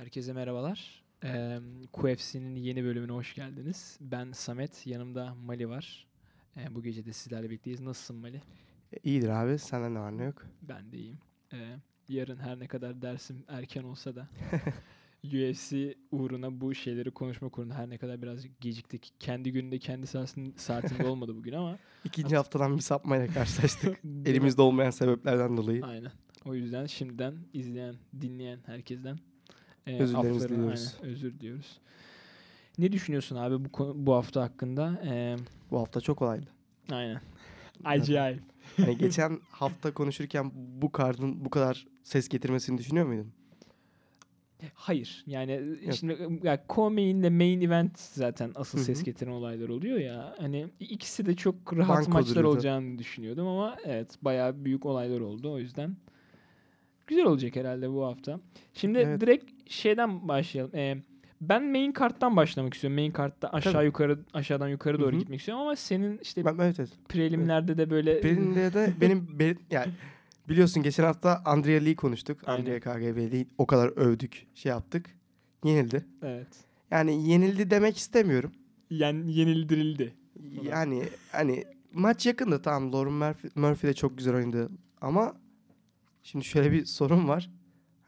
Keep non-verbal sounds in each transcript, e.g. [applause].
Herkese merhabalar. Ee, QFC'nin yeni bölümüne hoş geldiniz. Ben Samet, yanımda Mali var. Ee, bu gece de sizlerle birlikteyiz. Nasılsın Mali? İyidir abi. Senden ne var ne yok? Ben de iyiyim. Ee, yarın her ne kadar dersim erken olsa da [laughs] UFC uğruna bu şeyleri konuşmak uğruna her ne kadar birazcık geciktik. Kendi gününde kendi saatinde, saatinde olmadı bugün ama [laughs] İkinci haftadan bir sapmayla karşılaştık. [laughs] Elimizde olmayan sebeplerden dolayı. Aynen. O yüzden şimdiden izleyen, dinleyen herkesten e, aflarını- diliyoruz. aynen, özür diliyoruz. Ne düşünüyorsun abi bu konu- bu hafta hakkında? E, Bu hafta çok olaylı. aynen. Acayip. Hani geçen hafta konuşurken bu kardın bu kadar ses getirmesini düşünüyor muydun? Hayır. Yani e, Yok. şimdi ya co-main ile main event zaten asıl Hı ses getiren olaylar oluyor ya. Hani ikisi de çok rahat Banko maçlar duruyordu. olacağını düşünüyordum ama evet bayağı büyük olaylar oldu o yüzden. Güzel olacak herhalde bu hafta. Şimdi Evet. direkt şeyden başlayalım. Ee, ben main karttan başlamak istiyorum. Main kartta aşağı Tabii. yukarı aşağıdan yukarı doğru hı. gitmek istiyorum ama senin işte Ben, evet evet. prelimlerde de böyle [laughs] Benim de, benim be- yani biliyorsun geçen hafta Andrea Lee konuştuk. Aynen. Andrea KGB o kadar övdük, şey yaptık. Yenildi. evet. Yani yenildi demek istemiyorum. Yen, yenildirildi. Yani hani maç yakındı tamam. Lauren Murphy, Murphy de çok güzel oynadı ama şimdi şöyle bir sorun var.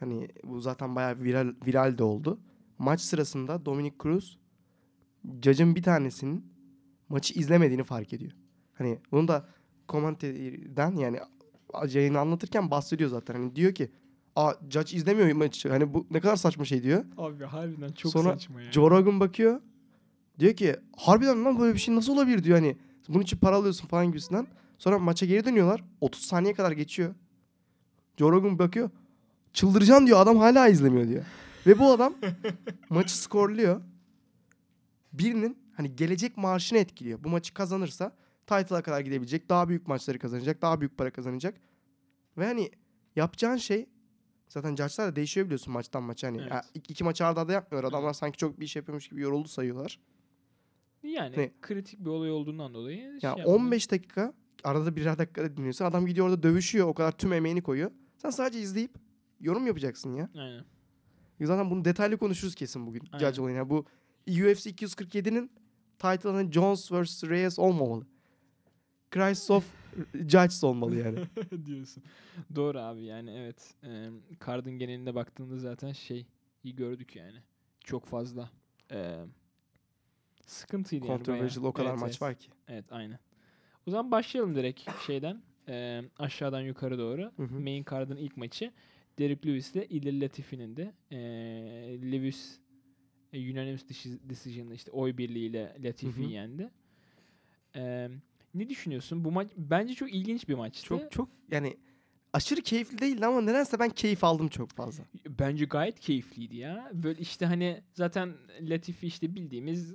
Hani bu zaten bayağı viral viral de oldu. Maç sırasında Dominic Cruz judge'ın bir tanesinin maçı izlemediğini fark ediyor. Hani bunu da komenteden yani yayını anlatırken bahsediyor zaten. Hani diyor ki Aa judge izlemiyor maçı. Hani bu ne kadar saçma şey diyor. Abi harbiden çok Sonra saçma ya. Joe Rogan bakıyor. Diyor ki harbiden lan böyle bir şey nasıl olabilir diyor hani. Bunun için para alıyorsun falan gibisinden. Sonra maça geri dönüyorlar. 30 saniye kadar geçiyor. Joe Rogan bakıyor. Çıldıracaksın diyor. Adam hala izlemiyor diyor. Ve bu adam [laughs] maçı skorluyor. Birinin hani gelecek maaşını etkiliyor. Bu maçı kazanırsa title'a kadar gidebilecek. Daha büyük maçları kazanacak. Daha büyük para kazanacak. Ve hani yapacağın şey zaten judge'lar da değişiyor biliyorsun maçtan maça. Hani Evet. iki, iki maçı arda arda yapmıyorlar. Adamlar sanki çok bir iş yapıyormuş gibi yoruldu sayıyorlar. Yani Ne? kritik bir olay olduğundan dolayı Ya şey yapmadı. 15 dakika arada birer dakika dinliyorsun. Adam gidiyor orada dövüşüyor. O kadar tüm emeğini koyuyor. Sen sadece izleyip yorum yapacaksın ya. Aynen. Zaten bunu detaylı konuşuruz kesin bugün. Aynen. Judge olayını. Yani bu UFC 247'nin title'ının Jones vs. Reyes olmamalı. Christ of Judges olmalı yani. [laughs] diyorsun. Doğru abi yani evet. Ee, Card'ın genelinde baktığında zaten şey iyi gördük yani. Çok fazla ee, sıkıntıydı yani Controversial bayağı. o kadar Evet, maç evet. var ki. Evet aynen. O zaman başlayalım direkt şeyden. ee, aşağıdan yukarı doğru. Hı hı. Main Card'ın ilk maçı. Derek Lewis ile İlir Latifi'nin de ee, Lewis e, unanimous deci- decision'la işte oy birliğiyle hı. yendi. Ee, ne düşünüyorsun? Bu maç bence çok ilginç bir maçtı. Çok çok yani aşırı keyifli değildi ama nedense ben keyif aldım çok fazla. Bence gayet keyifliydi ya. Böyle işte hani zaten Latifi işte bildiğimiz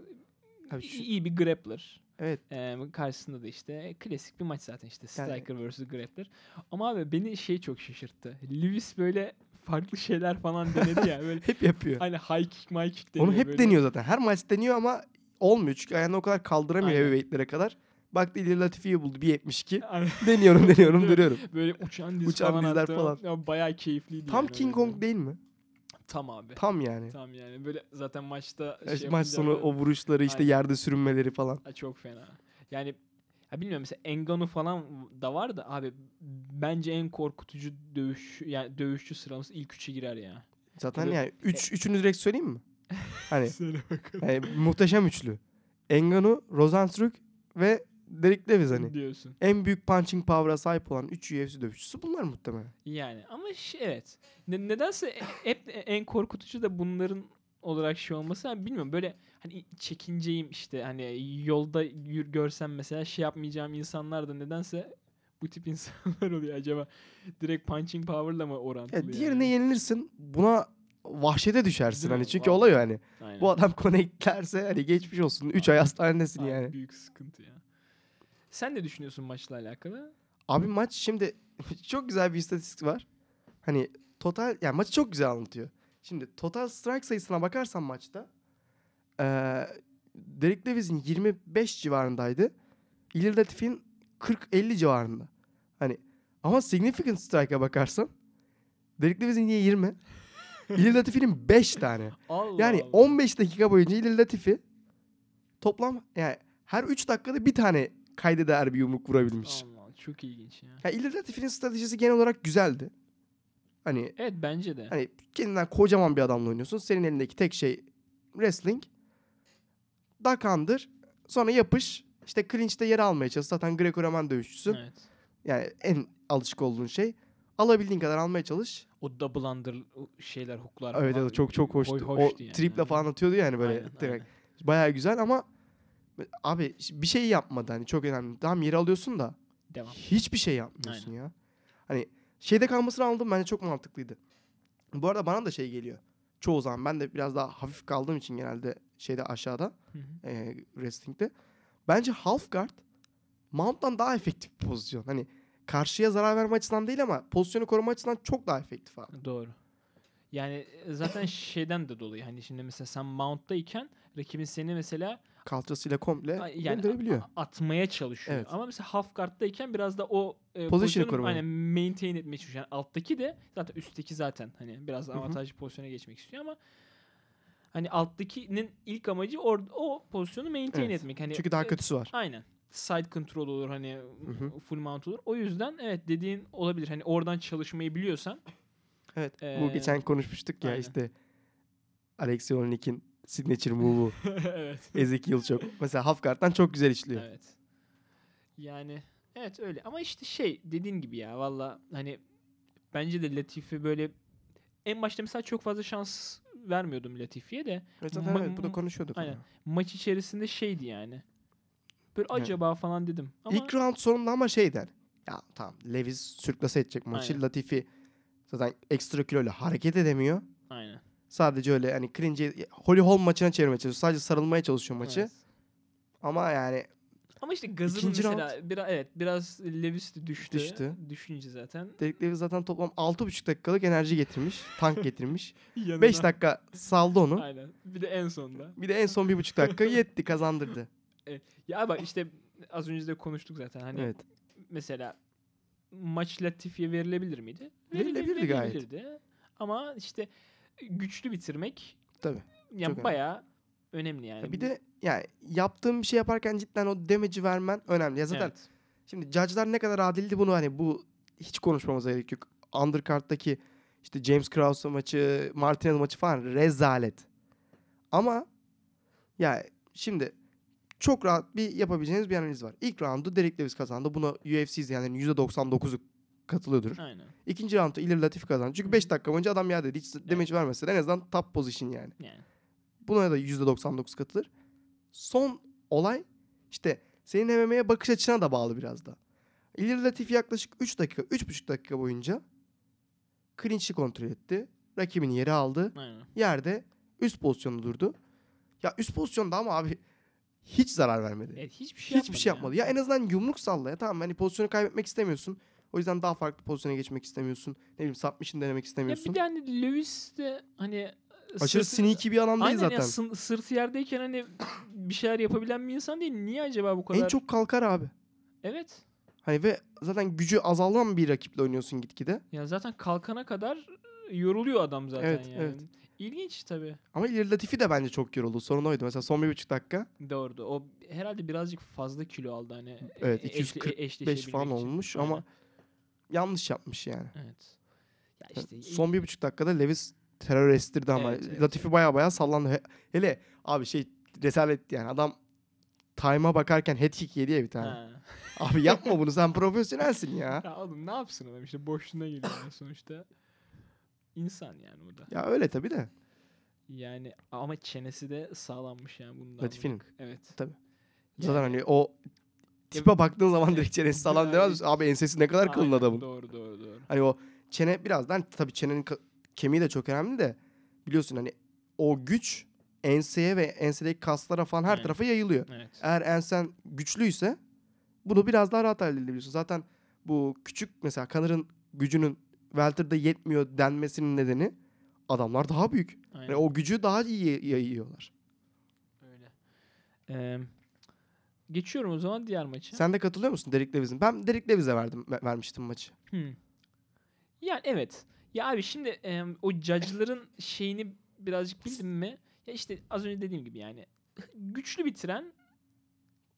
Abi i- şu- iyi bir grappler. Evet. Ee, karşısında da işte klasik bir maç zaten işte Yani- Striker vs. Grappler. Ama abi beni şey çok şaşırttı. Lewis böyle farklı şeyler falan denedi ya. Böyle [laughs] Hep yapıyor. hani high kick, my kick deniyor. Onu hep böyle. deniyor zaten. Her maç deniyor ama olmuyor. Çünkü ayağını o kadar kaldıramıyor heavyweight'lere kadar. Baktı İlir Latifi'yi buldu 1.72. [laughs] Aynen. Deniyorum deniyorum duruyorum. Böyle uçan diz Uçan falan dizler attı. falan. Ya bayağı keyifliydi. Tam yani King. Kong değil mi? Tam abi. Tam yani. Tam yani. Böyle zaten maçta Maç şey Maç sonu yapınca- o vuruşları işte Aynen. yerde sürünmeleri falan. Ha, çok fena. Yani ya bilmiyorum mesela Engano falan da var da abi bence en korkutucu dövüş yani dövüşçü sıralaması ilk üçe girer ya. Zaten Tabii. yani üç, üçünü direkt söyleyeyim mi? [laughs] Hani Söyle bakalım. yani muhteşem üçlü. Engano, Rosenstruck ve Derek Lewis hani. diyorsun. En büyük punching power'a sahip olan 3 UFC dövüşçüsü bunlar muhtemelen. Yani ama ş- evet. Ne- nedense e- hep en korkutucu da bunların olarak şey olması hani bilmiyorum böyle hani çekinceyim işte hani yolda yür, görsem mesela şey yapmayacağım insanlar da nedense bu tip [laughs] insanlar oluyor acaba direkt punching power'la mı orantılı? Ya diğerine yani? yenilirsin. Buna vahşete düşersin Değil mi? hani. Çünkü Vallahi. olay o yani. Aynen. Bu adam [laughs] connectlerse hani geçmiş olsun. 3 ay hastanedesin yani. Büyük sıkıntı ya. Sen ne düşünüyorsun maçla alakalı? Abi maç şimdi [laughs] çok güzel bir istatistik var. Hani total yani maçı çok güzel anlatıyor. Şimdi total strike sayısına bakarsan maçta eee Derek Lewis'in 25 civarındaydı. Ilir Latif'in 40-50 civarında. Hani ama significant strike'a bakarsan Derek Lewis'in niye 20? [laughs] Ilir Latifi'nin 5 tane. Allah Yani Allah. 15 dakika boyunca Ilir Latifi toplam yani her 3 dakikada bir tane kayda değer bir yumruk vurabilmiş. Allah çok ilginç ya. Ya Latifi'nin stratejisi genel olarak güzeldi. Hani Evet bence de. hani kendinden kocaman bir adamla oynuyorsun. Senin elindeki tek şey wrestling. Duck under. Sonra yapış. İşte clinch'te yer almaya çalış. Zaten Greco-Roman dövüşçüsün. Evet. Yani en alışık olduğun şey. Alabildiğin kadar almaya çalış. O double under şeyler, hooklar Evet falan evet çok çok hoştu. hoy- o hoştu yani. triple falan atıyordu yani böyle Aynen, direkt. aynen. Bayağı güzel ama abi bir şey yapmadı hani çok önemli. Tamam yeri alıyorsun da Devam. hiçbir şey yapmıyorsun ya. Hani şeyde kalmasını anladım bence çok mantıklıydı. Bu arada bana da şey geliyor. Çoğu zaman ben de biraz daha hafif kaldığım için genelde şeyde aşağıda Hı hı. e, wrestling'de. Bence half guard mount'tan daha efektif bir pozisyon. Hani karşıya zarar verme açısından değil ama pozisyonu koruma açısından çok daha efektif abi. Doğru. Yani e, zaten şeyden de dolayı hani şimdi mesela sen mount'tayken rakibin seni mesela Kalçasıyla komple a- yani gönderebiliyor. atmaya çalışıyor. Evet. Ama mesela half guard'dayken biraz da o e, Pozisyonu korumaya. aynen maintain etmeye çalışıyor. Yani alttaki de zaten üstteki zaten hani biraz avantajlı pozisyona geçmek istiyor ama hani alttakinin ilk amacı or, o pozisyonu maintain Evet. etmek. Hani Çünkü daha e, kötüsü var. Aynen. Side control olur hani hı. full mount olur. O yüzden evet dediğin olabilir. Hani oradan çalışmayı biliyorsan Evet. Bu Ee, geçen konuşmuştuk ya aynen. işte Alexei Olenik'in signature move'u [laughs] evet. Ezekiel çok. Mesela half guard'dan çok güzel işliyor. Evet. Yani evet öyle ama işte şey dediğin gibi ya valla hani bence de Latifi böyle en başta mesela çok fazla şans vermiyordum Latifi'ye de Evet, zaten Ma- evet, bu da konuşuyorduk. aynen. ama. maç içerisinde şeydi yani. Böyle Evet. acaba falan dedim. Ama İlk round sonunda ama şey der. Ya tamam Levis sürklase edecek maçı. Aynen. Latifi zaten ekstra kiloyla hareket edemiyor. aynen. Sadece öyle hani cringe'i Holly Holm maçına çevirmeye çalışıyor. Sadece sarılmaya çalışıyor maçı. Evet. Ama yani Ama işte İkinci mesela biraz evet biraz Levis düştü. Düştü. Düşünce zaten. Derek Lewis zaten toplam 6,5 dakikalık enerji getirmiş. tank getirmiş. [laughs] Yanına- 5 dakika saldı onu. Aynen. Bir de en sonda. Bir de en son 1,5 dakika yetti kazandırdı. [laughs] Ya bak işte az önce de konuştuk zaten. Hani Evet. mesela maç Latifi'ye verilebilir miydi? Verilebilirdi gayet. verilebilirdi. Ama işte güçlü bitirmek Tabii. yani önemli. bayağı önemli yani. Ya bir de yani yaptığın bir şey yaparken cidden o damage'i vermen önemli. Ya zaten Evet. şimdi judge'lar ne kadar adildi bunu hani bu hiç konuşmamıza gerek yok. Undercard'daki işte James Krause maçı, Martinez maçı falan rezalet. Ama ya şimdi çok rahat bir yapabileceğiniz bir analiz var. İlk roundu Derek Lewis kazandı. Buna UFC izleyenlerin %99'u katılıyordur. Aynen. İkinci roundu Ilir Latifi kazandı. Çünkü 5 dakika boyunca adam yerdeydi. Hiç damage vermese de en azından top position yani. Yani. Buna da %99 katılır. Son olay işte senin MMA'ye bakış açına da bağlı biraz da. İlir Latif yaklaşık 3 dakika, 3,5 dakika boyunca clinch'i kontrol etti. Rakibini yere aldı. Aynen. Yerde üst pozisyonda durdu. Ya üst pozisyonda ama abi hiç zarar vermedi. Evet, hiçbir şey Hiçbir şey yapmadı. Ya en azından yumruk salla ya. Tamam hani pozisyonu kaybetmek istemiyorsun. O yüzden daha farklı pozisyona geçmek istemiyorsun. Ne bileyim submission denemek Ya istemiyorsun. bir de hani Lewis de hani Aşırı sırtı- sneaky bir adam değil Aynen zaten. ya sı- sırtı yerdeyken hani bir şeyler yapabilen bir insan değil. Niye acaba bu kadar? En çok kalkar abi. Evet. Hani ve zaten gücü azalan bir rakiple oynuyorsun gitgide. Ya zaten kalkana kadar yoruluyor adam zaten Evet, yani. evet. İlginç tabii. Ama İlir Latifi de bence çok yoruldu. Sorun oydu. Mesela son bir buçuk dakika Doğru. O herhalde birazcık fazla kilo aldı hani. Evet, e- eşle- 245 eşleşebilmek falan için. olmuş Aynen. ama yanlış yapmış yani. Evet. Ya işte son bir buçuk dakikada Levis terör estirdi ama Evet, evet, Latifi baya baya sallandı. He- hele abi şey rezalet yani adam time'a bakarken head kick yedi ya bir tane. Ha. [laughs] Abi yapma bunu sen [laughs] profesyonelsin ya. Ya oğlum ne yapsın adam işte boşluğuna geliyor yani sonuçta. İnsan yani bu da. Ya öyle tabii de. Yani ama çenesi de sağlanmış yani bundan. Latifi'nin. Evet. Tabii. Zaten Yani- hani o tipe baktığın [laughs] zaman direkt çenesi sağlam demez misin? Abi ensesi ne kadar kalın Aynen, adamın. Doğru doğru doğru. Hani o çene birazdan tabii çenenin kemiği de çok önemli de biliyorsun hani o güç enseye ve ensedeki kaslara falan her Aynen. tarafa yayılıyor. Evet. Eğer ensen güçlüyse bunu biraz daha rahat halledebiliyorsun. Zaten bu küçük mesela Connor'ın gücünün welter'da yetmiyor denmesinin nedeni adamlar daha büyük. Aynen. Yani o gücü daha iyi yayıyorlar. Öyle. Ee, geçiyorum o zaman diğer maça. Sen de katılıyor musun Derek Lewis'in? Ben Derek Lewis'e verdim ver- vermiştim maçı. Hmm. Yani evet. Ya abi şimdi e, o judge'ların şeyini birazcık bildim mi? Ya işte az önce dediğim gibi yani güçlü bitiren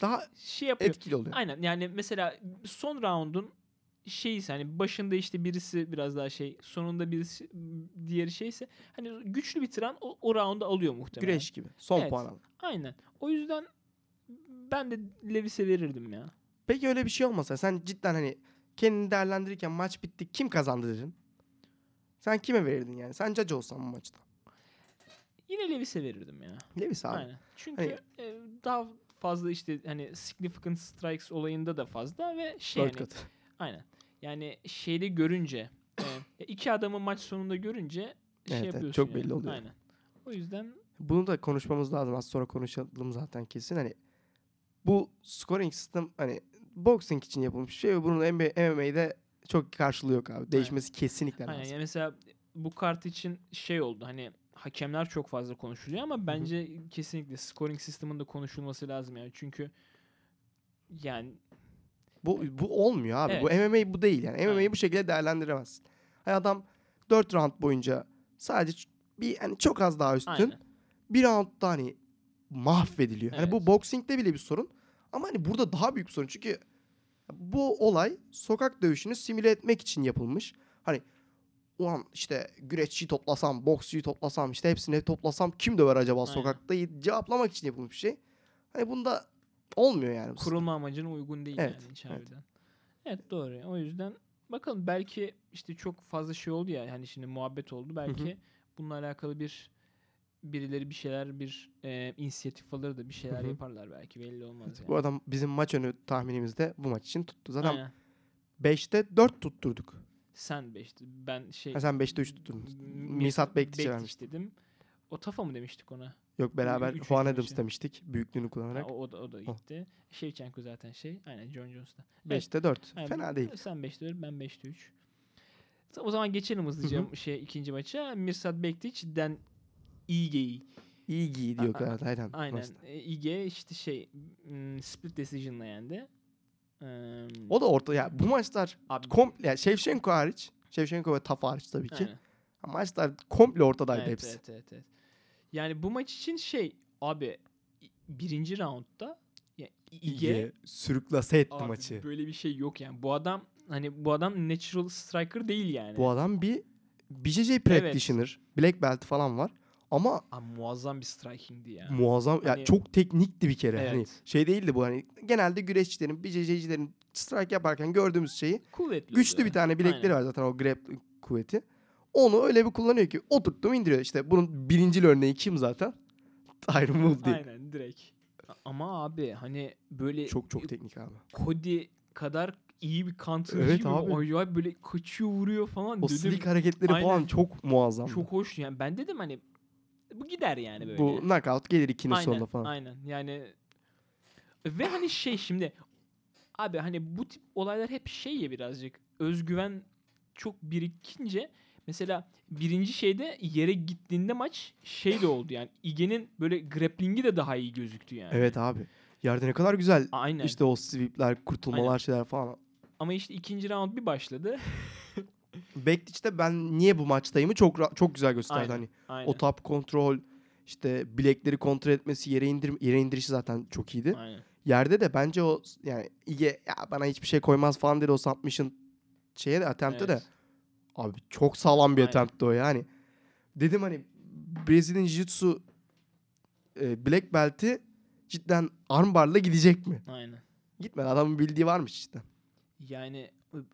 Daha şey yapıyor. etkili oluyor. Aynen yani mesela son round'un şeyi hani başında işte birisi biraz daha şey sonunda birisi diğeri şeyse hani güçlü bitiren o, o round'u alıyor muhtemelen. Güreş gibi. Son Evet. puan al. Aynen. O yüzden ben de Lewis'e verirdim ya. Peki öyle bir şey olmasa sen cidden hani kendini değerlendirirken maç bitti kim kazandı dedin? Sen kime verirdin yani? Sen judge olsan bu maçta. Yine Lewis'e verirdim ya. Lewis abi. Aynen. Çünkü Hani- e, daha fazla işte hani significant strikes olayında da fazla ve şey Dört hani, aynen. Yani şeyde görünce e, iki adamı maç sonunda görünce şey evet, yapıyorsun. çok yani. belli oluyor. Aynen. O yüzden Bunu da konuşmamız lazım. Az sonra konuşalım zaten kesin. Hani bu scoring sistem hani boxing için yapılmış bir şey ve bunun NBA, MMA'de çok karşılığı yok abi. Değişmesi kesinlikle aynen. lazım. Yani mesela bu kart için şey oldu hani hakemler çok fazla konuşuluyor ama bence kesinlikle scoring sistemin de konuşulması lazım yani. Çünkü yani Bu, bu olmuyor abi. Evet. Bu MMA bu değil yani. MMA'yı Aynen. bu şekilde değerlendiremezsin. Hani adam 4 round boyunca sadece bir hani çok az daha üstün. aynen. Bir roundda hani mahvediliyor. Hani bu Evet. boxing'de bile bir sorun. Ama hani burada daha büyük bir sorun. Çünkü bu olay sokak dövüşünü simüle etmek için yapılmış. Hani ulan işte güreşçiyi toplasam, boksçuyu toplasam, işte hepsini toplasam kim döver acaba Aynen. sokakta cevaplamak için yapılmış bir şey. Hani bunda olmuyor yani. kurulma amacına uygun değil Evet, yani hiç evet. Evet doğru. O yüzden bakalım belki işte çok fazla şey oldu ya hani şimdi muhabbet oldu. Belki bununla alakalı bir birileri bir şeyler bir e, inisiyatif alır da bir şeyler Hı hı. yaparlar belki belli olmaz yani. Bu adam bizim maç önü tahminimizde bu maç için tuttu. Zaten Aynen. 5'te 4 tutturduk. Sen beşti. Ben şey Ha, sen 5'te 3 tutturdun. Misat Bektiç'e Bektiç vermiştin. dedim. O Tafa mı demiştik ona? Yok beraber Üçüncü Juan. Adams demiştik büyüklüğünü Ha, kullanarak. o, o da, o da Oh. gitti. Şevçenko zaten şey. Aynen John Jones'ta. Evet, 5'te 4. aynen. Fena değil. Sen 5'te 4, ben 5'te 3. O zaman geçelim hızlıca şey ikinci maça. Mirsad Bektiç, İyi giy diyor A- a- kadar aynen. Aynen. E, İge işte şey m, split decision'la yendi. Eee, O da orta ya bu maçlar abi, komple yani Shevchenko hariç. Shevchenko ve Tafa hariç tabii ki. aynen. Maçlar komple ortadaydı Evet, hepsi. evet, evet, evet. Yani bu maç için şey abi birinci roundda ya, İge İge sürüklase etti Abi maçı. Böyle bir şey yok yani. Bu adam hani bu adam natural striker değil yani. Bu adam bir BJJ practitioner. Black belt falan var. Ama Abi muazzam bir striking'di ya. muazzam ya Hani- çok teknikti bir kere. Hani Evet. şey değildi bu hani genelde güreşçilerin, BJJ'cilerin strike yaparken gördüğümüz şeyi Kuvvetli güçlü bir tane bilekleri var zaten o grab kuvveti. Onu öyle bir kullanıyor ki oturttum indiriyor. İşte bunun birincil örneği kim zaten? [laughs] Tyron Woodley. Aynen direkt. Ama abi hani böyle Çok çok teknik abi. Cody kadar iyi bir counter'cı Evet gibi abi. acayip böyle kaçıyor vuruyor falan O dedim. slick hareketleri falan Aynen. çok muazzam. Çok hoş yani. Ben dedim hani bu gider yani böyle. Bu knockout gelir ikinin aynen, sonunda falan. Aynen yani ve hani şey şimdi abi hani bu tip olaylar hep şey ya birazcık özgüven çok birikince mesela birinci şeyde yere gittiğinde maç şey de oldu yani İge'nin böyle grappling'i de daha iyi gözüktü yani. Evet abi. Yerde ne kadar güzel Aynen. işte o sweepler, kurtulmalar Aynen. şeyler falan. Ama işte ikinci round bir başladı. [laughs] Bektiç'te ben niye bu maçtayımı çok çok güzel gösterdi Aynen, hani. Aynen. O top kontrol işte bilekleri kontrol etmesi, yere indir yere indirişi zaten çok iyiydi. Aynen. Yerde de bence o yani İge ya bana hiçbir şey koymaz falan dedi o submission şeye de attempt'te de Evet. abi çok sağlam bir attempt'ti o yani. Dedim hani Brezilya Jiu-Jitsu e, Black Belt'i cidden armbarla gidecek mi? Aynen. Gitmedi. Adamın bildiği varmış işte. Yani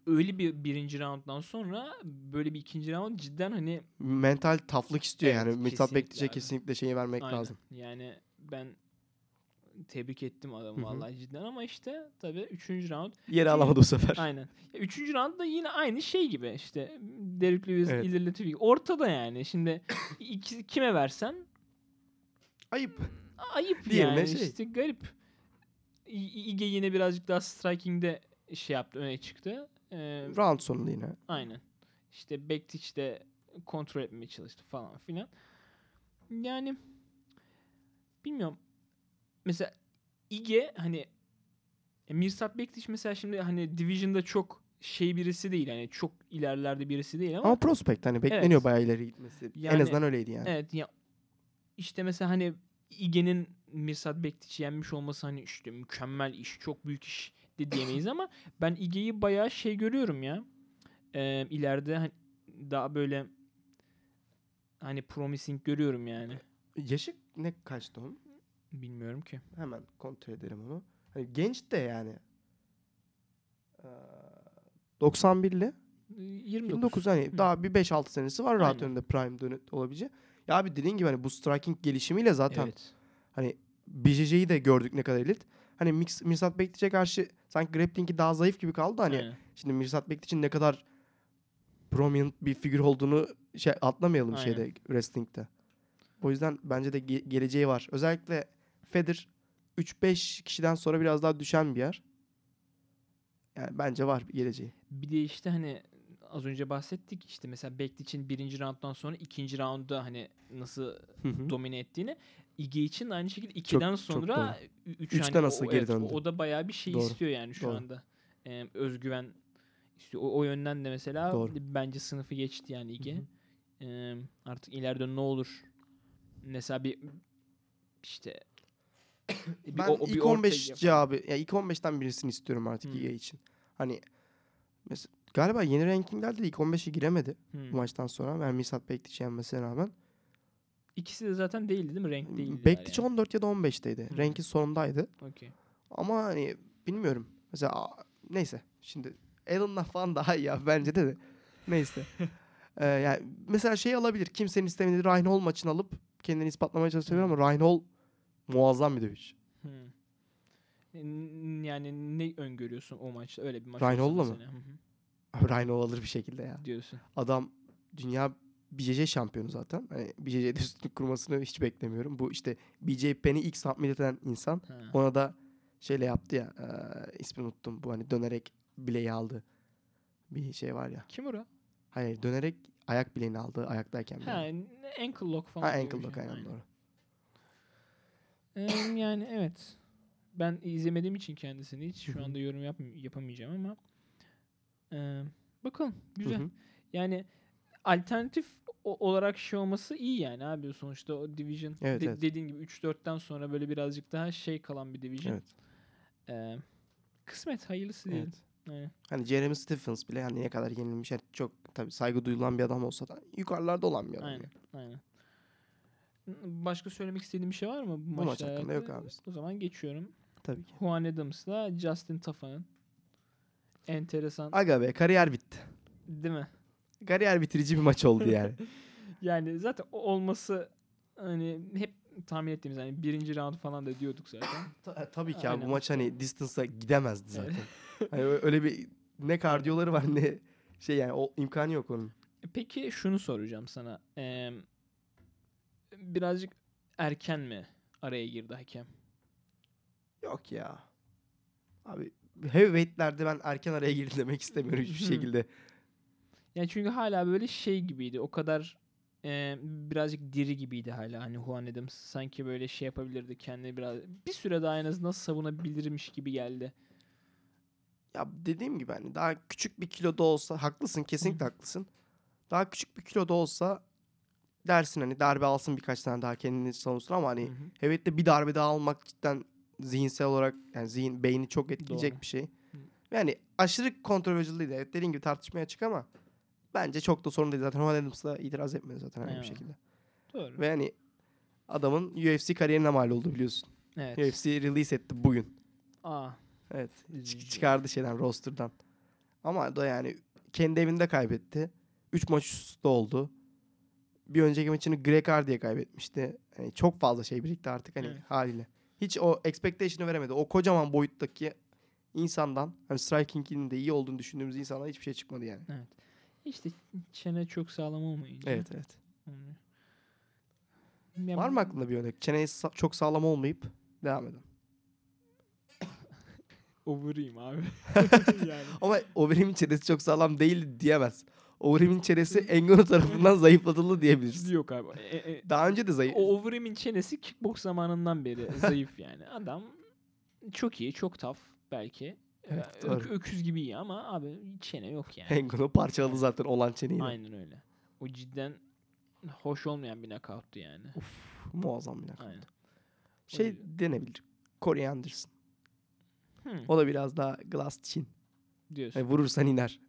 öyle bir birinci rounddan sonra böyle bir ikinci round cidden hani Mental taflık istiyor Evet, yani. Mithat Bektiç'e kesinlikle şeyi vermek Aynen. lazım. Yani ben tebrik ettim adamı Hı hı. vallahi cidden ama işte tabii üçüncü round. Yeri alamadı bu sefer. Aynen. Ya üçüncü round da yine aynı şey gibi işte Derek Lewis, Evet. Ilir Latifi ortada yani. Şimdi [coughs] iki, kime versen Ayıp. ayıp Diğerine yani şey. işte garip. İge yine birazcık daha striking'de şey yaptı öne çıktı. Ee, Round sonunda yine. aynen. İşte Bektic de kontrol etmeye çalıştı falan filan. Yani bilmiyorum. Mesela Ige hani e, Mirsat Bektic mesela şimdi hani Division'da çok şey birisi değil. Hani çok ilerlerde birisi değil ama Ama prospect hani bekleniyor Evet. bayağı ileri gitmesi. en Yani- azından öyleydi yani. Evet ya işte mesela hani İge'nin Mirsat Bektic'i yenmiş olması hani işte mükemmel iş, çok büyük iş de diyemeyiz ama ben İge'yi bayağı şey görüyorum ya. Ee, ileride hani daha böyle hani promising görüyorum yani. Yaşı ne kaçtı onun? Bilmiyorum ki. Hemen kontrol edelim onu. Hani genç de yani. Ee, 91'li. Ee, 29. 29 hani Hı. daha bir 5-6 senesi var rahat Aynen. önünde prime dönü olabilecek. Ya abi dediğin gibi hani bu striking gelişimiyle zaten Evet. hani BJJ'yi de gördük ne kadar elit. Hani Mix, Mirsat Bektic'e karşı sanki grappling'i daha zayıf gibi kaldı. Hani Aynen. şimdi Mirsat Bektic'in ne kadar prominent bir figür olduğunu şey atlamayalım Aynen. şeyde wrestling'de. O yüzden bence de ge- geleceği var. Özellikle Feder 3-5 kişiden sonra biraz daha düşen bir yer. Yani bence var bir geleceği. Bir de işte hani az önce bahsettik işte mesela Bektic'in birinci rounddan sonra ikinci roundda hani nasıl domine ettiğini. Ige için aynı şekilde 2'den çok sonra 3 Üçte nasıl geri döndü. O, da bayağı bir şey Doğru, istiyor yani şu doğru. anda. Ee, özgüven istiyor. O, o yönden de mesela Doğru. bence sınıfı geçti yani Ige. Hı hı. Ee, artık ileride ne olur? Mesela bir işte bir Ben o- o bir ilk orta 15 yapalım. cevabı, ya ilk 15'ten birisini istiyorum artık Hmm. EA için. Hani mesela galiba yeni rankinglerde de ilk 15'e giremedi Hmm. bu maçtan sonra. Yani Mirsat Bektiç yenmesine rağmen. İkisi de zaten değildi değil mi? Renk değildi. Bektiç 14 ya da 15'teydi. Hmm. Rankin sonundaydı. Okey. Ama hani bilmiyorum. Mesela neyse. Şimdi Alan'la falan daha iyi ya [laughs] bence de de. Neyse. [laughs] Ee, yani mesela şey alabilir. Kimsenin istemediği Ryan Hall maçını alıp kendini ispatlamaya çalışabilir ama Ryan Hall muazzam bir dövüş. N- Yani ne öngörüyorsun o maçta? Öyle bir maç Ryan Hall'la mı? Hı hı. Ryan Hall alır bir şekilde ya. Diyorsun. Adam dünya BJJ şampiyonu zaten. Hani BJJ'de üstünlük kurmasını hiç beklemiyorum. Bu işte BJ Penn'i ilk submit eden insan. Ha. Ona da şeyle yaptı ya. E, ismini unuttum. Bu hani dönerek bileği aldı. Bir şey var ya. Kim o? Hayır dönerek ayak bileğini aldı ayaktayken. Ha, ankle lock falan. Ha ankle bir lock şey. aynen doğru. Ee, yani evet. Ben izlemediğim için kendisini hiç şu anda yorum yap yapamayacağım ama ee, bakalım güzel. Yani alternatif olarak şey olması iyi yani abi sonuçta o division Evet, de- evet. dediğin gibi 3-4'ten sonra böyle birazcık daha şey kalan bir division. Evet. Ee, kısmet hayırlısı evet. Aynen. Hani Jeremy Stephens bile hani ne kadar yenilmiş. yani çok tabii saygı duyulan bir adam olsa da yukarılarda olan bir adam. Aynen. yani. Aynen. Başka söylemek istediğim bir şey var mı bu, Bu maç hakkında yok abi. O zaman geçiyorum. Tabii ki. Juan Adams'la Justin Tafa'nın enteresan Aga be kariyer bitti. değil mi? Kariyer bitirici bir maç oldu yani. [laughs] Yani zaten olması hani hep tahmin ettiğimiz hani birinci round falan da diyorduk zaten. [coughs] Ta- tabii ki abi Aynen. bu maç hani distance'a gidemezdi zaten. [laughs] hani öyle bir ne kardiyoları var ne şey yani o imkanı yok onun. Peki şunu soracağım sana. Ee, birazcık erken mi araya girdi hakem? Yok ya. Abi heavyweight'lerde ben erken araya girdi demek istemiyorum hiçbir [laughs] şekilde. Yani çünkü hala böyle şey gibiydi. O kadar e, birazcık diri gibiydi hala. Hani Juan Adams sanki böyle şey yapabilirdi kendini biraz bir süre daha en azından savunabilirmiş gibi geldi. Ya dediğim gibi hani daha küçük bir kiloda olsa haklısın kesinlikle haklısın. Daha küçük bir kiloda olsa dersin hani darbe alsın birkaç tane daha kendini savunsun ama hani hı. heavyweight'te bir darbe daha almak cidden zihinsel olarak yani zihin beyni çok etkileyecek Doğru. bir şey. Hı. Yani aşırı controversial değil. Evet dediğim gibi tartışmaya açık ama bence çok da sorun değil. Zaten Juan Adams da itiraz etmiyor zaten herhangi bir şekilde. Doğru. Ve hani adamın UFC kariyerine mal oldu biliyorsun. evet. UFC release etti bugün. Aa, Evet. Üzücü. çıkardı şeyden roster'dan. Ama da yani kendi evinde kaybetti. 3 maç üst üste oldu. Bir önceki maçını Greg Hardy'ye kaybetmişti. Yani çok fazla şey birikti artık hani Evet. haliyle. Hiç o expectation'ı veremedi. O kocaman boyuttaki insandan hani striking'in de iyi olduğunu düşündüğümüz insandan hiçbir şey çıkmadı yani. İşte çene çok sağlam olmayınca. Evet evet. olmuyor. Ya Var mı aklında bir örnek? Çeneyi sa- çok sağlam olmayıp devam eden. [coughs] Over'ıyım abi. [laughs] [laughs] yani. Ama Overeem'in çenesi çok sağlam değil diyemez. Overeem'in çenesi Engano tarafından [laughs] zayıflatıldı diyebiliriz. Yok abi. E, e, Daha önce de zayıf. o Overeem'in çenesi kickbox zamanından beri zayıf yani. Adam çok iyi, çok tough belki. Evet, Ö- doğru. öküz gibi iyi ama abi çene yok yani. Engano parçaladı zaten olan çeneyi. de. Aynen öyle. O cidden hoş olmayan bir knockout'tu yani. Muazzam bir nakavt. Aynen. Şey denebilir. Corey Anderson. Hmm, O da biraz daha glass chin. diyorsun. Yani vurursan iner.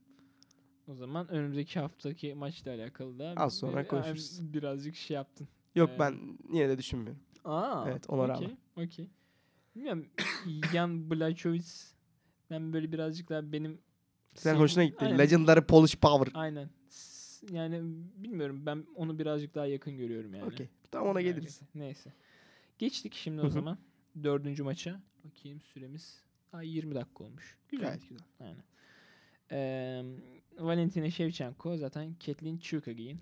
O zaman önümüzdeki haftaki maçla alakalı da Az sonra bir- konuşuruz. birazcık şey yaptın. Yok Evet. ben yine de düşünmüyorum. Aa, Evet, ona okey, rağmen. Okey. Bilmiyorum. Jan Blachowicz ben böyle birazcık daha benim Sen hoşuna gitti. Aynen. Legendary Polish Power. Aynen. Yani bilmiyorum ben onu birazcık daha yakın görüyorum yani. Okey. Tamam ona Yani geliriz. Neyse. Geçtik şimdi o zaman. Dördüncü maça. Bakayım süremiz. Ay 20 dakika olmuş. Güzel. Gayet güzel. Aynen. Ee, Valentina Shevchenko zaten Kathleen Chukagin.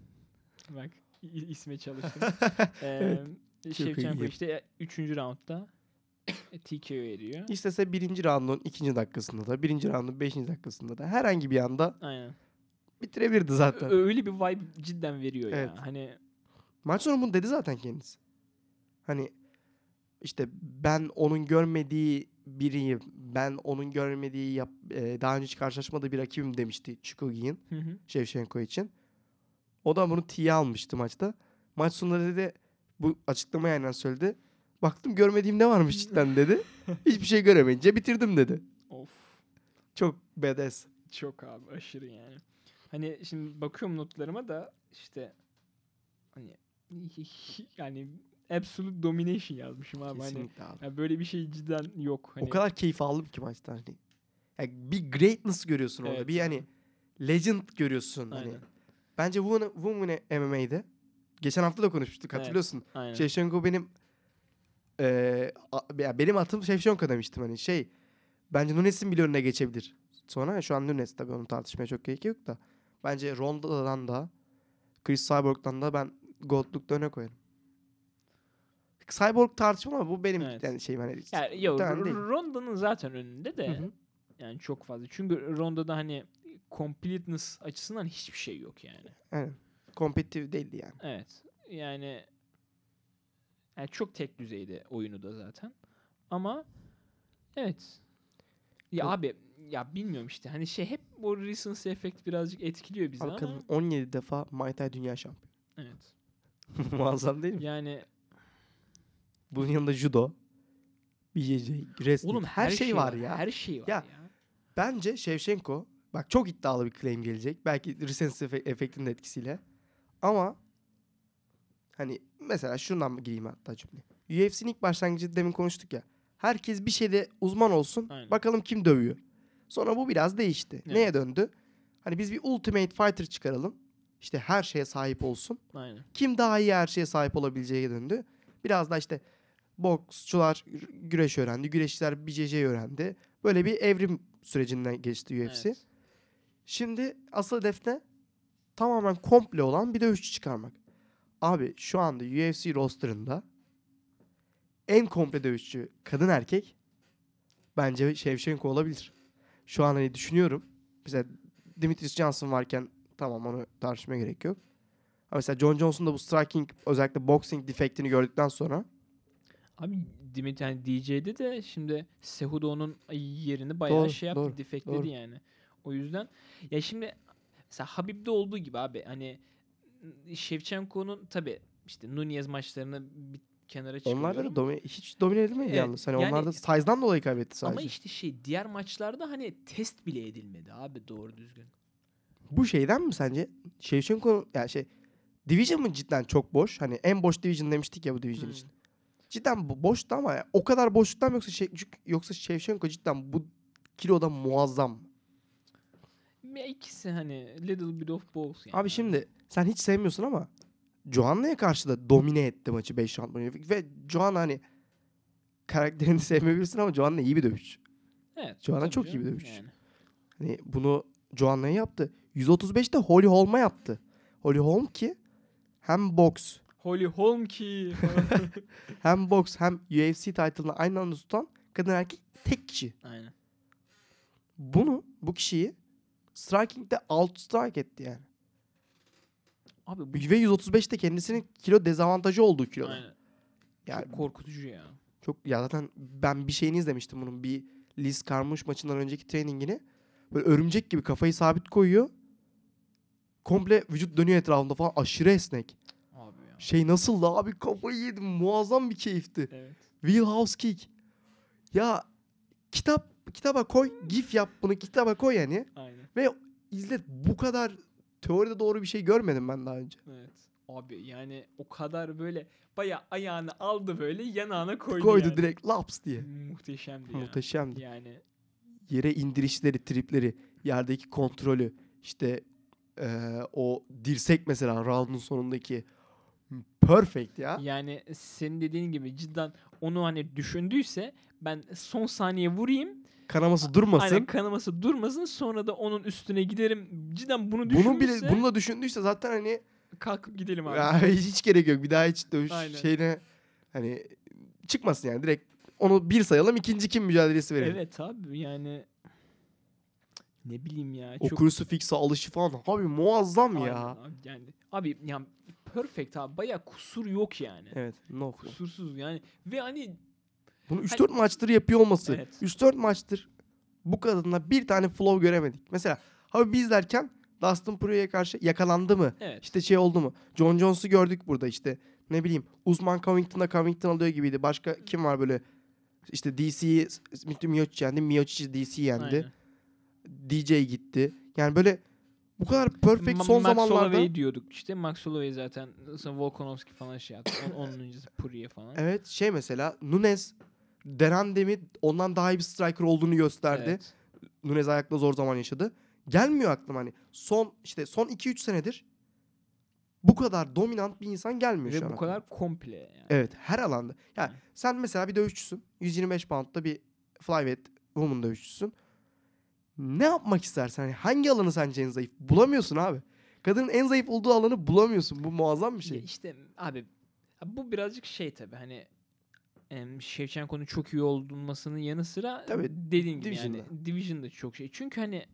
Bak isme çalıştım. [laughs] ee, Shevchenko Chukagin. işte 3. roundda TKO ediyor. İstese birinci roundun ikinci dakikasında da, birinci roundun beşinci dakikasında da herhangi bir anda Aynen. bitirebilirdi zaten. Öyle bir vibe cidden veriyor Evet. ya. Hani Maç sonu bunu dedi zaten kendisi. Hani işte ben onun görmediği biriyim. Ben onun görmediği yap, e, daha önce hiç karşılaşmadığı bir rakibim demişti hı. Shevchenko için. O da bunu T'ye almıştı maçta. Maç sonunda dedi bu açıklamayı aynen söyledi. Baktım görmediğim ne varmış cidden dedi. [laughs] Hiçbir şey göremeyince bitirdim dedi. Of. Çok badass. Çok abi aşırı yani. Hani şimdi bakıyorum notlarıma da işte hani [laughs] yani absolute domination yazmışım abi. Hani Kesinlikle abi. ya böyle bir şey cidden yok. Hani, O kadar keyif aldım ki maçta hani. Yani bir greatness görüyorsun orada. Evet Bir abi. hani legend görüyorsun hani. Aynen. Bence Women, Women MMA'de geçen hafta da konuşmuştuk Evet. hatırlıyorsun. Aynen. Shevchenko benim eee, a- ya benim atım Shevchenko demiştim hani şey bence Nunes'in bile önüne geçebilir. Sonra şu an Nunes tabii onu tartışmaya çok gerek yok da bence Ronda'dan da Chris Cyborg'dan da ben Gold'lukta öne koyarım. Cyborg tartışma ama bu benim Evet. yani şeyim hani. yani, yok. Ronda'nın zaten önünde de Hı hı. yani çok fazla. Çünkü Ronda'da hani completeness açısından hiçbir şey yok yani. Aynen. Kompetitif değildi yani. Evet. Yani yani çok tek düzeyde oyunu da zaten. Ama evet. Ya Çok- abi ya bilmiyorum işte hani şey hep o recency efekt birazcık etkiliyor bizi Abi ama kadın 17 defa Muay Thai dünya şampiyonu. evet. [laughs] Muazzam değil mi? Yani Bunun yanında judo, BJJ, wrestling oğlum her, şey, var, ya. Her şey var Ya, ya. Bence Shevchenko bak çok iddialı bir claim gelecek. Belki recency efe- efektinin etkisiyle. Ama hani mesela şundan mı gireyim hatta cümle. UFC'nin ilk başlangıcı demin konuştuk ya. Herkes bir şeyde uzman olsun. Aynen. Bakalım kim dövüyor. Sonra bu biraz değişti. Evet. Neye döndü? Hani biz bir ultimate fighter çıkaralım. İşte her şeye sahip olsun. Aynen. Kim daha iyi her şeye sahip olabileceğe döndü. Biraz da işte boksçular güreş öğrendi. Güreşçiler BJJ öğrendi. Böyle bir evrim sürecinden geçti UFC. Evet. Şimdi asıl hedef ne? Tamamen komple olan bir dövüşçü çıkarmak. Abi şu anda UFC rosterında en komple dövüşçü kadın erkek bence Shevchenko olabilir. Şu an hani düşünüyorum. Mesela Demetrius Johnson varken tamam onu tartışmaya gerek yok. Ama mesela John Jones'un da bu striking özellikle boxing defektini gördükten sonra Abi Dimit yani DJ'de de şimdi Cejudo onun yerini bayağı Doğru, şey yaptı, doğru, defektledi doğru. yani. O yüzden ya şimdi mesela Habib'de olduğu gibi abi hani Shevchenko'nun tabi işte Nunez maçlarını bir kenara çıkıyorum. onlarda da domine, hiç domine edilmedi Evet, yalnız. Hani yani- onlar da size'dan dolayı kaybetti sadece. Ama işte şey diğer maçlarda hani test bile edilmedi abi doğru düzgün. Bu şeyden mi sence? Shevchenko yani şey Division mı cidden çok boş? Hani en boş Division demiştik ya bu Division Hmm. için. Cidden boştu ama ya, o kadar boşluktan yoksa şey, yoksa Shevchenko cidden bu kiloda muazzam. ikisi hani little bit of both yani. Abi şimdi sen hiç sevmiyorsun ama Joanna'ya karşı da domine etti maçı 5 round boyunca. Ve Joanna hani karakterini [laughs] sevmeyebilirsin ama Joanna iyi bir dövüşçü. evet, Joanna çok iyi bir dövüşçü. yani. Hani bunu Joanna'ya yaptı. 135'te Holly Holm'a yaptı. Holly Holm ki hem boks Holly Holm ki. [laughs] hem boks hem UFC title'ını aynı anda tutan kadın erkek tek kişi. Aynen. Bunu bu kişiyi striking'de out strike etti yani. Abi bu Ve 135'te kendisinin kilo dezavantajı olduğu kilo. Aynen. Yani Çok korkutucu ya. çok ya zaten ben bir şeyini izlemiştim bunun bir Liz Carmouche maçından önceki trainingini. Böyle örümcek gibi kafayı sabit koyuyor. Komple vücut dönüyor etrafında falan aşırı esnek. Abi ya. Şey nasıldı abi kafayı yedim muazzam bir keyifti. Evet. Wheelhouse Kick. Ya kitap kitaba koy gif yap bunu kitaba koy yani. Aynen. Ve izlet bu kadar teoride doğru bir şey görmedim ben daha önce. Evet. Abi yani o kadar böyle baya ayağını aldı böyle yanağına koydu. Koydu yani. direkt laps diye. Muhteşemdi ya. Muhteşemdi. Yani Yere indirişleri, tripleri, yerdeki kontrolü, işte eee, o dirsek mesela round'un sonundaki perfect ya. yani senin dediğin gibi cidden onu hani düşündüyse ben son saniye vurayım. Kanaması durmasın. Aynen kanaması durmasın sonra da onun üstüne giderim. Cidden bunu bunu düşünürse bile bunu da düşündüyse zaten hani kalkıp gidelim abi. ya [laughs] hiç gerek yok. Bir daha hiç dövüş Aynen. şeyine hani çıkmasın yani direkt onu bir sayalım ikinci kim mücadelesi verelim. Evet abi yani ne bileyim ya. O çok crucifix'e alışı falan abi muazzam Aynen ya. abi, yani abi yani perfect abi baya kusur yok yani. Evet. No. Kusursuz yani ve hani Bunu 3-4 maçtır yapıyor olması. Evet. 3-4 maçtır bu kadınla bir tane flow göremedik. Mesela abi biz derken Dustin Poirier'e karşı yakalandı mı? evet. İşte şey oldu mu? John Jones'u gördük burada işte. Ne bileyim Uzman Covington'a Covington alıyor gibiydi. Başka kim var böyle? İşte DC'yi Smithy Miocic yendi. Miocic DC yendi. Aynen. DJ gitti. Yani böyle bu kadar perfect Ma- son Max zamanlarda. Holloway diyorduk işte. Max Holloway zaten Volkanovski falan şey yaptı. On- Onun öncesi Poirier falan. Evet şey mesela Nunes Derandem'i ondan daha iyi bir striker olduğunu gösterdi. Evet. Nunez ayakla zor zaman yaşadı. Gelmiyor aklıma hani son işte son 2-3 senedir bu kadar dominant bir insan gelmiyor şu Ve an bu aklıma. kadar komple yani. Evet her alanda. Yani Hı. sen mesela bir dövüşçüsün. 125 pound'da bir flyweight woman dövüşçüsün. Ne yapmak istersen hani hangi alanı sence en zayıf? Bulamıyorsun abi. Kadının en zayıf olduğu alanı bulamıyorsun. Bu muazzam bir Ya şey. işte abi bu birazcık şey tabii hani em, Shevchenko'nun çok iyi olmasının yanı sıra Tabii, dediğin gibi yani Division'da. Division'da çok şey. Çünkü hani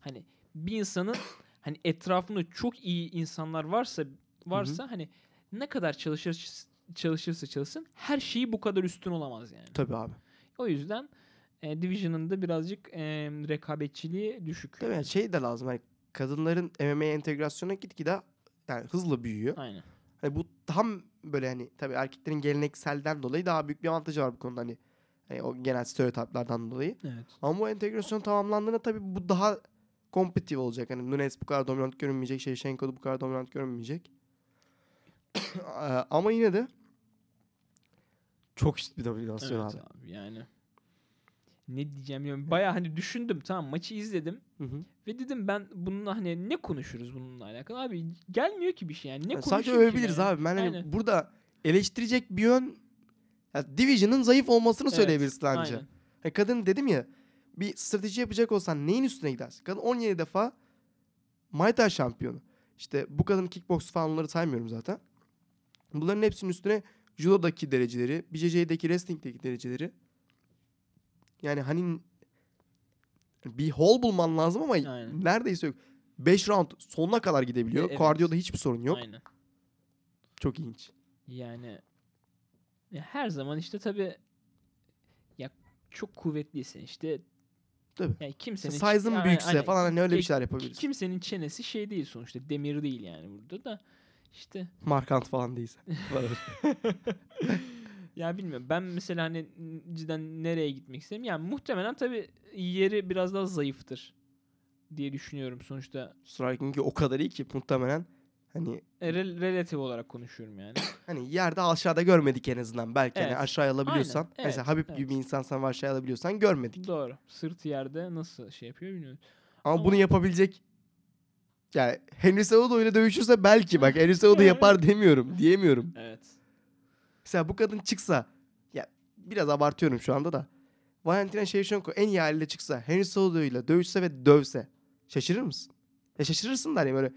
hani bir insanın [coughs] hani etrafında çok iyi insanlar varsa varsa hani ne kadar çalışır çalışırsa çalışsın her şeyi bu kadar üstün olamaz yani. Tabii abi. O yüzden e, Division'ın da birazcık e, rekabetçiliği düşük. Tabii yani şey de lazım. Hani kadınların MMA entegrasyonu gitgide yani hızlı büyüyor. Aynen. Hani bu tam böyle hani tabii erkeklerin gelenekselden dolayı daha büyük bir avantajı var bu konuda hani. Hani o genel stereotiplerden dolayı. Evet. Ama bu entegrasyon tamamlandığında tabii bu daha kompetitif olacak. Hani Nunes bu kadar dominant görünmeyecek. Shevchenko da bu kadar dominant görünmeyecek. [coughs] Ama yine de çok üst bir dominasyon Evet abi. abi yani. Ne diyeceğim bilmiyorum. Baya hani düşündüm tamam maçı izledim Hı hı. ve dedim ben bununla hani ne konuşuruz bununla alakalı abi gelmiyor ki bir şey yani ne Yani sadece övebiliriz ben? abi. Ben hani Aynen. burada eleştirecek bir yön ya Division'ın zayıf olmasını Evet, söyleyebilirsin anca. aynen. Ya kadın dedim ya bir strateji yapacak olsan neyin üstüne gidersin? Kadın 17 defa Muay Thai şampiyonu. İşte bu kadın kickbox falan onları saymıyorum zaten. Bunların hepsinin üstüne judo'daki dereceleri, BJJ'deki wrestling'deki dereceleri. Yani hani bir hol bulman lazım ama Aynen. neredeyse yok. 5 round sonuna kadar gidebiliyor. E, evet. Kardiyoda hiçbir sorun yok. Aynen. Çok ilginç. Yani ya her zaman işte tabi ya çok kuvvetliysen işte Tabii. yani kimsenin size'ın Aynen, büyükse aynen. falan hani öyle bir şeyler yapabiliriz. Kimsenin çenesi şey değil sonuçta demir değil yani burada da işte Markant falan değilse. [laughs] ya bilmiyorum ben mesela hani cidden nereye gitmek isterim yani muhtemelen tabi yeri biraz daha zayıftır diye düşünüyorum sonuçta Striking'i o kadar iyi ki muhtemelen hani E, rel- relatif olarak konuşuyorum yani. [coughs] hani yerde aşağıda görmedik en azından. Belki hani Evet. aşağıya alabiliyorsan. Aynen, Mesela evet, Habib evet. gibi bir insan sen aşağıya alabiliyorsan görmedik. Doğru. Sırt yerde nasıl şey yapıyor bilmiyorum. Ama, Ama- bunu yapabilecek yani Henry Cejudo ile dövüşürse belki bak Henry Cejudo [laughs] yapar demiyorum. Diyemiyorum. Evet. Mesela bu kadın çıksa ya biraz abartıyorum şu anda da. Valentina Shevchenko en iyi haliyle çıksa Henry ile dövüşse ve dövse şaşırır mısın? Ya şaşırırsın da hani böyle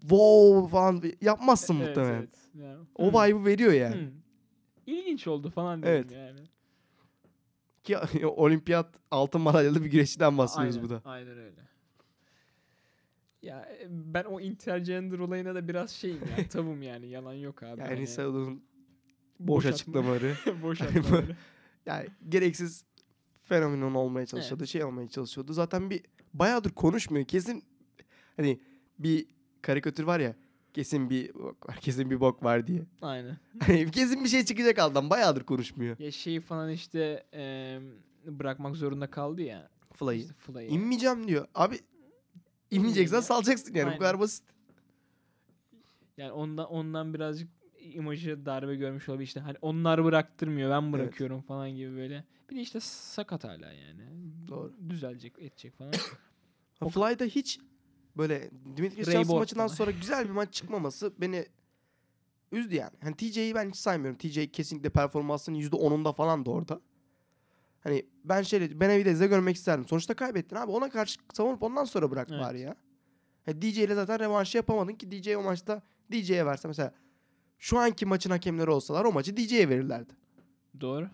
wow falan yapmazsın Evet, muhtemelen. evet. Yani, O hmm, vibe'ı veriyor yani. hmm. İlginç oldu falan dedim Evet. yani. Ki [laughs] olimpiyat altın madalyalı bir güreşçiden bahsediyoruz aynen, bu da. Aynen öyle. Ya e, ben o intergender olayına da biraz şeyim ya. [laughs] Tavım yani. Yalan yok abi. Yani Saud'un boş açıklamaları. boş öyle. yani gereksiz fenomen olmaya çalışıyordu. Şey olmaya çalışıyordu. Zaten bir bayağıdır konuşmuyor. Kesin hani bir karikatür var ya kesin bir bok var, [laughs] kesin bir bok var diye. Aynen. [laughs] Hani kesin bir şey çıkacak adam. Bayağıdır konuşmuyor. Ya şeyi falan işte e, bırakmak zorunda kaldı ya. Fly'ı. İşte Fly'ı. İnmeyeceğim diyor. Abi inmeyeceksen salacaksın yani. Aynen. Bu kadar basit. Yani ondan ondan birazcık imajı darbe görmüş olabilir işte. Hani onlar bıraktırmıyor ben Evet. bırakıyorum falan gibi böyle. Bir de işte sakat hala yani. Doğru. Düzelecek edecek falan. [coughs] Ha, Fly'da hiç böyle Dimitri Ray Johnson maçından sonra güzel bir maç çıkmaması beni üzdü yani. Hani TJ'yi ben hiç saymıyorum. TJ kesinlikle performansının %10'unda falan da orada. Hani ben şeyle Benavidez'de görmek isterdim. Sonuçta kaybettin abi. Ona karşı savunup ondan sonra bırak Evet. bari ya. Hani DJ ile zaten revanşı yapamadın ki DJ o maçta DJ'ye verse mesela şu anki maçın hakemleri olsalar o maçı DJ'ye verirlerdi. Doğru.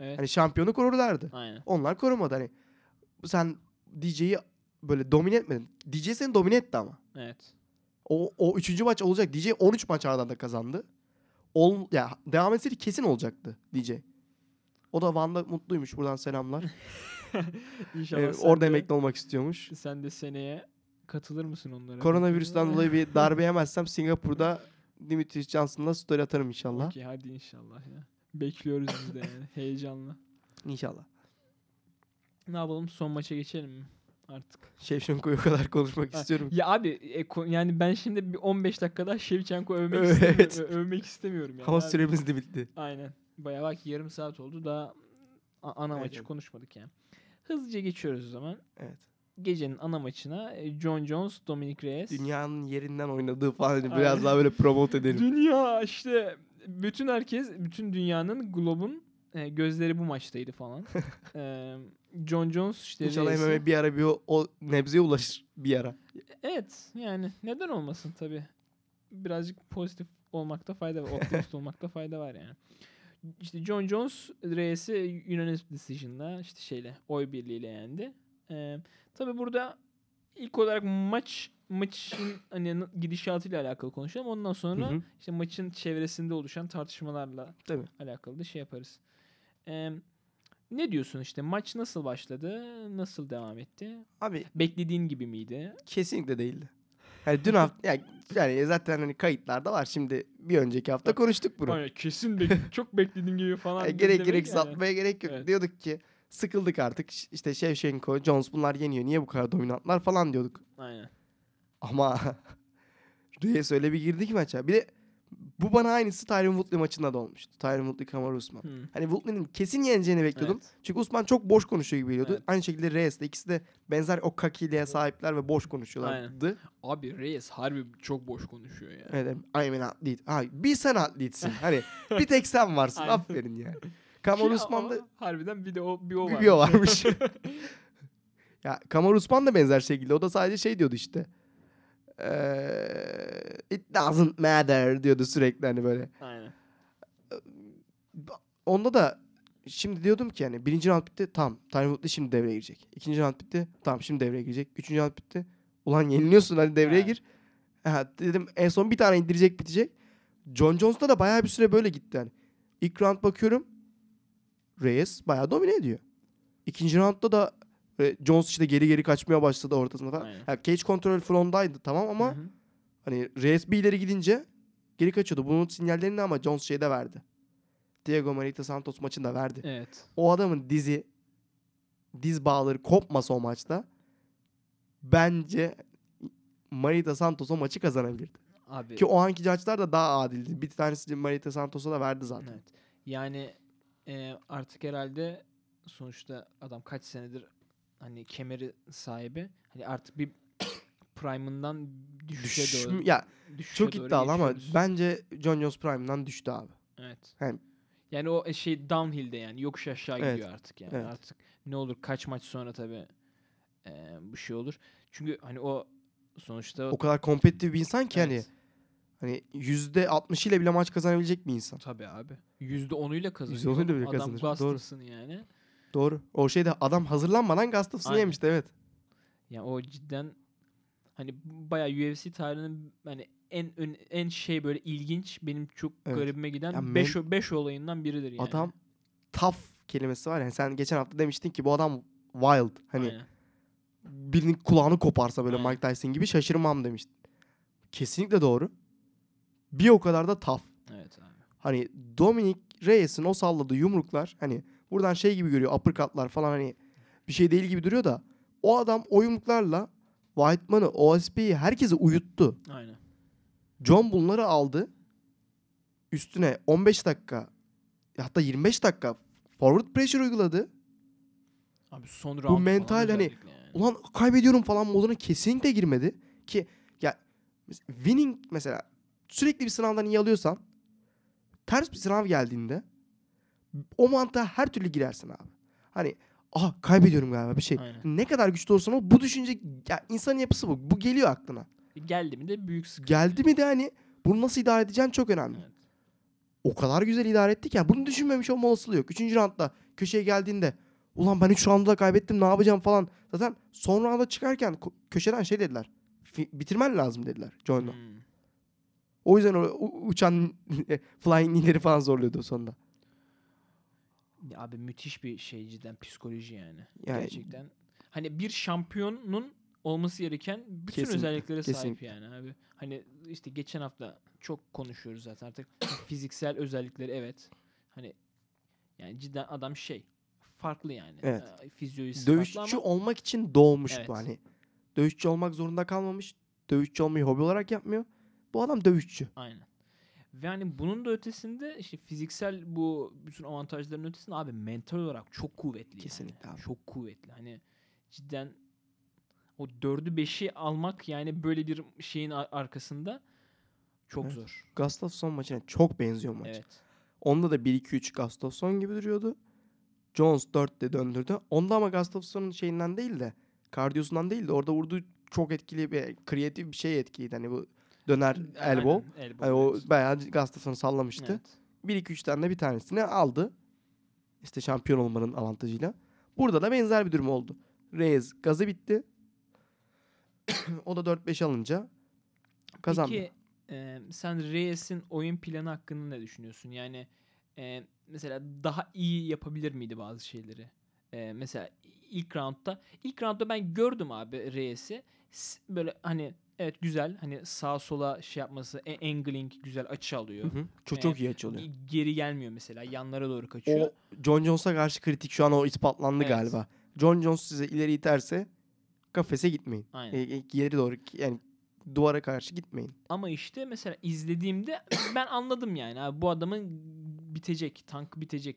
Evet. Hani şampiyonu korurlardı. Aynen. Onlar korumadı hani. Sen DJ'yi böyle domine etmedin. DJ seni domine etti ama. Evet. O, o üçüncü maç olacak. DJ 13 maç arda arda kazandı. Ol, ya devam etseydi kesin olacaktı DJ. O da Van'da mutluymuş. Buradan selamlar. [laughs] İnşallah Ee, orada de- emekli olmak istiyormuş. Sen de seneye katılır mısın onlara? Koronavirüsten dolayı bir darbe yemezsem Singapur'da Dimitris Johnson'la story atarım inşallah. Okey hadi inşallah ya. Bekliyoruz biz de yani. [laughs] Heyecanla. İnşallah. Ne yapalım son maça geçelim mi? Artık. Şevşenko'yu o kadar konuşmak Ha, istiyorum. Ya abi e, yani ben şimdi bir 15 dakika daha Şevçenko övmek Evet. istemiyorum. Övmek istemiyorum yani. Ama abi. süremiz de bitti. Aynen. Bayağı bak yarım saat oldu daha ana maçı evet. konuşmadık yani. Hızlıca geçiyoruz o zaman. Evet. Gecenin ana maçına e, John Jones, Dominic Reyes. Dünyanın yerinden oynadığı falan hani Aynen. biraz daha böyle promote edelim. Dünya işte bütün herkes, bütün dünyanın, globun e, gözleri bu maçtaydı falan. [laughs] e, John Jones işte İnşallah MMA bir ara bir o, o nebzeye ulaşır bir ara. Evet yani neden olmasın tabi. Birazcık pozitif olmakta fayda var. Optimist [laughs] olmakta fayda var yani. İşte John Jones Reyes'i unanimous decision'la işte şeyle oy birliğiyle yendi. Ee, tabi burada ilk olarak maç maçın hani gidişatıyla alakalı konuşalım. Ondan sonra Hı hı. işte maçın çevresinde oluşan tartışmalarla Tabii. alakalı da şey yaparız. Ee, ne diyorsun işte maç nasıl başladı? Nasıl devam etti? Abi Beklediğin gibi miydi? kesinlikle değildi. Yani dün hafta [laughs] yani, yani zaten hani kayıtlarda var. Şimdi bir önceki hafta konuştuk bunu. Aynen, kesin bek- çok beklediğin gibi falan. Yani dedi gerek gerek yani. satmaya gerek yok. Evet. Diyorduk ki sıkıldık artık. İşte Shevchenko, Jones bunlar yeniyor. Niye bu kadar dominantlar falan diyorduk. Aynen. Ama [laughs] Reyes öyle bir girdi ki maça. Bir de bu bana aynısı Tyron Woodley maçında da olmuştu. Tyron Woodley, Kamaru Usman. Hmm. Hani Woodley'nin kesin yeneceğini bekliyordum. Evet. Çünkü Usman çok boş konuşuyor gibi geliyordu. Evet. Aynı şekilde Reyes de ikisi de benzer o kakiliğe sahipler ve boş konuşuyorlardı. Abi Reyes harbi çok boş konuşuyor ya. Evet, I'm an athlete. Ha, bir sen atletsin. Hani bir tek sen varsın. [laughs] Aynen. Aferin yani. Kamaru Ki Usman da harbiden bir de o bir o bir, var. bir o varmış. [laughs] [laughs] ya Kamaru Usman da benzer şekilde. O da sadece şey diyordu işte. Eee, it doesn't matter diyordu sürekli hani böyle. Aynen. Onda da şimdi diyordum ki yani birinci round bitti. Tamam. Tyron Woodley şimdi devreye girecek. İkinci round bitti. Tamam şimdi devreye girecek. Üçüncü round bitti. Ulan yeniliyorsun hadi devreye gir. Ha, dedim en son bir tane indirecek bitecek. John Jones'ta da bayağı bir süre böyle gitti yani. İlk round bakıyorum. Reyes bayağı domine ediyor. İkinci roundda da e, Jones işte geri geri kaçmaya başladı ortasında falan. Aynen. Ha, cage control front'daydı tamam ama Hı hı. Hani Reyes bir ileri gidince geri kaçıyordu. Bunun sinyallerini ama Jones şeyde verdi. Diego Marita Santos maçında verdi. Evet. O adamın dizi diz bağları kopmasa o maçta bence Marita Santos o maçı kazanabilirdi. Abi. Ki o anki maçlar da daha adildi. Bir tanesi Marita Santos'a da verdi zaten. Evet. Yani e, artık herhalde sonuçta adam kaç senedir hani kemeri sahibi. Hani artık bir [coughs] prime'ından düşüşe Düş, doğru. ya düşüşe çok doğru iddialı ama bence John Jones Prime'dan düştü abi. Evet. Hem- Yani o e, şey downhill'de yani yokuş aşağı Evet, gidiyor artık yani. evet. Artık ne olur kaç maç sonra tabii e, bu şey olur. Çünkü hani o sonuçta O kadar kompetitif bir insan ki hani Evet. hani %60 ile bile maç kazanabilecek bir insan. Tabii abi. %10'uyla kazanıyor. %10'uyla bile Adam kazanır. Doğru. Gustafsson yani. Doğru. O şeyde adam hazırlanmadan Gustafson'ı yemişti evet. Yani o cidden hani bayağı UFC tarihinin hani en ön- en şey böyle ilginç benim çok Evet. garibime giden men- 5 5 olayından biridir yani. Adam tough kelimesi var yani sen geçen hafta demiştin ki bu adam wild. Hani Aynen. birinin kulağını koparsa böyle Aynen. Mike Tyson gibi şaşırmam demiştin. Kesinlikle doğru. Bir o kadar da tough. Evet abi. Hani Dominic Reyes'in o salladığı yumruklar hani buradan şey gibi görüyor uppercutlar falan hani bir şey değil gibi duruyor da o adam o yumruklarla Whiteman'ı, OSP'yi herkesi uyuttu. Aynen. John bunları aldı. Üstüne 15 dakika hatta 25 dakika forward pressure uyguladı. Abi son falan mental hani- yani. Ulan kaybediyorum falan moduna kesinlikle girmedi. Ki ya winning mesela sürekli bir sınavdan iyi alıyorsan ters bir sınav geldiğinde o mantığa her türlü girersin abi. Hani aha kaybediyorum galiba bir şey. Aynen. Ne kadar güçlü olursan ol bu düşünce ya insanın yapısı bu. Bu geliyor aklına. Geldi mi de büyük sıkıntı. Geldi mi de hani bunu nasıl idare edeceğin çok önemli. Evet. O kadar güzel idare ettik ya bunu düşünmemiş olma olasılığı yok. Üçüncü roundda köşeye geldiğinde ulan ben üç roundda kaybettim ne yapacağım falan. Zaten son rounda çıkarken köşeden şey dediler. "Fi- bitirmen lazım dediler John'la. Hmm. O yüzden o uçan flying knee'leri falan zorluyordu sonunda. Ya abi müthiş bir şey cidden psikoloji yani. Yani- Gerçekten. Hani bir şampiyonun olması gereken bütün Kesinlikle, özelliklere sahip kesinlikle. yani abi. Hani işte geçen hafta çok konuşuyoruz zaten artık [clears throat] fiziksel özellikleri evet. Hani yani cidden adam şey farklı yani. Evet. Ee, Fizyolojisi Dövüşçü farklı ama olmak için doğmuş Evet. bu hani. Dövüşçü olmak zorunda kalmamış. Dövüşçü olmayı hobi olarak yapmıyor. Bu adam dövüşçü. aynen. Ve hani bunun da ötesinde işte fiziksel bu bütün avantajların ötesinde abi mental olarak çok kuvvetli. yani. Kesinlikle abi. Çok kuvvetli. Hani cidden o dördü beşi almak yani böyle bir şeyin ar- arkasında çok Evet. zor. Gustafsson maçına çok benziyor maç. Evet. Onda da 1-2-3 Gustafsson gibi duruyordu. Jones 4'te döndürdü. Onda ama Gustafsson'un şeyinden değil de kardiyosundan değil de orada vurduğu çok etkili bir kreatif bir şey etkiliydi. Hani bu döner elbow. Aynen, elbow, Hani o bayağı Gustafsson'u sallamıştı. Evet. 1-2-3'ten de bir tanesini aldı. İşte şampiyon olmanın avantajıyla. Burada da benzer bir durum oldu. Reyes gazı bitti. [coughs] o da 4-5 alınca kazandı. Peki e, sen Reyes'in oyun planı hakkında ne düşünüyorsun? Yani e, mesela daha iyi yapabilir miydi bazı şeyleri? E, mesela ilk roundda ilk roundda ben gördüm abi Reyes'i böyle hani evet güzel hani sağa sola şey yapması e- angling güzel açı alıyor. Hı hı. Çok, Ee, çok iyi açı oluyor. Ge- Geri gelmiyor mesela yanlara doğru kaçıyor. O John Jones'a karşı kritik şu an o ispatlandı Evet. galiba. John Jones size ileri iterse kafese gitmeyin. Aynen. E, e, geri doğru yani duvara karşı gitmeyin. Ama işte mesela izlediğimde ben anladım yani abi bu adamın bitecek, tank bitecek.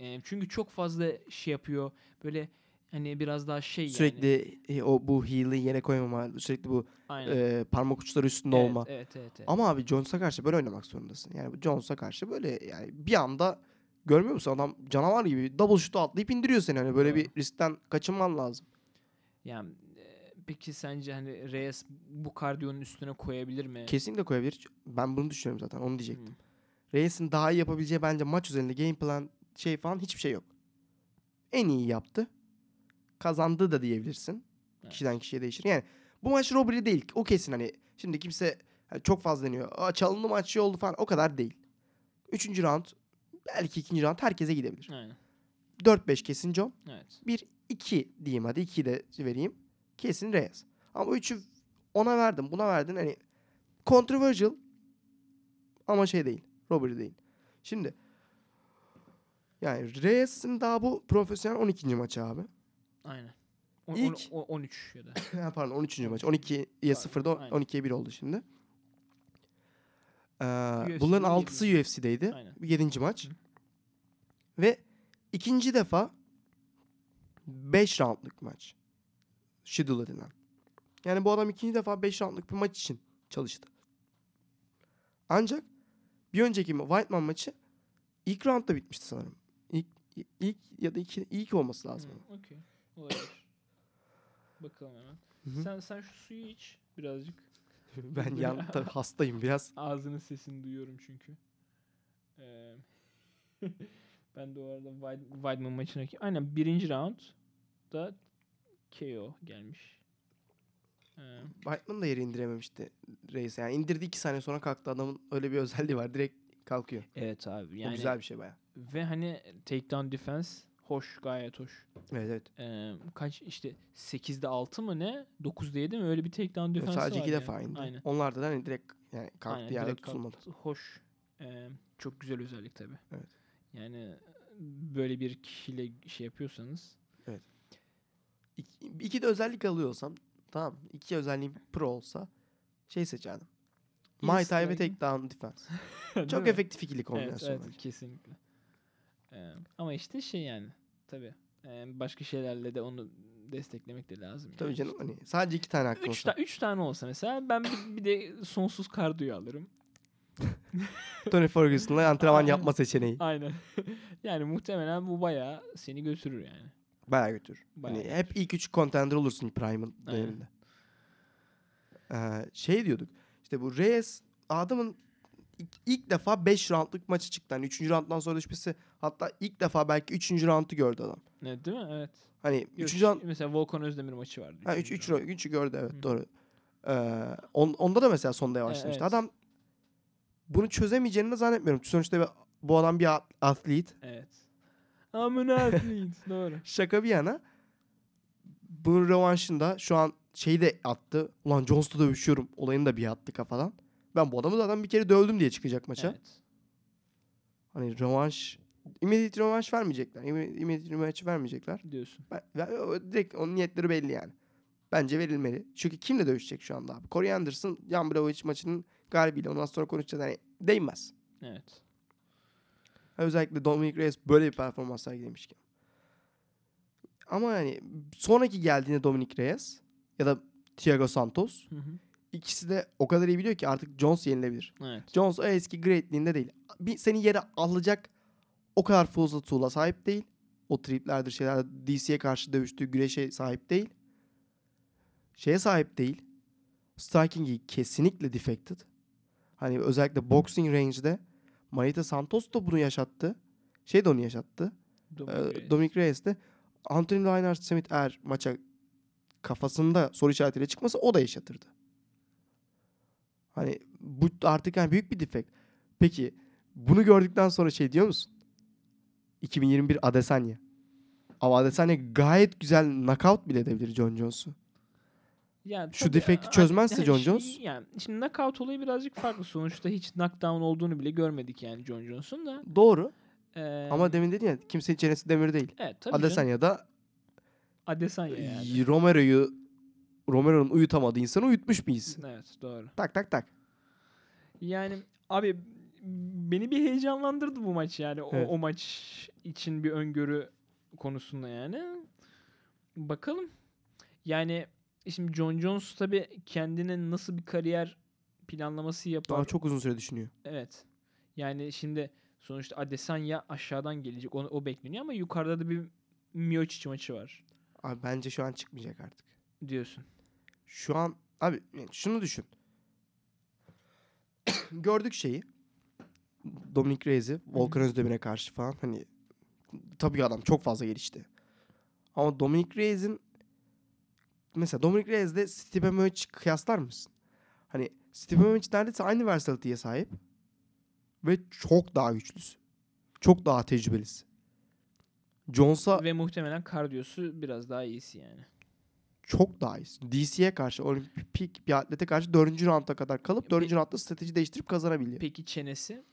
E, çünkü çok fazla şey yapıyor. Böyle hani biraz daha şey yani. Sürekli e, o bu heel'i yere koymama, sürekli bu Aynen. e, parmak uçları üstünde evet, olma. Evet, evet, evet. Ama abi Jones'a karşı böyle oynamak zorundasın. Yani Jones'a karşı böyle yani bir anda görmüyor musun adam canavar gibi double shoot'u atlayıp indiriyor seni. Hani böyle Doğru. bir riskten kaçınman lazım. Yani e, peki sence hani Reyes bu kardiyonun üstüne koyabilir mi? Kesinlikle koyabilir. Ben bunu düşünüyorum zaten. Onu diyecektim. Hmm. Reyes'in daha iyi yapabileceği bence maç üzerinde game plan şey falan hiçbir şey yok. En iyi yaptı. Kazandı da diyebilirsin. Evet. Kişiden kişiye değişir. Yani bu maç robbery değil. O kesin hani. Şimdi kimse hani çok fazla deniyor. Aa, çalındı maç şey oldu falan. O kadar değil. Üçüncü round belki ikinci round herkese gidebilir. Aynen. 4-5 kesin John. Evet. 1-2 diyeyim hadi. 2 de vereyim. Kesin Reyes. Ama 3'ü ona verdim. Buna verdin. Hani controversial ama şey değil. Robbery değil. Şimdi yani Reyes'in daha bu profesyonel 12. maçı abi. Aynen. On, İlk- on- on- 13 ya da. [coughs] Ha, Pardon 13. maç. 12'ye 0'da Aynen. 12'ye 1 oldu şimdi. Ee, UFC'de bunların yedi. 6'sı UFC'deydi. Aynen. 7. maç. Hı. Ve ikinci defa 5 roundluk maç. Schedule edilen. Yani bu adam ikinci defa 5 roundluk bir maç için çalıştı. Ancak bir önceki Whiteman maçı ilk roundda bitmişti sanırım. İlk, ilk ya da iki, ilk olması lazım. Hı, Okey. Olabilir. Bakalım hemen. Hı hı. Sen sen şu suyu iç birazcık. [laughs] Ben yan [laughs] tabii hastayım biraz. Ağzının sesini duyuyorum çünkü. Ee, [laughs] ben de o arada Weid- Weidman maçına... Aynen birinci round da KO gelmiş. Ee, da yere indirememişti Reis'e. Yani indirdi iki saniye sonra kalktı. Adamın öyle bir özelliği var. Direkt kalkıyor. evet abi o yani güzel bir şey baya. ve hani takedown defense hoş gayet hoş. Evet evet. Ee, kaç işte 8'de 6 mı ne? 9'da 7 mi? Öyle bir takedown defense Sadece var iki yani. defa indi. Aynen. Onlar da hani direkt yani kalktı Aynen, yerde direkt tutulmadı. kalktı. Hoş. Ee, çok güzel özellik tabii. Evet. Yani böyle bir kişiyle şey yapıyorsanız İki, iki de özellik alıyorsam tamam? İki özelliğim pro olsa şey seçerdim. Muay Thai ve takedown defense. [laughs] Çok efektif ikili Evet, kombinasyon evet bence. kesinlikle. Ee, ama işte şey yani tabii ee, başka şeylerle de onu desteklemek de lazım. Tabii yani. canım hani sadece iki tane hakkım Üç, olsa. ta- üç tane olsa mesela ben bir, bir de sonsuz kardiyo alırım. [laughs] Tony Ferguson'la antrenman Aynen. yapma seçeneği. Aynen. [laughs] yani muhtemelen bu bayağı seni götürür yani. Bayağı götür. Bayağı hani hep ilk üç contender olursun Prime'ın döneminde. Ee, şey diyorduk. İşte bu Reyes adamın ilk, ilk defa 5 roundluk maçı çıktı. Hani 3. rounddan sonra düşmesi hatta ilk defa belki 3. roundu gördü adam. Evet, değil mi? Evet. Hani Yok, 3. round mesela Volkan Özdemir maçı vardı. ha 3 üçüncü 3 round. 3'ü gördü evet Hı. doğru. Ee, on, onda da mesela sonda yavaşlamıştı. evet. Adam bunu çözemeyeceğini de zannetmiyorum. Sonuçta bir- bu adam bir at- atlet. Evet. Amına atlet. [laughs] Doğru. Şaka bir yana bunun rövanşında şu an şeyi de attı. Ulan Jones'la dövüşüyorum. Olayını da bir attı kafadan. Ben bu adamı zaten bir kere dövdüm diye çıkacak maça. Evet. Hani rövanş immediate rövanş vermeyecekler. Imme- Immediate rövanş vermeyecekler. Diyorsun. Ben, ben- direkt onun niyetleri belli yani. Bence verilmeli. Çünkü kimle dövüşecek şu anda abi? Corey Anderson, Jan Blachowicz maçının galibiyle. Ondan sonra konuşacağız. Hani değmez. Evet. Özellikle Dominic Reyes böyle bir performans sergilemişken. Ama yani sonraki geldiğinde Dominic Reyes ya da Thiago Santos Hı hı. İkisi de o kadar iyi biliyor ki artık Jones yenilebilir. Evet. Jones o eski greatliğinde değil. Bir seni yere alacak o kadar fazla tool'a sahip değil. O triplerdir şeyler DC'ye karşı dövüştüğü güreşe sahip değil. Şeye sahip değil. Striking'i kesinlikle defected. Hani özellikle boxing range'de Marita Santos da bunu yaşattı. Şey de onu yaşattı. Dominic Ee, Reyes. Dominic Reyes de Anthony Reinhardt Smith eğer maça kafasında soru işaretiyle çıkmasa o da yaşatırdı. Hani bu artık yani büyük bir defekt. Peki bunu gördükten sonra şey diyor musun? 2021 Adesanya. Ama Adesanya gayet güzel knockout bile edebilir John Jones'u. Yani Şu defekti çözmezse John Jones- Yani şimdi knockout olayı birazcık farklı. Sonuçta hiç knockdown olduğunu bile görmedik yani John Jones'un da. Doğru. Ee, Ama demin dedin ya kimsenin çenesi demir değil. evet, tabii canım. Adesanya da Adesanya yani. Romero'yu Romero'nun uyutamadığı insanı uyutmuş isim. Evet doğru. Tak tak tak. Yani abi beni bir heyecanlandırdı bu maç yani. O, Evet. o maç için bir öngörü konusunda yani. Bakalım. Yani şimdi John Jones tabii kendine nasıl bir kariyer planlaması yapar. Daha çok uzun süre düşünüyor. Evet. Yani şimdi sonuçta Adesanya aşağıdan gelecek. O, o bekleniyor ama yukarıda da bir Miocic maçı var Abi bence şu an çıkmayacak artık. diyorsun. Şu an abi yani şunu düşün. [coughs] Gördük şeyi. Dominic Reyes'i Volkan Özdemir'e karşı falan hani tabii adam çok fazla gelişti. Ama Dominic Reyes'in mesela Dominic Reyes'le Stipe Miocic kıyaslar mısın? Hani Stipe Miocic neredeyse aynı versatility'ye sahip ve çok daha güçlüsü. Çok daha tecrübelisi. Jones'a Ve muhtemelen kardiyosu biraz daha iyisi yani. Çok daha iyisi. DC'ye karşı, olimpik bir atlete karşı 4. rounda kadar kalıp 4. Pe- roundda strateji değiştirip kazanabiliyor. Peki çenesi?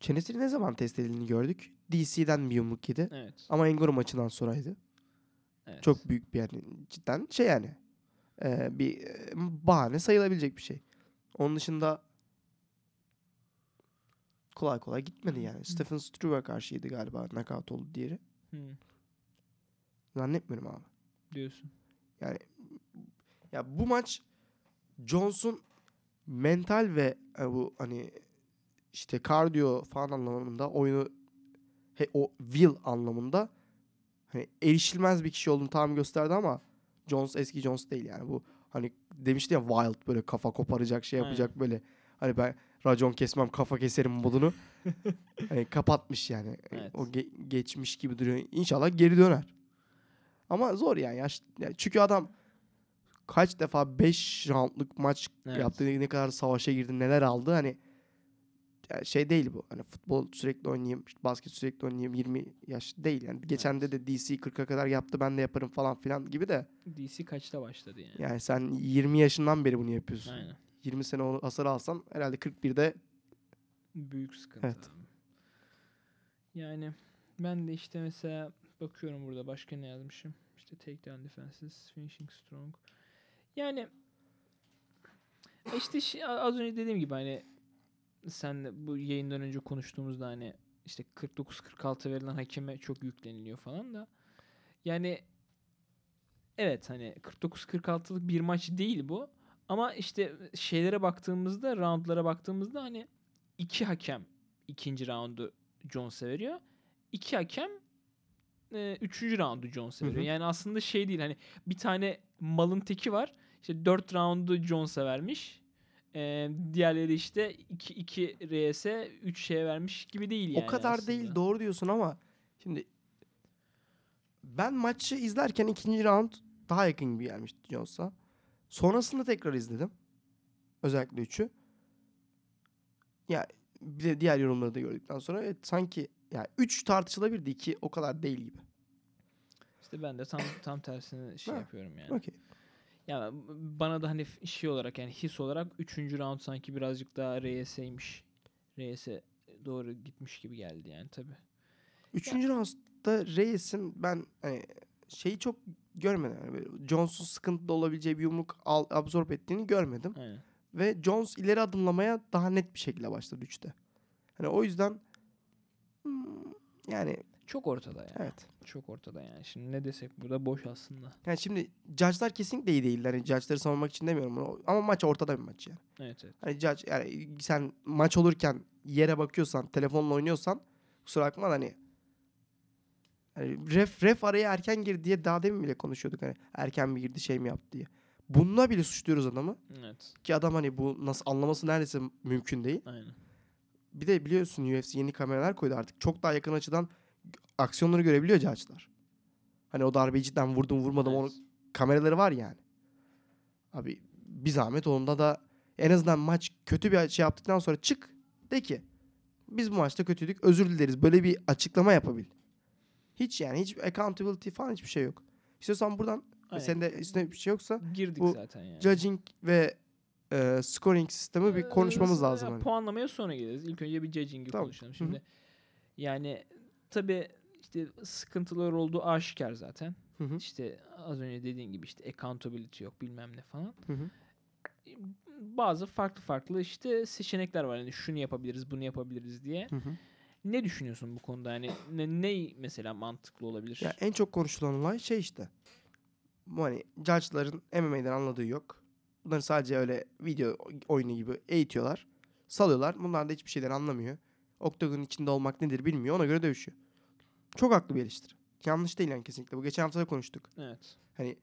Çenesini ne zaman test edildiğini gördük. DC'den bir yumruk yedi. Evet. Ama Engoro maçından sonraydı. evet. Çok büyük bir yani cidden şey yani. e, bir e, bahane sayılabilecek bir şey. Onun dışında kolay kolay gitmedi yani. Stephen Struve karşıydı galiba knockout oldu diğeri. Hı, Zannetmiyorum abi. diyorsun. Ya bu maç Jones'un mental ve e, bu hani işte kardiyo falan anlamında oyunu he, o will anlamında hani erişilmez bir kişi olduğunu tam gösterdi ama Jones eski Jones değil yani bu hani demişti ya wild böyle kafa koparacak şey yapacak böyle hani ben racon kesmem kafa keserim modunu [laughs] hani kapatmış yani Evet. o ge- geçmiş gibi duruyor İnşallah geri döner Ama zor yani. Yaş, yani çünkü adam kaç defa 5 roundluk maç Evet. yaptı. Ne kadar savaşa girdi, neler aldı. Hani yani şey değil bu. Hani futbol sürekli oynayayım, işte basket sürekli oynayayım 20 yaş değil yani. Geçen de de DC 40'a kadar yaptı ben de yaparım falan filan gibi de. DC kaçta başladı yani? Yani sen 20 yaşından beri bunu yapıyorsun. Aynen. 20 sene hasar alsan herhalde 41'de Büyük sıkıntı. Evet. Yani ben de işte mesela bakıyorum burada başka ne yazmışım. İşte takedown defenses, finishing strong. Yani işte az önce dediğim gibi hani sen bu yayından önce konuştuğumuzda hani işte 49-46 verilen hakeme çok yükleniliyor falan da yani evet hani 49-46'lık bir maç değil bu ama işte şeylere baktığımızda roundlara baktığımızda hani iki hakem ikinci roundu Jones'a veriyor. İki hakem e, üçüncü roundu Jones'a veriyor. hı. Yani aslında şey değil hani bir tane malın teki var. İşte dört roundu Jones'a vermiş. E, diğerleri işte 2 2 RS'e 3 şeye vermiş gibi değil yani. o kadar aslında. değil doğru diyorsun ama şimdi ben maçı izlerken ikinci round daha yakın gibi gelmişti Jones'a. Sonrasında tekrar izledim. Özellikle 3'ü. Ya bir de diğer yorumları da gördükten sonra evet, sanki ya 3 tartışılabilirdi 2 o kadar değil gibi. İşte ben de tam tam tersini şey Ha, yapıyorum yani. Okey. Ya bana da hani şey olarak yani his olarak 3. round sanki birazcık daha RS'ymiş. RS'e doğru gitmiş gibi geldi yani tabi. Üçüncü roundda Reyes'in ben hani şeyi çok görmedim. Yani Jones'un sıkıntıda olabileceği bir yumruk al, absorb ettiğini görmedim. Aynen. Ve Jones ileri adımlamaya daha net bir şekilde başladı 3'te. Hani o yüzden yani Çok ortada yani. evet. Çok ortada yani. Şimdi ne desek burada boş aslında. Yani şimdi judge'lar kesinlikle iyi değiller. Hani judge'ları savunmak için demiyorum bunu. Ama maç ortada bir maç yani. Evet evet. Hani judge yani sen maç olurken yere bakıyorsan, telefonla oynuyorsan kusura bakma hani hani ref ref araya erken girdi diye daha demin bile konuşuyorduk hani erken mi girdi şey mi yaptı diye. Bununla bile suçluyoruz adamı. Evet. Ki adam hani bu nasıl anlaması neredeyse mümkün değil. Aynen. Bir de biliyorsun UFC yeni kameralar koydu artık. Çok daha yakın açıdan aksiyonları görebiliyor judge'lar. Hani o darbeyi cidden vurdum vurmadım onu Evet. kameraları var yani. Abi bir zahmet onda da en azından maç kötü bir şey yaptıktan sonra çık de ki biz bu maçta kötüydük özür dileriz. Böyle bir açıklama yapabil. Hiç yani hiç accountability falan hiçbir şey yok. İstiyorsan buradan Aynen. senin de üstüne bir şey yoksa Girdik bu zaten yani. judging ve e, scoring sistemi bir konuşmamız lazım. hani. Puanlamaya sonra geliriz. İlk önce bir judging'i Tamam. konuşalım. Şimdi yani tabi işte sıkıntılar olduğu aşikar zaten. Hı hı, İşte az önce dediğin gibi işte accountability yok bilmem ne falan. hı hı. Bazı farklı farklı işte seçenekler var. Yani şunu yapabiliriz, bunu yapabiliriz diye. Hı hı. Ne düşünüyorsun bu konuda? Yani ne, ne mesela mantıklı olabilir? Ya en çok konuşulan olay şey işte. Bu hani judge'ların MMA'den anladığı yok. Bunları sadece öyle video oyunu gibi eğitiyorlar. Salıyorlar. Bunlar da hiçbir şeyden anlamıyor. Oktagonun içinde olmak nedir bilmiyor. Ona göre dövüşüyor. Çok haklı bir eleştiri. Yanlış değil yani kesinlikle. Bu geçen hafta da konuştuk. Evet. Hani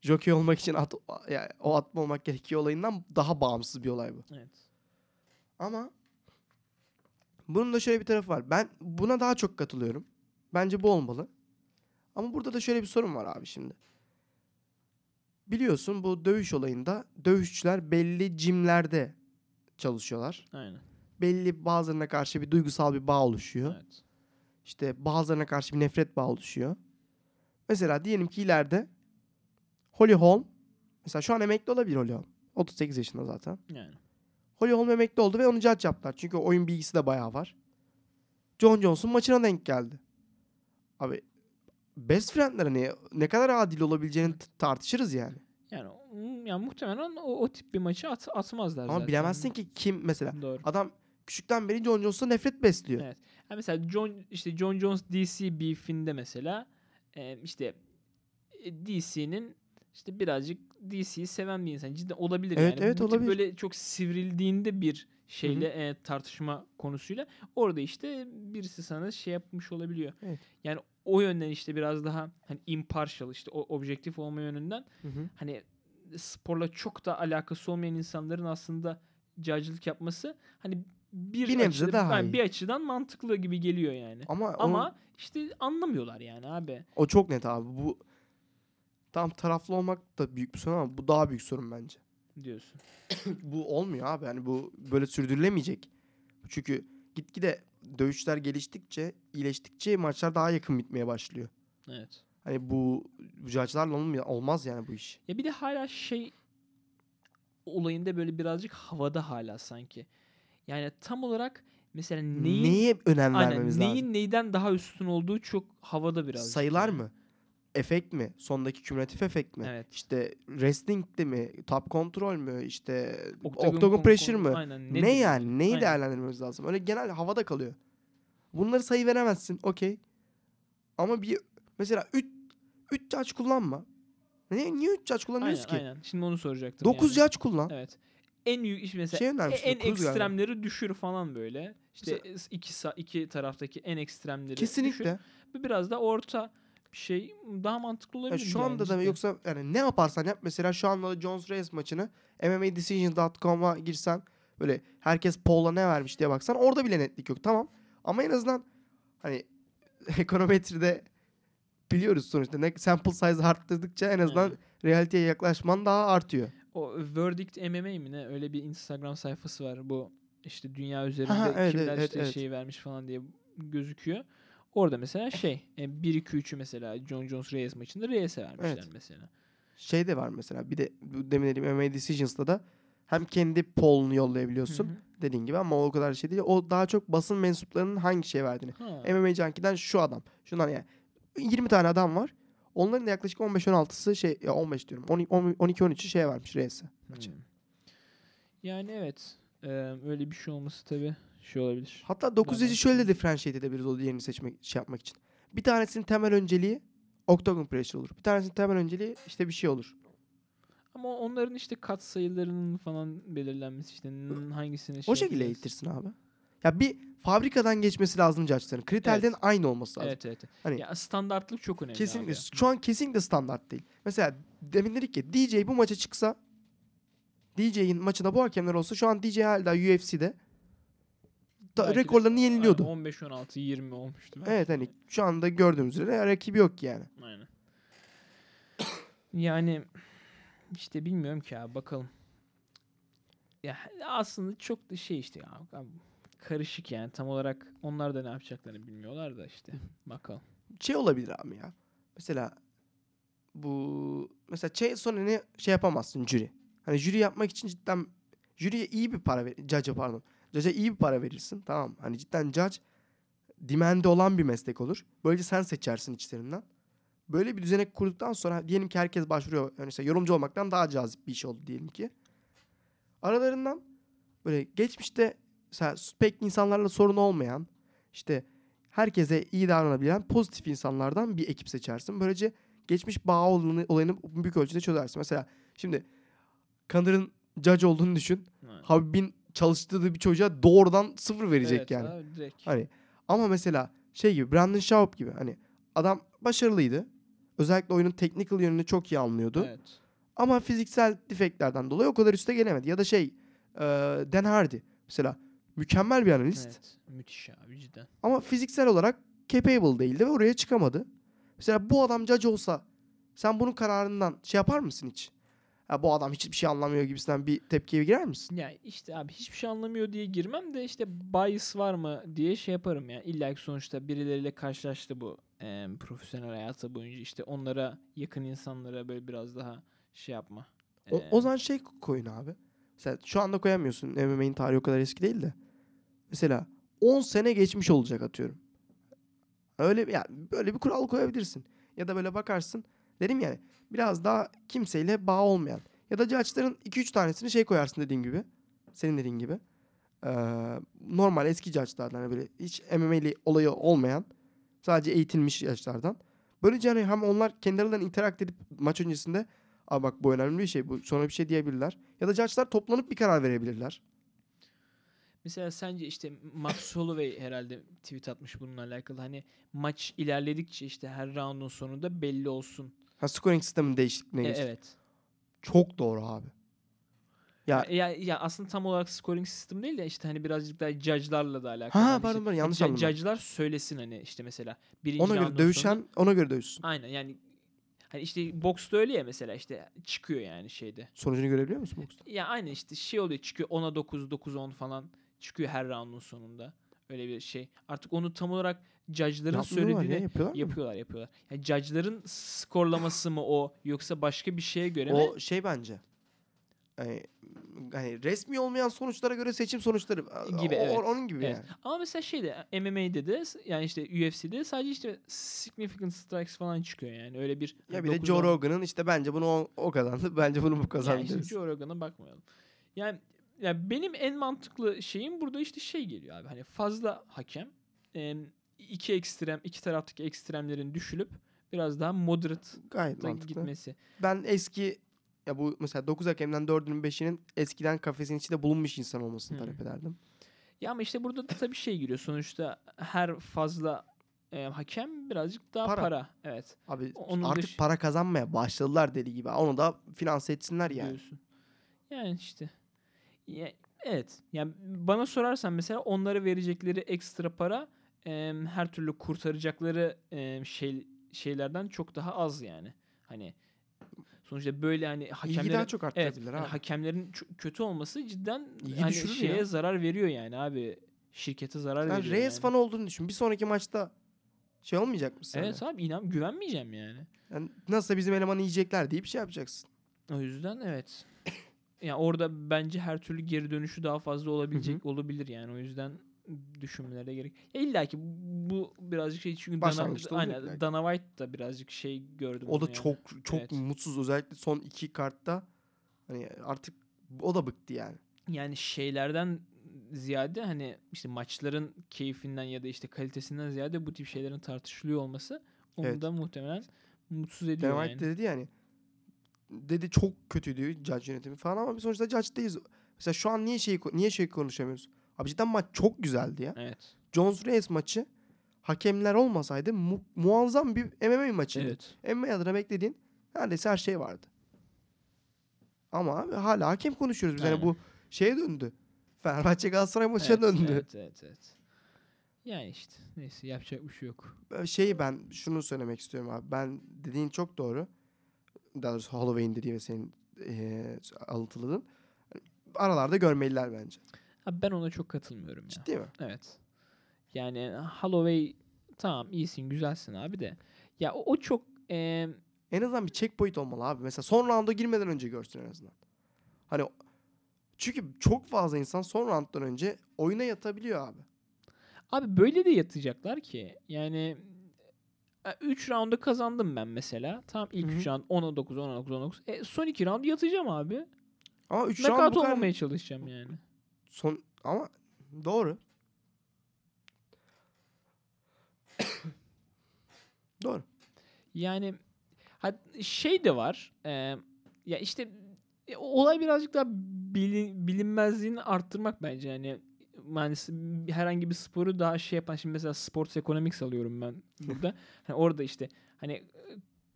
jockey olmak için at, yani o atma olmak gerekiyor olayından daha bağımsız bir olay bu. Evet. Ama bunun da şöyle bir tarafı var. Ben buna daha çok katılıyorum. Bence bu olmalı. Ama burada da şöyle bir sorun var abi şimdi. Biliyorsun bu dövüş olayında dövüşçüler belli cimlerde çalışıyorlar. Aynen. Belli bazılarına karşı bir duygusal bir bağ oluşuyor. Evet. İşte bazılarına karşı bir nefret bağı oluşuyor. Mesela diyelim ki ileride Holly Holm mesela şu an emekli olabilir Holly Holm. 38 yaşında zaten. Yani. Holly Holm emekli oldu ve onu judge yaptılar. Çünkü oyun bilgisi de bayağı var. John Jones'un maçına denk geldi. Abi best friend'lere ne, ne kadar adil olabileceğini tartışırız yani. Yani, mm, yani muhtemelen o, o tip bir maçı at, atmazlar Ama zaten. bilemezsin ki kim mesela. Doğru. Adam küçükten beri John Jones'a nefret besliyor. Evet. Ha mesela John işte John Jones DC beef'inde mesela işte e, DC'nin işte birazcık DC'yi seven bir insan. Cidden olabilir Evet, yani. evet, Bu olabilir. böyle çok sivrildiğinde bir şeyle e, tartışma konusuyla orada işte birisi sana şey yapmış olabiliyor. Evet. Yani o yönden işte biraz daha hani impartial işte o objektif olma yönünden Hı hı. hani sporla çok da alakası olmayan insanların aslında cahillik yapması hani bir, Bir nebze açıdan, daha yani iyi. bir açıdan mantıklı gibi geliyor yani. Ama, Ama Ama işte anlamıyorlar yani abi. o çok net abi. Bu Tam taraflı olmak da büyük bir sorun ama bu daha büyük sorun bence. diyorsun. [coughs] bu olmuyor abi. Yani bu böyle sürdürülemeyecek. Çünkü gitgide dövüşler geliştikçe, iyileştikçe maçlar daha yakın bitmeye başlıyor. Evet. Hani bu bu judge'larla olmuyor, olmaz yani bu iş. Ya bir de hala şey olayında böyle birazcık havada hala sanki. Yani tam olarak mesela neyin Neye önem aynen, vermemiz neyin lazım? neyden daha üstün olduğu çok havada biraz. Sayılar mı? Efekt mi? Sondaki kümülatif efekt mi? Evet. İşte wrestling'de mi? Top kontrol mü? İşte Octagon octagon, pressure mı? Aynen. Ne yani? Neyi Aynen. değerlendirmemiz lazım? Öyle genel havada kalıyor. Bunları sayı veremezsin. Okey. Ama bir mesela 3 3 judge kullanma. Ne niye 3 judge kullanıyoruz Aynen, ki? aynen. Şimdi onu soracaktım. 9 yani. judge kullan. Evet. En yük mesela Şey e- önermiştim, en Cruz galiba. ekstremleri düşür falan böyle. İşte iki sa- iki taraftaki en ekstremleri düşür. Kesinlikle. Bu biraz da orta şey daha mantıklı Ya olabilir. şu yani anda da cidden. yoksa yani ne yaparsan yap mesela şu anda da Jones Reyes maçını MMADecisions.com'a girsen böyle herkes Paul'a ne vermiş diye baksan orada bile netlik yok tamam. Ama en azından hani [laughs] ekonometride biliyoruz sonuçta ne sample size arttırdıkça en azından Aynen. realiteye yaklaşman daha artıyor. O Verdict MMA mi ne? Öyle bir Instagram sayfası var. Bu işte dünya üzerinde Ha, evet, kimler evet, işte evet. şey vermiş falan diye gözüküyor. Orada mesela şey e, 1-2-3'ü mesela John Jones Reyes maçında Reyes'e vermişler Evet. mesela. Şey de var mesela bir de demin dediğim MMA Decisions'ta da hem kendi poll'unu yollayabiliyorsun Hı hı. dediğin gibi ama o kadar şey değil. O daha çok basın mensuplarının hangi şey verdiğini. Ha. MMA Junkie'den şu adam. Şundan yani 20 tane adam var. Onların da yaklaşık 15-16'sı şey ya 15 diyorum. 12-13'ü şeye vermiş maçı. Hmm. Yani evet. e, öyle bir şey olması tabii şey olabilir. Hatta 9 Tamam. şöyle de differentiate edebiliriz o diğerini seçmek şey yapmak için. Bir tanesinin temel önceliği Octagon Pressure olur. Bir tanesinin temel önceliği işte bir şey olur. Ama onların işte kat sayılarının falan belirlenmesi işte hangisini şey o şekilde yapacağız. eğitirsin abi. Ya bir fabrikadan geçmesi lazım judge'ların. Kriterlerin Evet. aynı olması lazım. Evet evet. Hani- ya standartlık çok önemli Kesinlikle. abi. Şu an kesinlikle standart değil. Mesela demin dedik ki DJ bu maça çıksa DJ'in maçında bu hakemler olsa şu an DJ hala UFC'de da rekorlarını yeniliyordu. Aynen, 15 16 20 olmuştu. belki. Evet hani şu anda gördüğümüz üzere rakibi yok yani. Aynen. Yani işte bilmiyorum ki abi bakalım. Ya aslında çok da şey işte ya karışık yani tam olarak onlar da ne yapacaklarını bilmiyorlar da işte bakalım. Şey olabilir abi ya. Mesela bu mesela şey sonunu şey yapamazsın jüri. Hani jüri yapmak için cidden jüriye iyi bir para ver, judge'a pardon. Judge'a iyi bir para verirsin. Tamam. Hani cidden judge demandi olan bir meslek olur. Böylece sen seçersin içlerinden. Böyle bir düzenek kurduktan sonra diyelim ki herkes başvuruyor. Yani işte yorumcu olmaktan daha cazip bir iş oldu diyelim ki. Aralarından böyle geçmişte mesela pek insanlarla sorun olmayan işte herkese iyi davranabilen pozitif insanlardan bir ekip seçersin. Böylece geçmiş bağ olayını, olayını büyük ölçüde çözersin. Mesela şimdi Connor'ın judge olduğunu düşün. Aynen. Habib'in çalıştırdığı bir çocuğa doğrudan sıfır verecek Evet yani. abi, direkt. Hani ama mesela şey gibi Brandon Schaub gibi hani adam başarılıydı. Özellikle oyunun technical yönünü çok iyi anlıyordu. Evet. Ama fiziksel defektlerden dolayı o kadar üste gelemedi. Ya da şey e, Dan Hardy mesela mükemmel bir analist. Evet. Müthiş abi cidden. Ama fiziksel olarak capable değildi ve oraya çıkamadı. Mesela bu adam judge olsa sen bunun kararından şey yapar mısın hiç? Ya bu adam hiçbir şey anlamıyor gibisinden bir tepkiye girer misin? Ya işte abi hiçbir şey anlamıyor diye girmem de işte bias var mı diye şey yaparım ya. İlla ki sonuçta birileriyle karşılaştı bu e, profesyonel hayatı boyunca işte onlara yakın insanlara böyle biraz daha şey yapma. O, E, o zaman şey koyun abi. Mesela şu anda koyamıyorsun. MMA'in tarihi o kadar eski değil de. Mesela 10 sene geçmiş olacak atıyorum. Öyle bir- yani böyle bir kural koyabilirsin. Ya da böyle bakarsın. Dedim yani biraz daha kimseyle bağ olmayan. Ya da judge'ların 2-3 tanesini şey koyarsın dediğin gibi. Senin dediğin gibi. Ee, normal eski judge'lardan hani böyle hiç MMA'li olayı olmayan sadece eğitilmiş judge'lardan. Böylece hani hem onlar kendilerinden interak edip maç öncesinde Abi bak bu önemli bir şey. Bu sonra bir şey diyebilirler. Ya da judge'lar toplanıp bir karar verebilirler. Mesela sence işte Max Holloway herhalde tweet atmış bununla alakalı. Hani maç ilerledikçe işte her roundun sonunda belli olsun. Ha scoring sistemin değişikliğine E, evet. Çok doğru abi. Ya Ya, ya, ya aslında tam olarak scoring sistem değil de işte hani birazcık daha judge'larla da alakalı. Ha, Hani pardon, işte pardon, yanlış ju- anladım. Judge'lar söylesin hani işte mesela birinci ona göre dövüşen sonu- ona göre dövüşsün. Aynen yani Hani işte boksta öyle ya mesela işte çıkıyor yani şeyde. Sonucunu görebiliyor musun boksta? Ya aynı işte şey oluyor çıkıyor 10'a 9, 9-10 falan çıkıyor her roundun sonunda. Öyle bir şey. Artık onu tam olarak judge'ların söylediğini yapıyorlar mı? yapıyorlar yapıyorlar. Yani judge'ların skorlaması mı o yoksa başka bir şeye göre mi? O şey bence. Yani, hani resmi olmayan sonuçlara göre seçim sonuçları Gibi, O- evet. onun gibi Evet. yani. Ama mesela şeyde MMA'de de yani işte UFC'de sadece işte significant strikes falan çıkıyor yani. Öyle bir Ya bir de 9-10 Joe Rogan'ın işte bence bunu o, o kazandı. Bence bunu bu kazandı. Yani işte. Joe Rogan'a bakmayalım. Yani, yani benim en mantıklı şeyim burada işte şey geliyor abi. Hani fazla hakem em, iki ekstrem iki taraftaki ekstremlerin düşülüp biraz daha moderate Gayet mantıklı. gitmesi. Ben eski ya bu mesela 9 hakemden 4'ünün 5'inin eskiden kafesin içinde bulunmuş insan olmasını Hı. talep ederdim. Ya ama işte burada da tabii şey giriyor. Sonuçta her fazla e, hakem birazcık daha Para. para. Evet. Abi Onun artık dış- para kazanmaya başladılar deli gibi. Onu da finanse etsinler yani. diyorsun. Yani işte. Ya, evet. Yani bana sorarsan mesela onlara verecekleri ekstra para em, her türlü kurtaracakları em, şey şeylerden çok daha az yani. Hani sonuçta böyle hani hakemlerin çok evet, arttırabilir yani abi. hakemlerin kötü olması cidden İlgi hani şeye ya. zarar veriyor yani abi. Şirkete zarar Sen veriyor. Reyes yani. fanı olduğunu düşün. Bir sonraki maçta şey olmayacak mısın? Evet abi inan güvenmeyeceğim yani. Yani nasılsa bizim elemanı yiyecekler deyip şey yapacaksın. O yüzden evet. yani orada bence her türlü geri dönüşü daha fazla olabilecek olabilir yani. O yüzden düşünmelere gerek. Ya illa ki bu birazcık şey çünkü Dana, aynen. Dana White da birazcık şey gördüm. O da yani. çok çok Evet. mutsuz özellikle son iki kartta. Hani artık o da bıktı yani. yani şeylerden ziyade hani işte maçların keyfinden ya da işte kalitesinden ziyade bu tip şeylerin tartışılıyor olması onu Evet. da muhtemelen mutsuz ediyor Dana yani. White de dedi yani. Dedi çok kötüydü judge yönetimi falan ama biz sonuçta judge değiliz. Mesela şu an niye şey niye şey konuşamıyoruz? Abi cidden maç çok güzeldi ya. Evet. Jones Reyes maçı hakemler olmasaydı mu- muazzam bir MMA maçıydı. Evet. MMA adına beklediğin neredeyse her şey vardı. Ama abi hala hakem konuşuyoruz biz. Yani Aynen. bu şeye döndü. Fenerbahçe Galatasaray maçına evet, döndü. Evet, evet, evet. Yani işte neyse yapacak bir şey yok. Şeyi ben şunu söylemek istiyorum abi. Ben dediğin çok doğru. Daha doğrusu Holloway'in dediği ve senin eee alıntıladığın. Aralarda görmeliler bence. Abi ben ona çok katılmıyorum ya. Ciddi mi? Evet. Yani Holloway tamam iyisin güzelsin abi de. Ya o, o çok e, En azından bir checkpoint olmalı abi. Mesela son rounda girmeden önce görsün en azından. Hani çünkü çok fazla insan son rounddan önce oyuna yatabiliyor abi. abi böyle de yatacaklar ki. Yani 3 roundu kazandım ben mesela. Tam ilk Hı hı. 3 round 10'a 9 10'a 9 10'a 9. E, son 2 round yatacağım abi. Ama 3 round bu kadar olmamaya çalışacağım yani. Son ama doğru. [coughs] doğru. Yani şey de var. e, ya işte e, olay birazcık daha bilin, bilinmezliğini arttırmak bence. Yani yani s- herhangi bir sporu daha şey yapan şimdi mesela sports economics alıyorum ben [laughs] burada. hani orada işte hani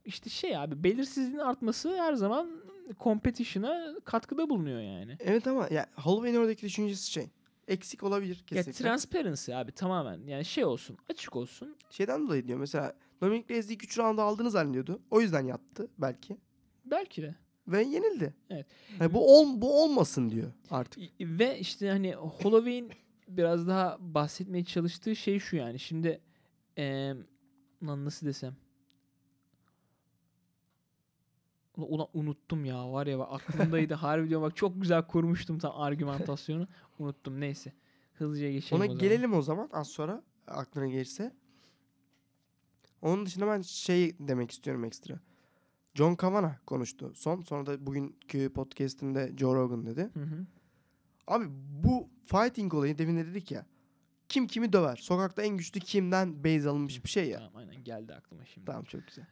işte şey abi belirsizliğin artması her zaman competition'a katkıda bulunuyor yani. Evet ama ya Holloway'in oradaki düşüncesi şey. Eksik olabilir Ya kesinlikle. transparency abi tamamen yani şey olsun açık olsun. Şeyden dolayı diyor mesela Dominic Reyes ilk 3 roundu aldığını zannediyordu. O yüzden yattı belki. Belki de. Ve yenildi. Evet. Hani bu ol, bu olmasın diyor artık. Ve işte hani Holloway'in [laughs] biraz daha bahsetmeye çalıştığı şey şu yani. Şimdi lan nasıl desem. Ulan, unuttum ya var ya bak aklımdaydı [laughs] harbi diyorum bak çok güzel kurmuştum tam argümantasyonu unuttum neyse hızlıca geçelim Ona o zaman. gelelim o zaman az sonra aklına gelirse. Onun dışında ben şey demek istiyorum ekstra. John Kavanagh konuştu son. Sonra da bugünkü podcast'inde Joe Rogan dedi. Hı hı. Abi bu fighting olayı demin de dedik ya. Kim kimi döver? Sokakta en güçlü kimden base alınmış bir şey ya. Tamam aynen geldi aklıma şimdi. Tamam çok güzel.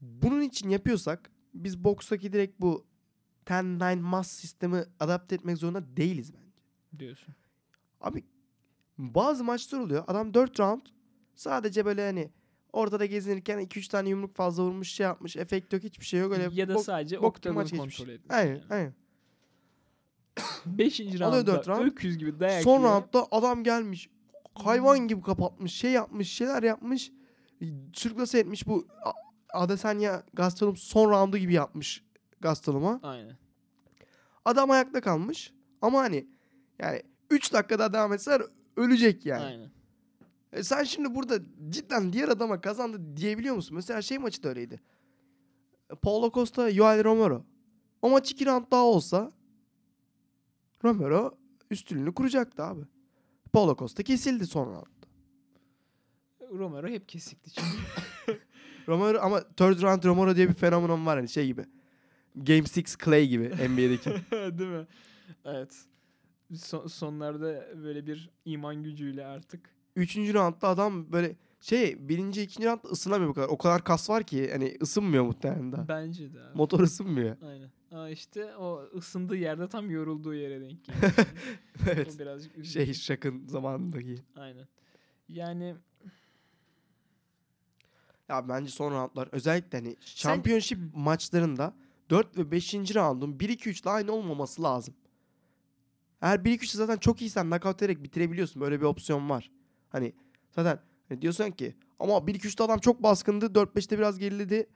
Bunun için yapıyorsak biz bokstaki direkt bu 10-9 mass sistemi adapte etmek zorunda değiliz bence. Diyorsun. Abi bazı maçlar oluyor. Adam 4 round sadece böyle hani ortada gezinirken 2-3 tane yumruk fazla vurmuş şey yapmış. Efekt yok hiçbir şey yok. Öyle ya da bok- sadece bok oktagon maç geçmiş. kontrol etmiş. Aynen yani. aynen. Beşinci roundda dört round. öküz gibi dayak Son yiyor. roundda adam gelmiş. Hayvan gibi kapatmış. Şey yapmış şeyler yapmış. Sürklase etmiş bu. Adesanya Gastelum son roundu gibi yapmış Gastelum'a. Aynen. Adam ayakta kalmış. Ama hani yani 3 dakikada devam etseler ölecek yani. Aynen. E sen şimdi burada cidden diğer adama kazandı diyebiliyor musun? Mesela şey maçı da öyleydi. Paulo Costa, Yoel Romero. O maç 2 round daha olsa Romero üstünlüğünü kuracaktı abi. Paulo Costa kesildi son round. Romero hep kesikti çünkü. [laughs] Romero ama third round Romero diye bir fenomen var hani şey gibi. Game 6 Clay gibi NBA'deki. [laughs] Değil mi? Evet. Son, sonlarda böyle bir iman gücüyle artık. Üçüncü roundda adam böyle şey birinci ikinci roundda ısınamıyor bu kadar. O kadar kas var ki hani ısınmıyor muhtemelen daha. Bence de abi. Motor ısınmıyor. Aynen. Aa işte o ısındığı yerde tam yorulduğu yere denk geliyor. [laughs] evet. O birazcık üzücü. Şey Şak'ın zamanındaki. Aynen. Yani Ya bence son roundlar özellikle hani championship maçlarında 4 ve 5. roundun 1-2-3 ile aynı olmaması lazım. Eğer 1-2-3'ü zaten çok iyisen knockout ederek bitirebiliyorsun. Böyle bir opsiyon var. Hani zaten hani diyorsun ki ama 1-2-3'te adam çok baskındı. 4-5'te biraz geriledi.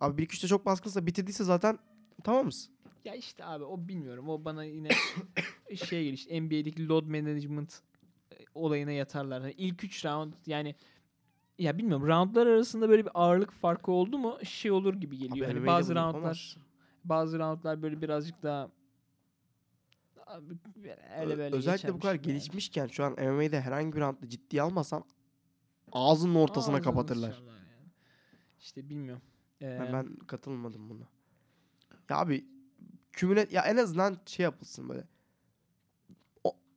Abi 1-2-3'te çok baskınsa bitirdiyse zaten tamam mısın? ya işte abi o bilmiyorum. O bana yine [coughs] şey işte NBA'deki load management e, olayına yatarlar. Hani ilk 3 round yani ya bilmiyorum roundlar arasında böyle bir ağırlık farkı oldu mu şey olur gibi geliyor. Abi hani bazı roundlar bazı roundlar böyle birazcık daha abi, öyle böyle Özellikle bu kadar yani. gelişmişken şu an MMA'de herhangi bir roundda ciddiye almasan ağzının ortasına Ağzını kapatırlar. yani. İşte bilmiyorum. Ee, Ben, ben katılmadım buna. Ya abi kümüle ya en azından şey yapılsın böyle.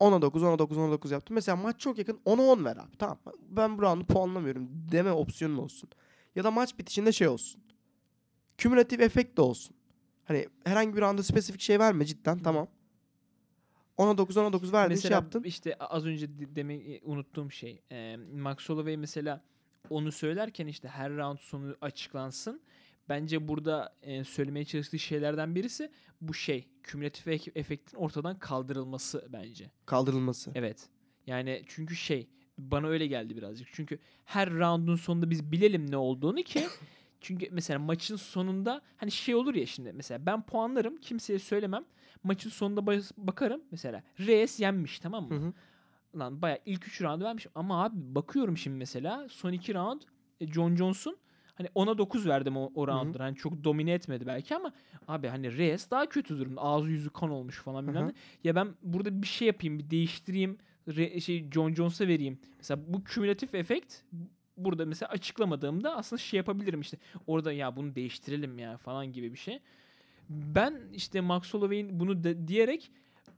O- 10'a 9, 10'a 9, 10'a 9 yaptım. Mesela maç çok yakın 10'a 10 ver abi. Tamam. Ben bu roundu puanlamıyorum deme opsiyonun olsun. Ya da maç bitişinde şey olsun. Kümülatif efekt de olsun. Hani herhangi bir rounda spesifik şey verme cidden tamam. 10'a 9, 10'a 9 verdin şey mesela yaptın. işte az önce de- demeyi unuttuğum şey. E, Max Holloway mesela onu söylerken işte her round sonu açıklansın. Bence burada e, söylemeye çalıştığı şeylerden birisi bu şey. Kümülatif ek- efektin ortadan kaldırılması bence. Kaldırılması. Evet. Yani çünkü şey bana öyle geldi birazcık. Çünkü her roundun sonunda biz bilelim ne olduğunu ki [laughs] çünkü mesela maçın sonunda hani şey olur ya şimdi mesela ben puanlarım kimseye söylemem. Maçın sonunda bakarım mesela Reyes yenmiş tamam mı? Hı hı. Lan baya ilk 3 roundu vermiş ama abi bakıyorum şimdi mesela son 2 round e, John Johnson hani 10'a 9 verdim o, o hı. roundları. Hani çok domine etmedi belki ama abi hani Reyes daha kötü durumda. Ağzı yüzü kan olmuş falan bilmem ne. Ya ben burada bir şey yapayım, bir değiştireyim. Re- şey John Jones'a vereyim. Mesela bu kümülatif efekt burada mesela açıklamadığımda aslında şey yapabilirim işte. Orada ya bunu değiştirelim ya falan gibi bir şey. Ben işte Max Holloway'in bunu de- diyerek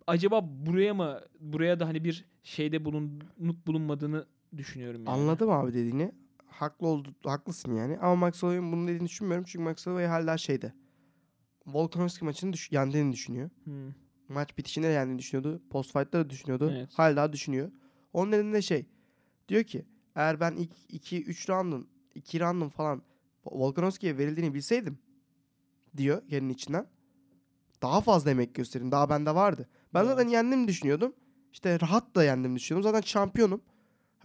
acaba buraya mı buraya da hani bir şeyde bulunup bulunmadığını düşünüyorum yani. Anladım abi dediğini. Haklı oldu, haklısın yani. Ama Max Holloway'in bunu dediğini düşünmüyorum. Çünkü Max Holloway hala şeyde. Volkanovski maçını düş yendiğini düşünüyor. Hmm. Maç bitişinde de yendiğini düşünüyordu. Post fight'ta da düşünüyordu. Evet. Hala düşünüyor. Onun nedeni de şey. Diyor ki eğer ben ilk 2 3 round'un 2 round'un falan Volkanovski'ye verildiğini bilseydim diyor yerinin içinden. Daha fazla emek gösterin. Daha bende vardı. Ben Evet. zaten yendim düşünüyordum. İşte rahat da yendim düşünüyordum. Zaten şampiyonum.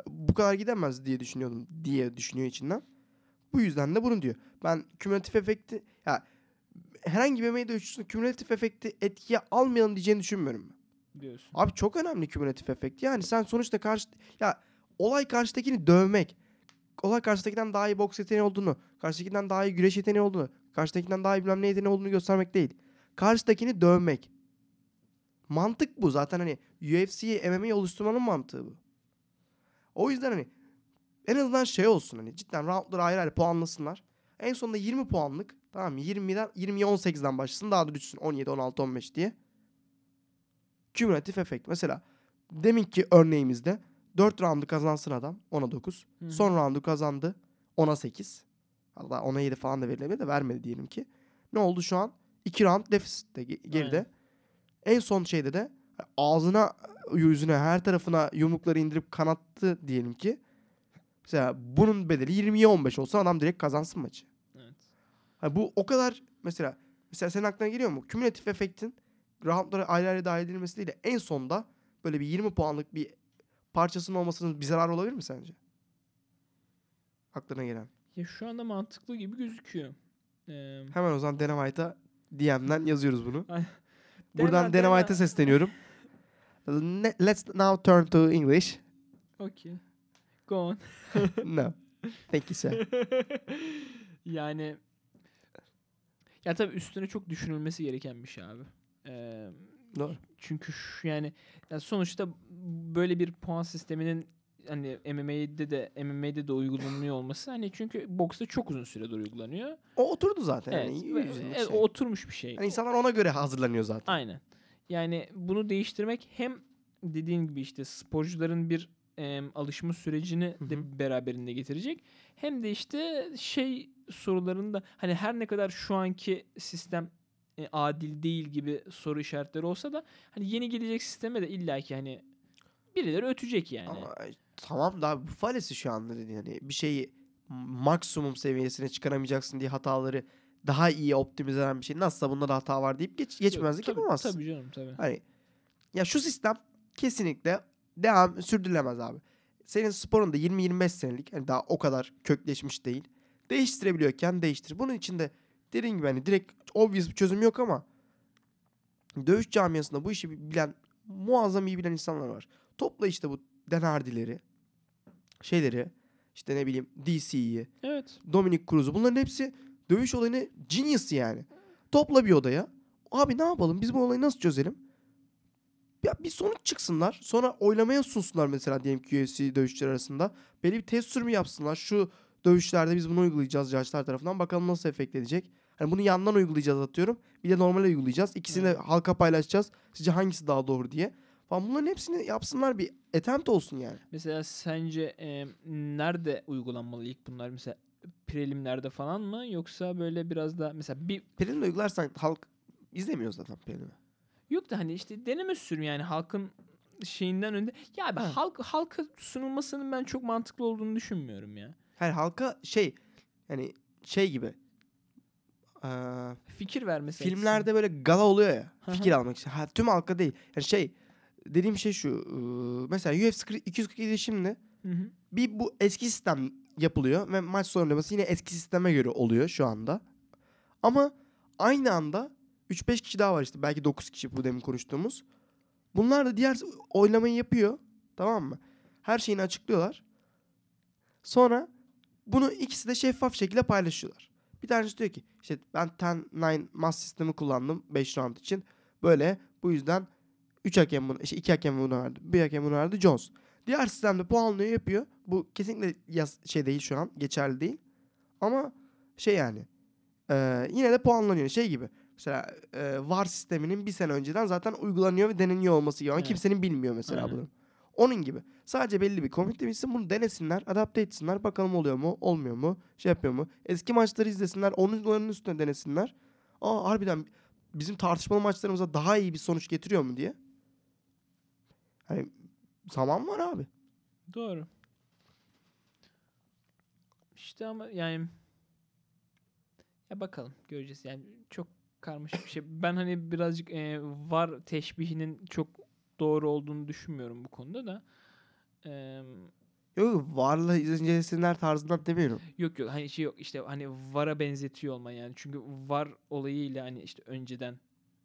Bu kadar gidemez diye düşünüyordum diye düşünüyor içinden. Bu yüzden de bunu diyor. Ben kümülatif efekti ya herhangi bir meyde üçlüsünün kümülatif efekti etkiye almayalım diyeceğini düşünmüyorum ben. Diyorsun. Abi çok önemli kümülatif efekt. Yani sen sonuçta karşı ya olay karşıdakini dövmek. Olay karşıdakinden daha iyi boks yeteneği olduğunu, karşıdakinden daha iyi güreş yeteneği olduğunu, karşıdakinden daha iyi bilmem ne yeteneği olduğunu göstermek değil. Karşıdakini dövmek. Mantık bu zaten hani UFC'yi MMA'yi oluşturmanın mantığı bu. O yüzden hani en azından şey olsun hani cidden roundları ayrı ayrı puanlasınlar. En sonunda 20 puanlık tamam mı? 20'den 20'ye 18'den başlasın daha da düşsün 17 16 15 diye. Kümülatif efekt. Mesela deminki örneğimizde 4 roundu kazansın adam 10'a 9. Hı. Son roundu kazandı 10'a 8. Hatta 10'a 7 falan da verilebilir de vermedi diyelim ki. Ne oldu şu an? 2 round defisitte ge- geride. Aynen. En son şeyde de ağzına yüzüne her tarafına yumrukları indirip kanattı diyelim ki. Mesela bunun bedeli 20'ye 15 olsa adam direkt kazansın maçı. Evet. Ha, bu o kadar mesela mesela senin aklına geliyor mu? Kümülatif efektin roundlara ayrı ayrı dahil edilmesi değil de en sonda böyle bir 20 puanlık bir parçasının olmasının bir zararı olabilir mi sence? Aklına gelen. Ya şu anda mantıklı gibi gözüküyor. Ee, Hemen o zaman Dana White'a DM'den yazıyoruz bunu. Buradan White'a sesleniyorum. Let's now turn to English. okay. Go on. [laughs] no. Thank you sir. [laughs] yani ya tabii üstüne çok düşünülmesi gereken bir şey abi. Ee, Doğru. çünkü şu yani ya sonuçta böyle bir puan sisteminin hani MMA'de de MMA'de de uygulanıyor olması hani çünkü boksta çok uzun süredir uygulanıyor. O oturdu zaten. Evet. Yani, evet, şey. oturmuş bir şey. Yani insanlar ona göre hazırlanıyor zaten. Aynen. Yani bunu değiştirmek hem dediğin gibi işte sporcuların bir em, alışma sürecini Hı de beraberinde getirecek. Hem de işte şey sorularında hani her ne kadar şu anki sistem e, adil değil gibi soru işaretleri olsa da hani yeni gelecek sisteme de illaki hani birileri ötecek yani. Ama e, tamam da bu falesi şu anda hani bir şeyi maksimum seviyesine çıkaramayacaksın diye hataları daha iyi optimize eden bir şey nasılsa bunda da hata var deyip geç, geçmezlik Yok, tabii- yapamazsın. Tabii canım tabii. Hani ya şu sistem kesinlikle devam sürdürülemez abi. Senin sporun da 20-25 senelik hani daha o kadar kökleşmiş değil. Değiştirebiliyorken değiştir. Bunun için de dediğin gibi hani direkt obvious bir çözüm yok ama dövüş camiasında bu işi bilen muazzam iyi bilen insanlar var. Topla işte bu Dan Hardy'leri, şeyleri, işte ne bileyim DC'yi, Evet. Dominic Cruz'u bunların hepsi dövüş olayını genius yani. Topla bir odaya. Abi ne yapalım? Biz bu olayı nasıl çözelim? Ya bir sonuç çıksınlar. Sonra oylamaya sunsunlar mesela diyelim ki UFC dövüşçüler arasında. Belli bir test sürümü yapsınlar. Şu dövüşlerde biz bunu uygulayacağız judge'lar tarafından. Bakalım nasıl efekt edecek. Hani bunu yandan uygulayacağız atıyorum. Bir de normal uygulayacağız. İkisini de Evet. halka paylaşacağız. Sizce hangisi daha doğru diye. Falan bunların hepsini yapsınlar bir attempt olsun yani. Mesela sence e, nerede uygulanmalı ilk bunlar? Mesela prelimlerde falan mı yoksa böyle biraz da mesela bir Pelin uygularsan halk izlemiyor zaten Pelin'i. Yok da hani işte deneme sürüm yani halkın şeyinden önde. Ya abi Ha. halk halka sunulmasının ben çok mantıklı olduğunu düşünmüyorum ya. Her halka şey yani şey gibi eee, Fikir vermesi filmlerde böyle gala oluyor ya Hı hı. fikir almak için. Ha, tüm halka değil. Yani şey dediğim şey şu mesela UFC 40 247 şimdi açısından. Hı hı. bir bu eski sistem yapılıyor ve maç sonraması yine eski sisteme göre oluyor şu anda. Ama aynı anda 3-5 kişi daha var işte belki 9 kişi bu demin konuştuğumuz. Bunlar da diğer oylamayı yapıyor. Tamam mı? Her şeyini açıklıyorlar. Sonra bunu ikisi de şeffaf şekilde paylaşıyorlar. Bir tanesi diyor ki işte ben 10-9 mas sistemi kullandım 5 round için. Böyle bu yüzden 3 hakem bunu, işte 2 hakem bunu verdi. 1 hakem bunu verdi Jones. Diğer sistemde puanlıyor yapıyor. Bu kesinlikle yaz, şey değil şu an. Geçerli değil. Ama şey yani e, yine de puanlanıyor. Şey gibi. Mesela e, VAR sisteminin bir sene önceden zaten uygulanıyor ve deneniyor olması gibi. Ama Evet. kimsenin bilmiyor mesela Aynen. bunu. Onun gibi. Sadece belli bir komite bilsin bunu denesinler, adapte etsinler. Bakalım oluyor mu, olmuyor mu, şey yapıyor mu. Eski maçları izlesinler, onun üstüne denesinler. Aa harbiden bizim tartışmalı maçlarımıza daha iyi bir sonuç getiriyor mu diye. Hani zaman var abi. Doğru. İşte ama yani ya bakalım göreceğiz. Yani çok karmaşık bir şey. Ben hani birazcık e, var teşbihinin çok doğru olduğunu düşünmüyorum bu konuda da. Eee Yok varla incelesinler tarzından demiyorum. Yok yok hani şey yok işte hani VAR'a benzetiyor olma yani. Çünkü VAR olayıyla hani işte önceden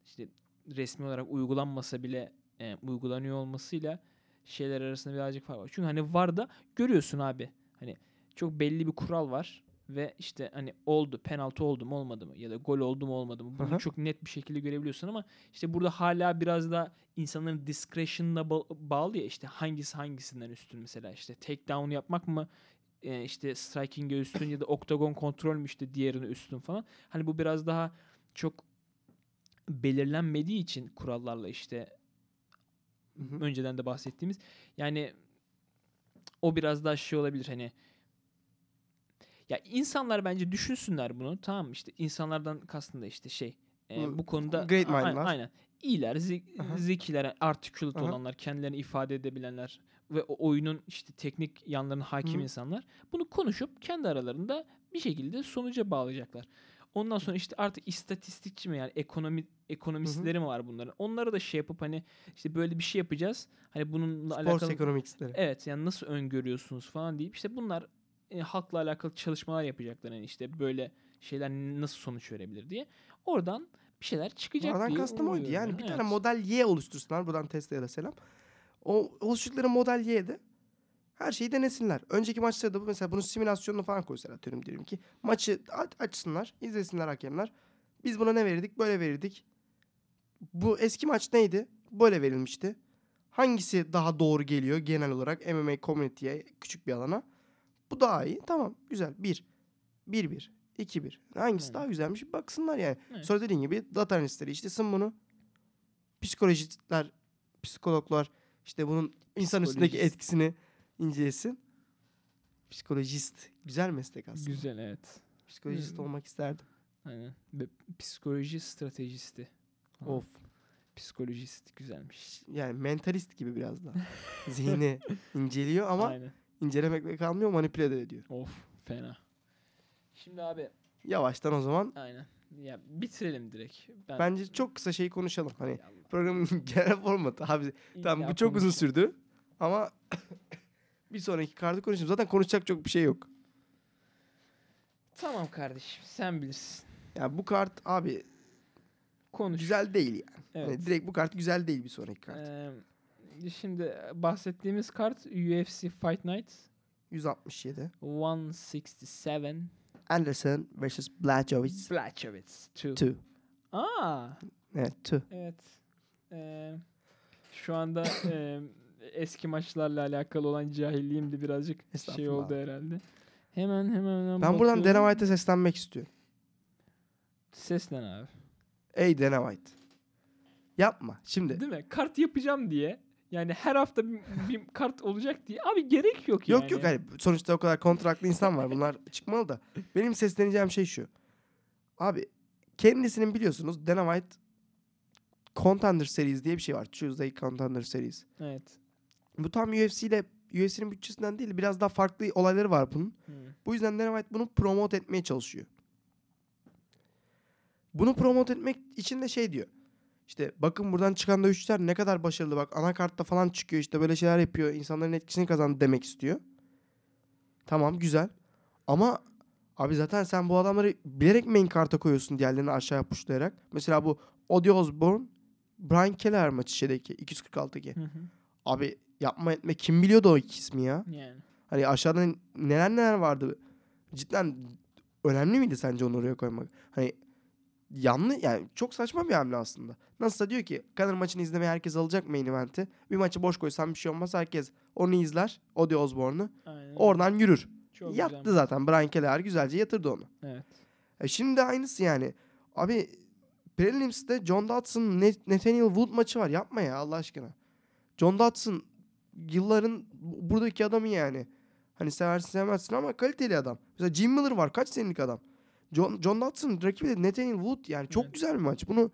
işte resmi olarak uygulanmasa bile e, uygulanıyor olmasıyla şeyler arasında birazcık fark var. Çünkü hani VAR'da görüyorsun abi. Hani çok belli bir kural var ve işte hani oldu penaltı oldu mu olmadı mı ya da gol oldu mu olmadı mı bunu Aha. çok net bir şekilde görebiliyorsun ama işte burada hala biraz da insanların discretion'la ba- bağlı ya işte hangisi hangisinden üstün mesela işte takedown yapmak mı e, işte striking'e üstün ya da oktagon kontrol mü işte diğerine üstün falan. Hani bu biraz daha çok belirlenmediği için kurallarla işte Hı hı. önceden de bahsettiğimiz yani o biraz daha şey olabilir hani ya insanlar bence düşünsünler bunu tamam işte insanlardan kastım da işte şey e, Bu konuda great mind'lar. aynen iyiler zi- Aha. zekiler articulate Aha. olanlar kendilerini ifade edebilenler ve o oyunun işte teknik yanlarına hakim Hı. insanlar bunu konuşup kendi aralarında bir şekilde sonuca bağlayacaklar. Ondan sonra işte artık istatistikçi mi yani ekonomi ekonomistleri mi var bunların? Onları da şey yapıp hani işte böyle bir şey yapacağız. Hani bununla Sports alakalı economics'leri. Evet yani nasıl öngörüyorsunuz falan deyip işte bunlar e, halkla alakalı çalışmalar yapacaklar. Yani işte böyle şeyler nasıl sonuç verebilir diye. Oradan bir şeyler çıkacak Oradan diye kastım oydu. Yani ben. bir Evet. tane model Y oluştursunlar. Buradan Tesla'ya selam. O oluşturdukları model Y'de her şeyi denesinler. Önceki maçlarda bu mesela bunun simülasyonunu falan koysalar atıyorum diyelim ki. Maçı aç- açsınlar, izlesinler hakemler. Biz buna ne verirdik? Böyle verirdik. Bu eski maç neydi? Böyle verilmişti. Hangisi daha doğru geliyor genel olarak MMA community'ye küçük bir alana? Bu daha iyi. Tamam. Güzel. 1. 1-1. 2-1. Hangisi Aynen. daha güzelmiş? Bir Baksınlar yani. Evet. Sonra dediğin gibi data analistleri işlesin bunu. Psikolojistler, psikologlar işte bunun insan üstündeki etkisini incelesin. Psikolojist. Güzel meslek aslında. Güzel evet. Psikolojist Hı. olmak isterdim. Aynen. Ve psikoloji stratejisti. falan. Of. Psikolojist güzelmiş. Yani mentalist gibi biraz daha. [laughs] Zihni inceliyor ama Aynen. incelemekle kalmıyor manipüle de ediyor. Of fena. Şimdi abi Yavaştan o zaman aynen. Ya bitirelim direkt. Ben, bence çok kısa şey konuşalım. Hani programın [laughs] genel formatı abi Tamam bu çok uzun sürdü. Ama [laughs] bir sonraki kartı konuşalım. Zaten konuşacak çok bir şey yok. Tamam kardeşim sen bilirsin. Ya bu kart abi Konuş. güzel değil yani. Evet. Hani direkt bu kart güzel değil bir sonraki kart. Ee, şimdi bahsettiğimiz kart UFC Fight Night 167. 167 Anderson vs. Blachowicz Blachowicz 2. 2. Aa Evet 2. evet. Ee, şu anda [coughs] e, eski maçlarla alakalı olan cahilliğim de birazcık şey oldu herhalde. Hemen hemen hemen Ben buradan bakıyorum. Dana White'e seslenmek istiyorum. Seslen abi. Ey Dana White. Yapma. Şimdi Değil mi? Kart yapacağım diye. Yani her hafta bir, bir kart olacak diye. Abi gerek yok yani. Yok yok hani sonuçta o kadar kontratlı insan var. Bunlar [laughs] çıkmalı da. Benim sesleneceğim şey şu. Abi kendisinin biliyorsunuz Dana White Contender Series diye bir şey var. Tuesday Contender Series. Evet. Bu tam UFC ile UFC'nin bütçesinden değil biraz daha farklı olayları var bunun. Hı. Bu yüzden Dana White bunu promote etmeye çalışıyor. Bunu promote etmek için de şey diyor. İşte bakın buradan çıkan dövüşçüler ne kadar başarılı bak anakartta falan çıkıyor işte böyle şeyler yapıyor insanların etkisini kazandı demek istiyor. Tamam güzel ama abi zaten sen bu adamları bilerek main karta koyuyorsun diğerlerini aşağıya pushlayarak. Mesela bu Odi Osbourne Brian Keller maçı şeydeki 246'daki. Hı hı. Abi yapma etme kim biliyordu o iki ismi ya? Yani. Hani aşağıda neler neler vardı. Cidden önemli miydi sence onu oraya koymak? Hani yanlış yani çok saçma bir hamle aslında. Nasılsa diyor ki Conor maçını izlemeye herkes alacak main event'i. Bir maçı boş koysam bir şey olmaz. Herkes onu izler. Odi Osbourne'u. Aynen. Oradan yürür. Çok Yattı güzel. zaten. Brian Kelleher güzelce yatırdı onu. Evet. E şimdi de aynısı yani. Abi Prelims'te John Dodson, Nathaniel Wood maçı var. Yapma ya Allah aşkına. John Dodson yılların bu- buradaki adamı yani. Hani seversin sevmezsin ama kaliteli adam. Mesela Jim Miller var. Kaç senelik adam. John, John Dodson rakibi de Nathaniel Wood yani. Çok Evet. güzel bir maç. Bunu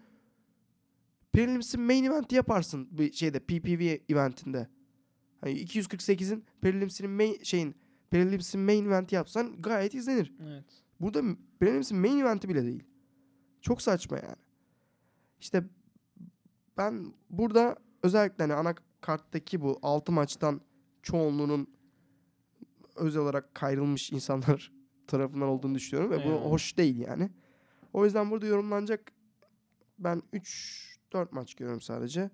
Prelims'in main event yaparsın bir şeyde PPV eventinde. Hani 248'in Prelims'in main şeyin Prelims'in main event yapsan gayet izlenir. Evet. Burada Prelimin'sin main event'i bile değil. Çok saçma yani. İşte ben burada özellikle hani ana karttaki bu 6 maçtan çoğunluğunun özel olarak kayrılmış insanlar [laughs] tarafından olduğunu düşünüyorum ve bu Evet. hoş değil yani. O yüzden burada yorumlanacak ben 3-4 maç görüyorum sadece.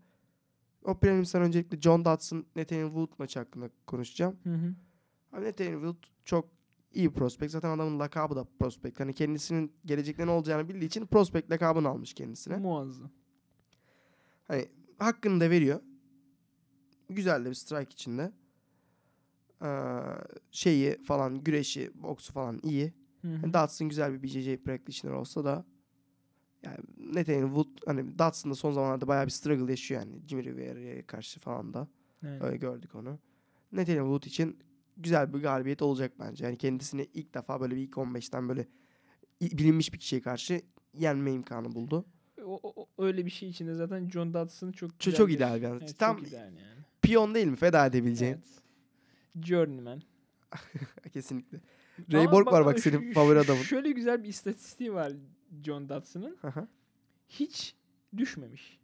O prelimin'den öncelikle John Dodson, Nathaniel Wood maçı hakkında konuşacağım. Hı hı. Abi Nathaniel Wood çok iyi prospekt. Zaten adamın lakabı da prospekt. Hani kendisinin gelecekte ne olacağını bildiği için prospekt lakabını almış kendisine. Muazzam. Hani hakkını da veriyor. Güzel de bir strike içinde. Ee, şeyi falan güreşi, boksu falan iyi. Hani Dodson güzel bir BJJ practitioner olsa da yani Nathaniel Wood hani Dodson da son zamanlarda bayağı bir struggle yaşıyor yani. Jimmy Riviera'ya karşı falan da. Evet. Öyle gördük onu. Nathaniel Wood için güzel bir galibiyet olacak bence. Yani kendisini ilk defa böyle bir ilk 15'ten böyle bilinmiş bir kişiye karşı yenme imkanı buldu. O, o- öyle bir şey içinde zaten John Dodson çok Çok, çok ideal bir yani. Evet, Tam ideal yani. Piyon değil mi? Feda edebileceğin. Evet. Journeyman. [laughs] Kesinlikle. Ama Ray Borg var bak senin [laughs] favori adamın. Şöyle güzel bir istatistiği var John Dodson'ın. Hiç düşmemiş.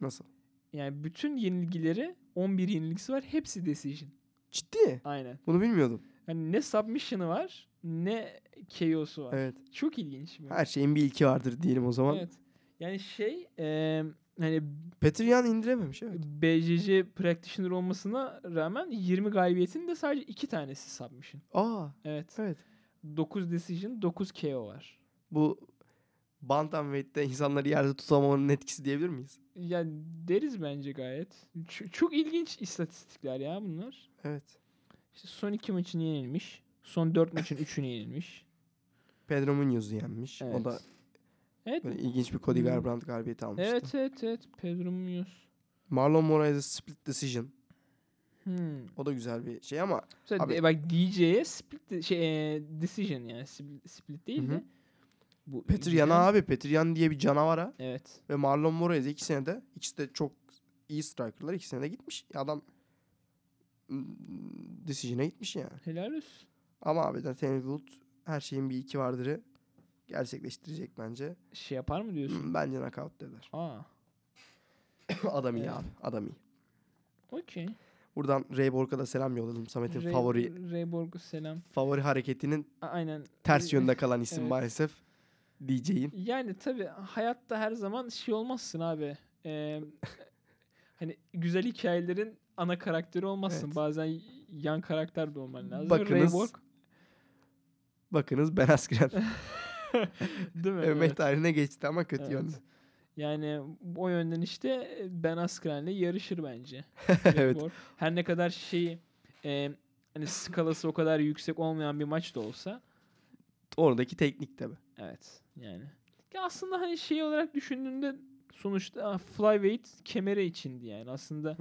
Nasıl? Yani bütün yenilgileri 11 yenilgisi var. Hepsi decision. Ciddi. Aynen. Bunu bilmiyordum. Yani ne submission'ı var ne KO'su var. Evet. Çok ilginç. Her şeyin bir ilki vardır diyelim o zaman. Evet. Yani şey e, hani Petr Yan indirememiş evet. BCC practitioner olmasına rağmen 20 galibiyetin de sadece 2 tanesi submission. Aa Evet. evet. 9 decision, 9 KO var. Bu Bantamweight'te insanları yerde tutamamanın etkisi diyebilir miyiz? Yani deriz bence gayet. Ç- çok ilginç istatistikler ya bunlar. Evet. İşte son 2 maçın yenilmiş. Son 4 maçın 3'ünü yenilmiş. Pedro Munoz'u yenmiş. Evet. O da Evet. böyle ilginç bir Cody Hmm. Garbrandt galibiyeti almıştı. Evet evet evet. Pedro Munoz. Marlon Moraes'e split decision. Hmm. O da güzel bir şey ama Mesela Abi- de- bak DJ'ye split şey e, decision yani split, split değil Hı de. Bu Petr güzel. Yan abi. Petr Yan diye bir canavara Evet. ve Marlon Moraes ikisine de ikisi de çok iyi strikerlar. ikisine de gitmiş. Adam mm, decision'a gitmiş yani. Helal olsun. Ama abi de Wood her şeyin bir iki vardırı gerçekleştirecek bence. Şey yapar mı diyorsun? Hmm, Bence knockout dediler. Aa. [coughs] Adam iyi Evet. abi. Adam iyi. Okey. Buradan Ray Borg'a da selam yolladım. Samet'in Ray- favori Ray Borg'a selam. favori hareketinin A- Aynen. ters yönde [laughs] kalan isim Evet. maalesef. DJ'in. Yani tabii hayatta her zaman şey olmazsın abi. Ee, hani güzel hikayelerin ana karakteri olmazsın. Evet. Bazen yan karakter de olman lazım. Bakınız, Ray Borg. Bakınız Ben Askren. [laughs] [laughs] Değil mi? Evet. tarihine geçti ama kötü Evet. yönde. Yani o yönden işte Ben Askren'le yarışır bence. [laughs] Evet. Her ne kadar şeyi e, hani skalası o kadar yüksek olmayan bir maç da olsa Oradaki teknik tabi. evet yani. Ya aslında hani şey olarak düşündüğünde sonuçta ah, flyweight kemeri içindi yani. Aslında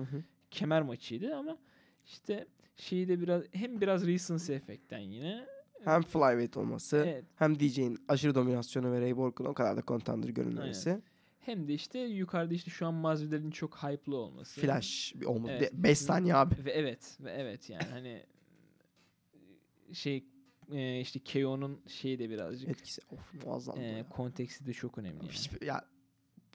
kemer maçıydı ama işte şeyi de biraz hem biraz recency efektten yine. Hem flyweight olması Evet. hem DJ'in aşırı dominasyonu ve Ray Borg'un o kadar da contender görünmesi. Hem de işte yukarıda işte şu an Masvidal'in çok hype'lı olması. Flash olmadı. Evet. 5 saniye abi. Ve evet ve evet yani hani şey e, işte KO'nun şeyi de birazcık Etkisi of muazzam. e, konteksti de çok önemli. Yani. Hiç, ya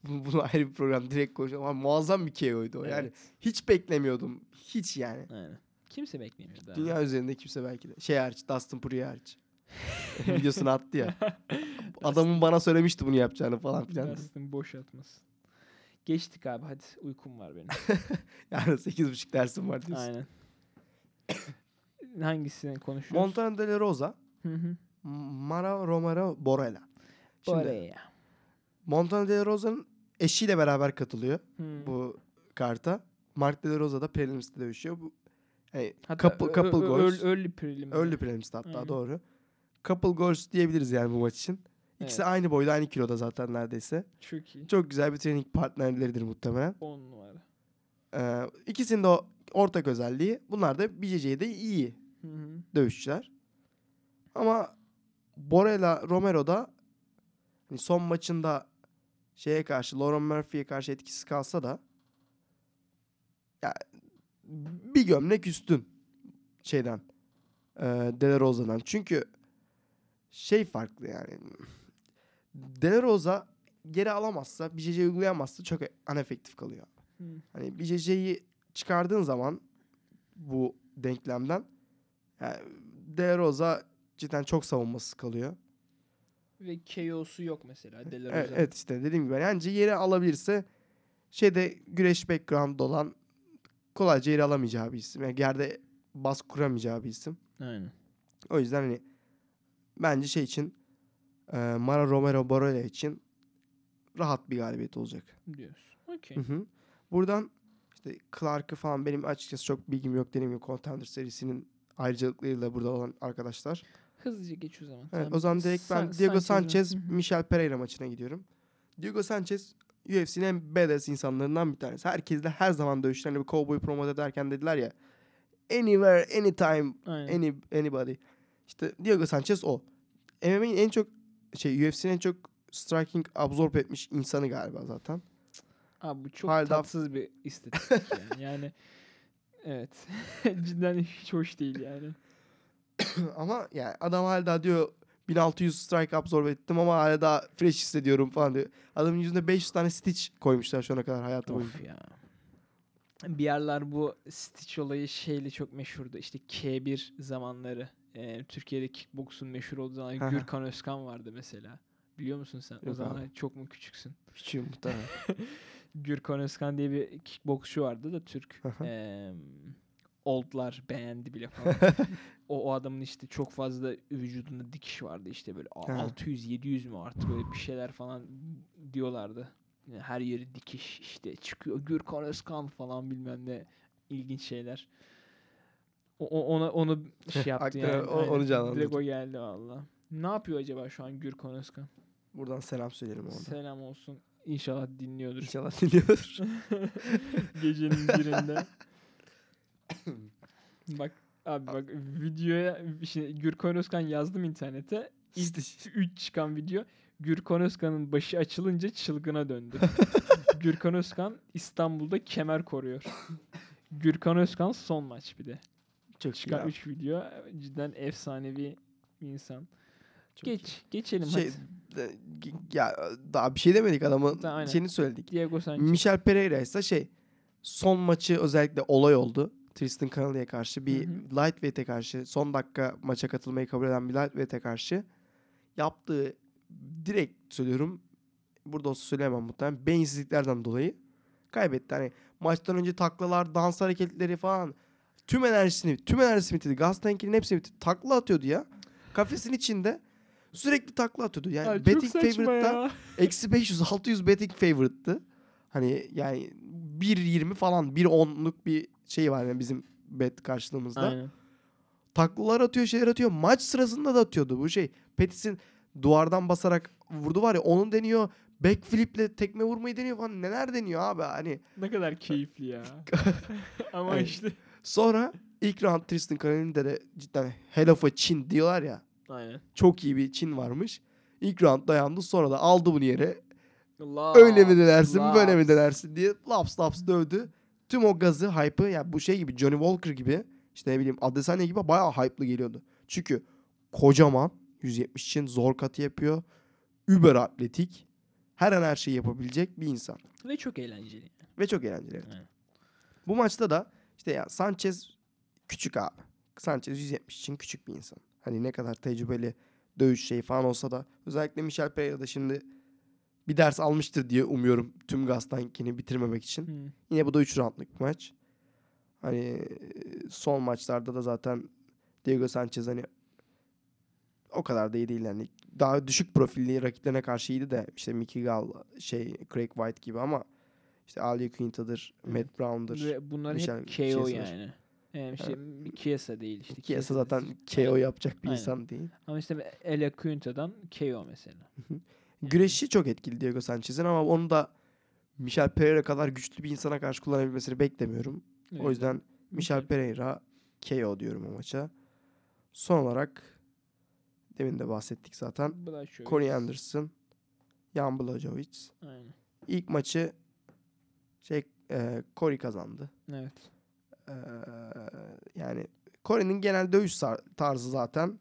bu- bunu ayrı bir program direkt konuşalım ama muazzam bir KO'ydu o. Yani Evet, hiç beklemiyordum. Hiç yani. aynen. Kimse beklemiyordu. abi. Dünya üzerinde kimse belki de. Şey hariç Dustin Poirier hariç. [laughs] Videosunu attı ya. [laughs] Adamın bana söylemişti bunu yapacağını falan filan. Dustin boş atmasın. Geçtik abi hadi uykum var benim. [laughs] Yani 8.30 dersim var diyorsun. Aynen. Hangisini konuşuyoruz? Montana De La Rosa, Hı hı. Mara Romero Borella. Oraya. Montana De La Rosa'nın eşiyle beraber katılıyor bu karta. Mark De La Rosa da prelimis'te dövüşüyor. Bu hani Hatta couple, ö- couple ö- goals. early- prelim. Early prelimis'te hatta Aynen. doğru. Couple goals diyebiliriz yani bu maç için. İkisi Evet. aynı boyda aynı kiloda zaten neredeyse. Çok iyi. Çok güzel bir training partnerleridir muhtemelen. 10 numara. Ee, ikisinin de ortak özelliği. Bunlar da BJJ'de iyi Hı hı. dövüşçüler. Ama Borella Romero da hani son maçında şeye karşı Lauren Murphy'ye karşı etkisiz kalsa da ya bir gömlek üstün şeyden e, De La Rosa'dan. Çünkü şey farklı yani. De La Rosa geri alamazsa, BJJ uygulayamazsa çok inefektif kalıyor. Hı. Hani BJJ'yi çıkardığın zaman bu denklemden yani De Rosa cidden çok savunmasız kalıyor. Ve KO'su yok mesela. Delar Evet, evet işte dediğim gibi yani yeri alabilirse şeyde güreş background olan kolayca yeri alamayacağı bir isim. Yani yerde baskı kuramayacağı bir isim. Aynen. O yüzden hani bence şey için e, Mara Romero Borella için rahat bir galibiyet olacak. Diyorsun. Okey. Buradan işte Clark'ı falan benim açıkçası çok bilgim yok dediğim gibi Contender serisinin ayrıcalıklarıyla burada olan arkadaşlar. Hızlıca geç o zaman. Evet, Tamam. o zaman direkt ben Sa- Diego. Sanchez, hı. Michel Pereira maçına gidiyorum. Diego Sanchez UFC'nin en badass insanlarından bir tanesi. Herkesle her zaman dövüşlerini bir cowboy promote ederken dediler ya anywhere, anytime, Aynen. any, anybody. İşte Diego Sanchez o. MMA'nin en çok şey UFC'nin en çok striking absorb etmiş insanı galiba zaten. Abi bu çok Hala- tatsız bir istatistik yani. [laughs] Yani evet. [laughs] Cidden hiç hoş değil yani. ama yani adam hala diyor 1600 strike absorb ettim ama hala daha fresh hissediyorum falan diyor. Adamın yüzünde 500 tane stitch koymuşlar şu ana kadar hayatı boyunca. Of ya. Bir yerler bu Stitch olayı şeyle çok meşhurdu. İşte K1 zamanları. e, Türkiye'de kickboksun meşhur olduğu zaman. Gürkan Özkan vardı mesela. Biliyor musun sen? o Yok zaman abi. çok mu küçüksün? Küçüğüm muhtemelen. [laughs] Gürkan Özkan diye bir kickboksçu vardı da Türk. Eee, oldlar beğendi bile falan. [laughs] o, o adamın işte çok fazla vücudunda dikiş vardı işte böyle a- Hı. 600-700 mü artık böyle bir şeyler falan diyorlardı. Yani her yeri dikiş işte çıkıyor Gürkan Özkan falan bilmem ne ilginç şeyler. O, ona onu şey [laughs] yaptı yani. o- onu canlandırdı. Direkt o geldi valla. Ne yapıyor acaba şu an Gürkan Özkan? Buradan selam söyleyelim orada. Selam olsun. İnşallah dinliyordur. İnşallah dinliyordur. [laughs] Gecenin birinde. Bak abi bak videoya işte Gürkan Özkan yazdım internete. İlk İşte 3 çıkan video Gürkan Özkan'ın başı açılınca çılgına döndü. [laughs] Gürkan Özkan İstanbul'da kemer koruyor. Gürkan Özkan son maç bir de. çok iyi Çıkan abi. 3 video cidden efsanevi bir insan. Çok iyi. Geç, geçelim Şey, hadi. ya daha bir şey demedik adamın Da- şeyini söyledik. Diego Sanchez. Michel Pereira ise şey son maçı özellikle olay oldu. Tristan Canalya'ya karşı bir lightweight'e karşı son dakika maça katılmayı kabul eden bir lightweight'e karşı yaptığı direkt söylüyorum burada olsa söyleyemem muhtemelen beyinsizliklerden dolayı kaybetti. Hani maçtan önce taklalar, dans hareketleri falan tüm enerjisini, tüm enerjisini bitirdi. Gaz tankinin hepsini bitirdi. Takla atıyordu ya. Kafesin içinde sürekli takla atıyordu. Yani Ay, betting favorite'da. Eksi 500 600 betting favorite'tı. Hani yani 1.20 falan 1.10'luk bir şey var yani bizim bet karşılığımızda. Aynen. Taklalar atıyor şeyler atıyor. Maç sırasında da atıyordu bu şey. Petis'in duvardan basarak vurdu var ya onun deniyor. Backflip'le tekme vurmayı deniyor falan. Neler deniyor abi hani. Ne kadar keyifli ya. [laughs] Ama Hani- işte. Sonra ilk round Tristan de cidden hell of a chin diyorlar ya. Aynen. Çok iyi bir chin varmış. İlk round dayandı sonra da aldı bunu yere. Laps, öyle mi denersin böyle mi laps. denersin diye laps laps dövdü. Tüm o gazı hype'ı ya bu şey gibi Johnny Walker gibi işte ne bileyim Adesanya gibi bayağı hype'lı geliyordu. Çünkü kocaman 170 için zor katı yapıyor. Über atletik. Her an her şeyi yapabilecek bir insan. Ve çok eğlenceli. Ve çok eğlenceli. evet. Evet. Bu maçta da işte ya Sanchez küçük abi. Sanchez 170 için küçük bir insan. Hani ne kadar tecrübeli dövüş şeyi falan olsa da özellikle Michel Pereira da şimdi bir ders almıştır diye umuyorum tüm Gastankini bitirmemek için. Hı. Yine bu da 3 roundlık bir maç. Hani son maçlarda da zaten Diego Sanchez hani o kadar da iyi değil yani. Daha düşük profilli rakiplerine karşı iyiydi de işte Mickey Gall, şey Craig White gibi ama işte Ali Quinta'dır, Matt Brown'dır. Ve bunlar Michel hep KO Chiesa var. yani. Yani işte Kiesa değil işte. Kiesa zaten KO yapacak bir Aynen. insan değil. Ama işte Ele Quinta'dan KO mesela. Güreşi çok etkili Diego Sanchez'in ama onu da Michel Pereira kadar güçlü bir insana karşı kullanabilmesini beklemiyorum. Evet. O yüzden Michel Pereira KO diyorum o maça. Son olarak demin de bahsettik zaten. Corey Anderson, Jan. Aynen. İlk maçı şey e, Corey kazandı. Evet. Ee, yani Corey'nin genel dövüş tarzı zaten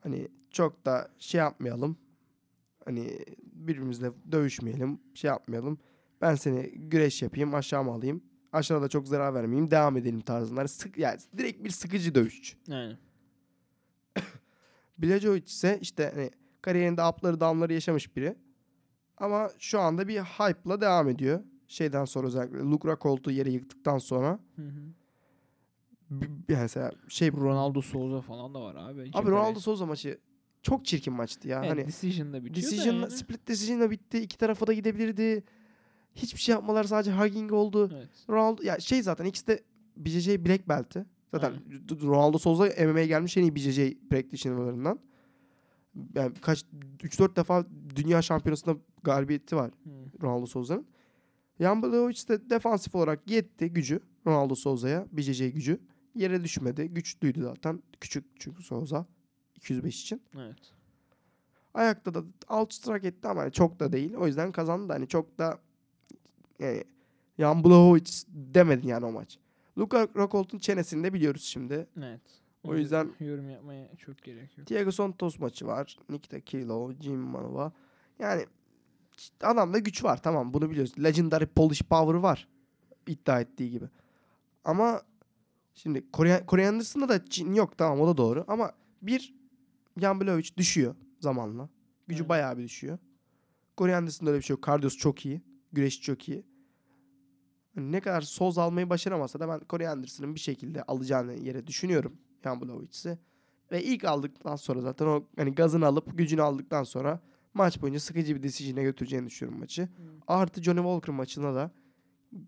hani çok da şey yapmayalım. Hani birbirimizle dövüşmeyelim, şey yapmayalım. Ben seni güreş yapayım, aşağıma alayım. Aşağıda çok zarar vermeyeyim, devam edelim tarzında. Hani sık yani direkt bir sıkıcı dövüşçü. Aynen. [coughs] Blachowicz ise işte hani kariyerinde up'ları down'ları yaşamış biri. Ama şu anda bir hype'la devam ediyor. Şeyden sonra özellikle Luke Rockhold'u yere yıktıktan sonra Hı hı. bir, bir mesela şey Ronaldo Souza falan da var abi. Abi Ronaldo Souza maçı çok çirkin maçtı ya. Evet, hani decision'da bitiyor decision, yani. split decision'la bitti. İki tarafa da gidebilirdi. Hiçbir şey yapmalar sadece hugging oldu. Evet. Ronaldo ya şey zaten ikisi de BJJ Black Belt'i. Zaten Ronaldo Souza MMA'ye gelmiş en iyi BJJ practitioner'larından. Yani kaç 3-4 defa dünya şampiyonasında galibiyeti var Hı. Ronaldo Souza'nın. Jan Blachowicz de defansif olarak yetti gücü Ronaldo Souza'ya. BJJ gücü. Yere düşmedi. Güçlüydü zaten. Küçük çünkü Souza. 205 için. Evet. Ayakta da outstrike etti ama çok da değil. O yüzden kazandı. Hani çok da yani Jan Blachowicz demedin yani o maç. Luka Rockhold'un çenesini de biliyoruz şimdi. Evet. O yüzden- yorum yapmaya çok gerek yok. Thiago Santos maçı var. Nikita Kilo, Jim Manova. Yani adamda güç var tamam bunu biliyoruz. Legendary Polish Power var. iddia ettiği gibi. Ama şimdi Corey Anderson'da da Çin yok tamam o da doğru. Ama Bir, Jan düşüyor zamanla. Gücü Evet. bayağı bir düşüyor. Corey Anderson'da öyle bir şey yok. Kardiyosu çok iyi. Güreşi çok iyi. Hani ne kadar soz almayı başaramasa da ben Corey Anderson'ın bir şekilde alacağını yere düşünüyorum Jan. Ve ilk aldıktan sonra zaten o hani gazını alıp gücünü aldıktan sonra maç boyunca sıkıcı bir decision'e götüreceğini düşünüyorum maçı. Artı Johnny Walker maçında da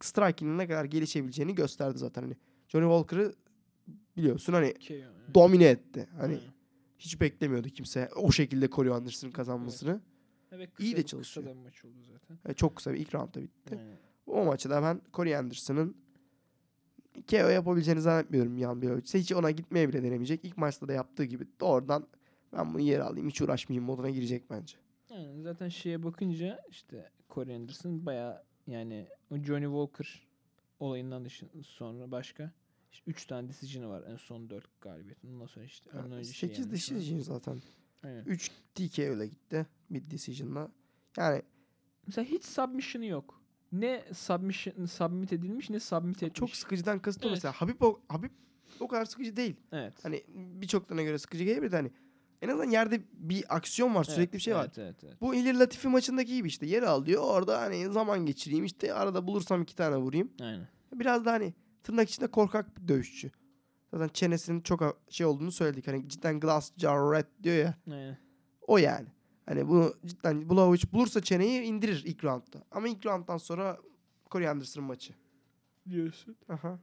striking'in ne kadar gelişebileceğini gösterdi zaten. Hani Johnny Walker'ı biliyorsun hani domine etti. Hani Aynen. Hiç beklemiyordu kimse o şekilde Corey Anderson'ın kazanmasını. Evet, iyi de çalışıyor. Kısa da bir maç oldu zaten. E, çok kısa bir ilk roundda bitti. Aynen. O maçı da ben Corey Anderson'ın KO yapabileceğini zannetmiyorum Jan Blachowicz. Hiç ona gitmeye bile denemeyecek. İlk maçta da yaptığı gibi doğrudan ben bunu yer alayım hiç uğraşmayayım moduna girecek bence. Yani zaten şeye bakınca işte Corey Anderson baya yani Johnny Walker olayından sonra başka 3 tane decision'ı var en son 4 galibiyet. Ondan sonra işte ondan önce şey 8 yenmiş falan. decision zaten. Aynen. 3 TKO ile gitti. Bir decision'la. Yani Mesela hiç submission'ı yok. Ne submission submit edilmiş ne submit etmiş. çok sıkıcıdan kasıt Evet. mesela. Habib o, Habib o kadar sıkıcı değil. Evet. Hani birçoklarına göre sıkıcı gelebilir de hani en azından yerde bir aksiyon var. Sürekli Evet, bir şey var. Evet, evet. Bu İlir Latifi maçındaki gibi işte. Yer alıyor. Orada hani zaman geçireyim. işte arada bulursam iki tane vurayım. Aynen. Biraz da hani tırnak içinde korkak bir dövüşçü. Zaten çenesinin çok şey olduğunu söyledik. Hani cidden glass jar red diyor ya. Aynen. O yani. Hani bunu cidden Blahovic bulursa çeneyi indirir ilk roundda. Ama ilk rounddan sonra Corey Anderson maçı. Diyorsun. Aha.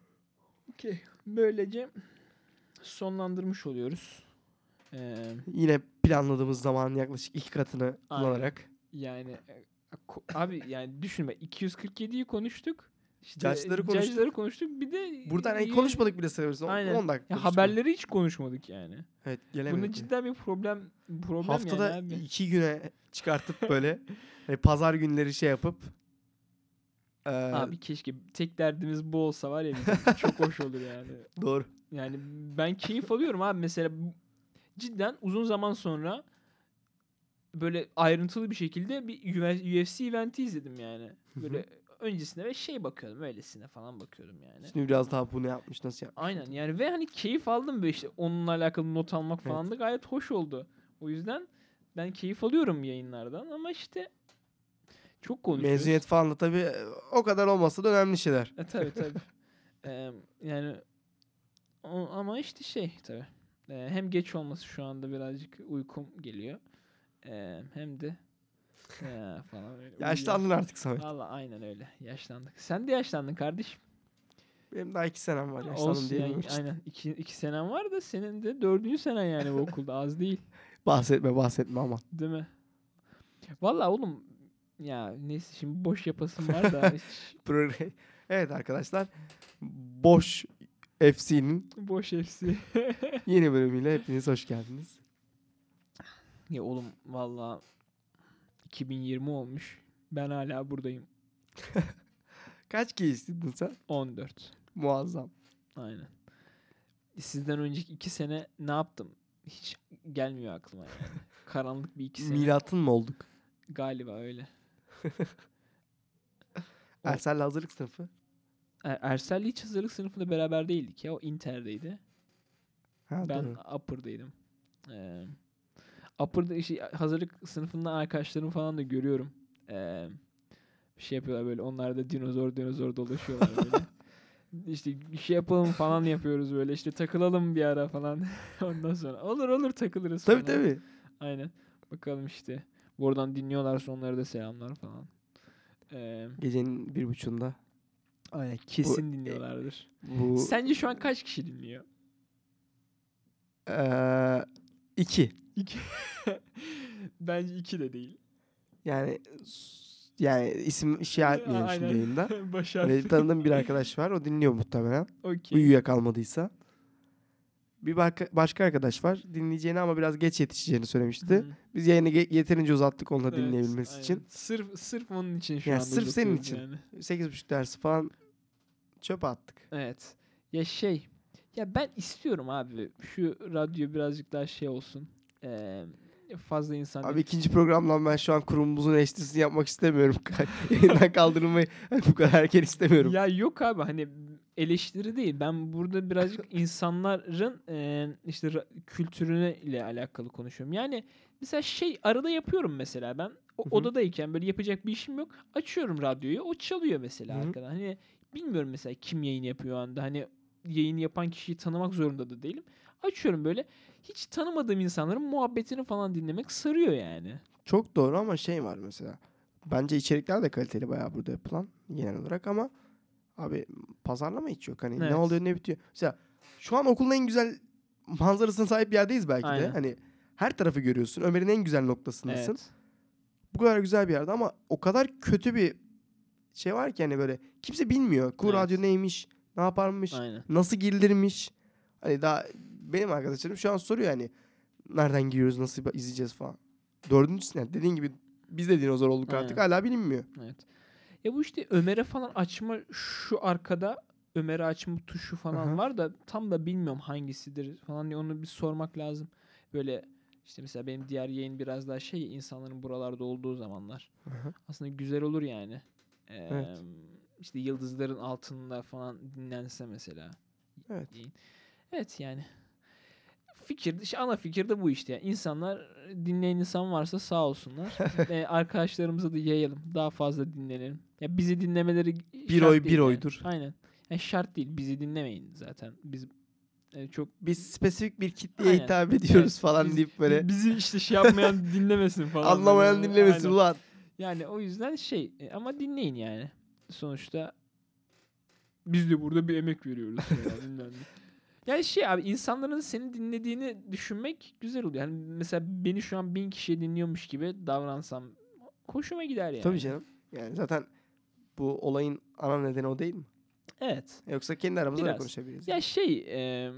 Okey. Böylece sonlandırmış oluyoruz. Ee, Yine planladığımız zamanın yaklaşık iki katını Aynen. kullanarak. yani e, abi yani düşünme 247'yi konuştuk. İşte Judge'ları konuştuk. judge'ları konuştuk. Bir de Burada hani y- konuşmadık bile Aynen. 10 dakika. Ya haberleri hiç konuşmadık yani. Evet Bunda gelemedik. cidden bir problem problem Haftada yani abi. iki güne çıkartıp böyle hani pazar günleri şey yapıp eee, Abi keşke tek derdimiz bu olsa var ya bizim çok hoş olur yani. [laughs] doğru. Yani ben keyif alıyorum abi mesela cidden uzun zaman sonra böyle ayrıntılı bir şekilde bir UFC eventi izledim yani. Böyle öncesine ve şey bakıyordum öylesine falan bakıyordum yani. Şimdi biraz daha bu ne yapmış nasıl yapmış. Aynen yani ve hani keyif aldım böyle işte onunla alakalı not almak falan da gayet hoş oldu. O yüzden ben keyif alıyorum yayınlardan ama işte çok konuşuyoruz. Mezuniyet falan da tabii e, o kadar olmasa da önemli şeyler. E tabi [laughs] tabi. Eee, yani o, ama işte şey tabi. hem geç olması şu anda birazcık uykum geliyor. Eee, hem de ya falan öyle. Yaşlandın artık Samet. Valla aynen öyle. Yaşlandık. Sen de yaşlandın kardeşim. Benim daha iki senem var. Yaşlandım Olsun yani, aynen. İki, iki senen var da senin de dördüncü senen yani bu [laughs] okulda az değil. Bahsetme bahsetme ama. Değil mi? Valla oğlum ya neyse şimdi boş yapasım var da [laughs] hiç evet arkadaşlar. Boş FC'nin boş hepsi. yeni bölümüyle hepiniz hoş geldiniz. Ya oğlum valla 2020 olmuş. Ben hala buradayım. [laughs] Kaç istedin sen? 14. Muazzam. Aynen. Sizden önceki iki sene ne yaptım? Hiç gelmiyor aklıma yani. [laughs] Karanlık bir iki sene. Milatın mı olduk? Galiba öyle. [laughs] Ersel'le hazırlık sınıfı. Er- Ersel'le hiç hazırlık sınıfında beraber değildik ya. O Inter'deydi. Ha, Ben doğru. Upper'daydım. Ee, Upper'da işte hazırlık sınıfından arkadaşlarımı falan da görüyorum. Ee, bir şey yapıyorlar böyle. Onlar da dinozor dinozor dolaşıyorlar böyle. [laughs] işte bir şey yapalım falan yapıyoruz böyle. İşte takılalım bir ara falan. [laughs] Ondan sonra olur olur takılırız Tabii falan. tabii. Aynen. Bakalım işte. Buradan dinliyorlarsa onlara da selamlar falan. Ee, Gecenin bir buçuğunda. aynen kesin e, dinliyorlardır. Bu Sence şu an kaç kişi dinliyor? eee, iki. İki. [laughs] Bence iki de değil. Yani yani isim işaret etmeyelim şimdi yayında. [laughs] Baş Hani tanıdığım bir arkadaş var. O dinliyor muhtemelen. Okey. Uyuyakalmadıysa. Bir başka, başka arkadaş var. Dinleyeceğini ama biraz geç yetişeceğini söylemişti. Hı. Biz yayını yeterince uzattık onunla Evet, dinleyebilmesi aynen. için. Sırf sırf onun için şu Ya anda sırf senin için. Yani. 8.30 dersi falan çöpe attık. Evet. Ya şey. Ya ben istiyorum abi. Şu radyo birazcık daha şey olsun. Ee, fazla insan. Abi ikinci programdan ben şu an kurumumuzun eleştirisini yapmak istemiyorum. [laughs] Yayından kaldırılmayı [laughs] bu kadar erken istemiyorum. Ya yok abi hani eleştiri değil. Ben burada birazcık [laughs] insanların e, işte kültürüne ile alakalı konuşuyorum. Yani mesela şey arada yapıyorum mesela ben o, Hı hı. odadayken böyle yapacak bir işim yok. Açıyorum radyoyu o çalıyor mesela Hı hı. arkadan. Hani bilmiyorum mesela kim yayın yapıyor o anda. Hani yayın yapan kişiyi tanımak zorunda da değilim. Açıyorum böyle hiç tanımadığım insanların muhabbetini falan dinlemek sarıyor yani. Çok doğru ama şey var mesela. Bence içerikler de kaliteli bayağı burada yapılan genel olarak ama abi pazarlama hiç yok. Hani Evet. ne oluyor ne bitiyor. Mesela şu an okulun en güzel manzarasına sahip bir yerdeyiz belki de. Aynen. Hani her tarafı görüyorsun. Ömer'in en güzel noktasındasın. Evet. Bu kadar güzel bir yerde ama o kadar kötü bir şey var ki hani böyle kimse bilmiyor. Kur Evet. radyo neymiş, ne yaparmış, Aynen. nasıl girilirmiş. Hani daha benim arkadaşlarım şu an soruyor hani nereden giriyoruz, nasıl izleyeceğiz falan. Dördüncü sene dediğin gibi biz de dinozor olduk artık hala bilinmiyor. Evet. Ya bu işte Ömer'e falan açma şu arkada Ömer'e açma tuşu falan Aha. var da tam da bilmiyorum hangisidir falan diye onu bir sormak lazım. Böyle işte mesela benim diğer yayın biraz daha şey insanların buralarda olduğu zamanlar. Aha. Aslında güzel olur yani. Ee, Evet. işte yıldızların altında falan dinlense mesela. Evet. yayın. Evet yani. Fikir, ana fikir de bu işte. Yani insanlar dinleyen insan varsa sağ olsunlar. Ee, [laughs] arkadaşlarımıza da yayalım. Daha fazla dinlenelim. Ya bizi dinlemeleri Bir oy, bir yani. oydur. Aynen. Yani şart değil. Bizi dinlemeyin zaten. Biz e, çok Biz spesifik bir kitleye Aynen. hitap ediyoruz Evet, falan biz- deyip böyle bizi işte şey yapmayan [laughs] dinlemesin falan. anlamayan böyle. dinlemesin Aynen. ulan. Yani o yüzden şey e, ama dinleyin yani. Sonuçta biz de burada bir emek veriyoruz. [laughs] ne. Yani şey abi insanların seni dinlediğini düşünmek güzel oluyor. Yani mesela beni şu an bin kişiye dinliyormuş gibi davransam hoşuma gider yani. Tabii canım. Yani zaten bu olayın ana nedeni o değil mi? Evet. Yoksa kendi aramızda da konuşabiliriz. Ya şey e,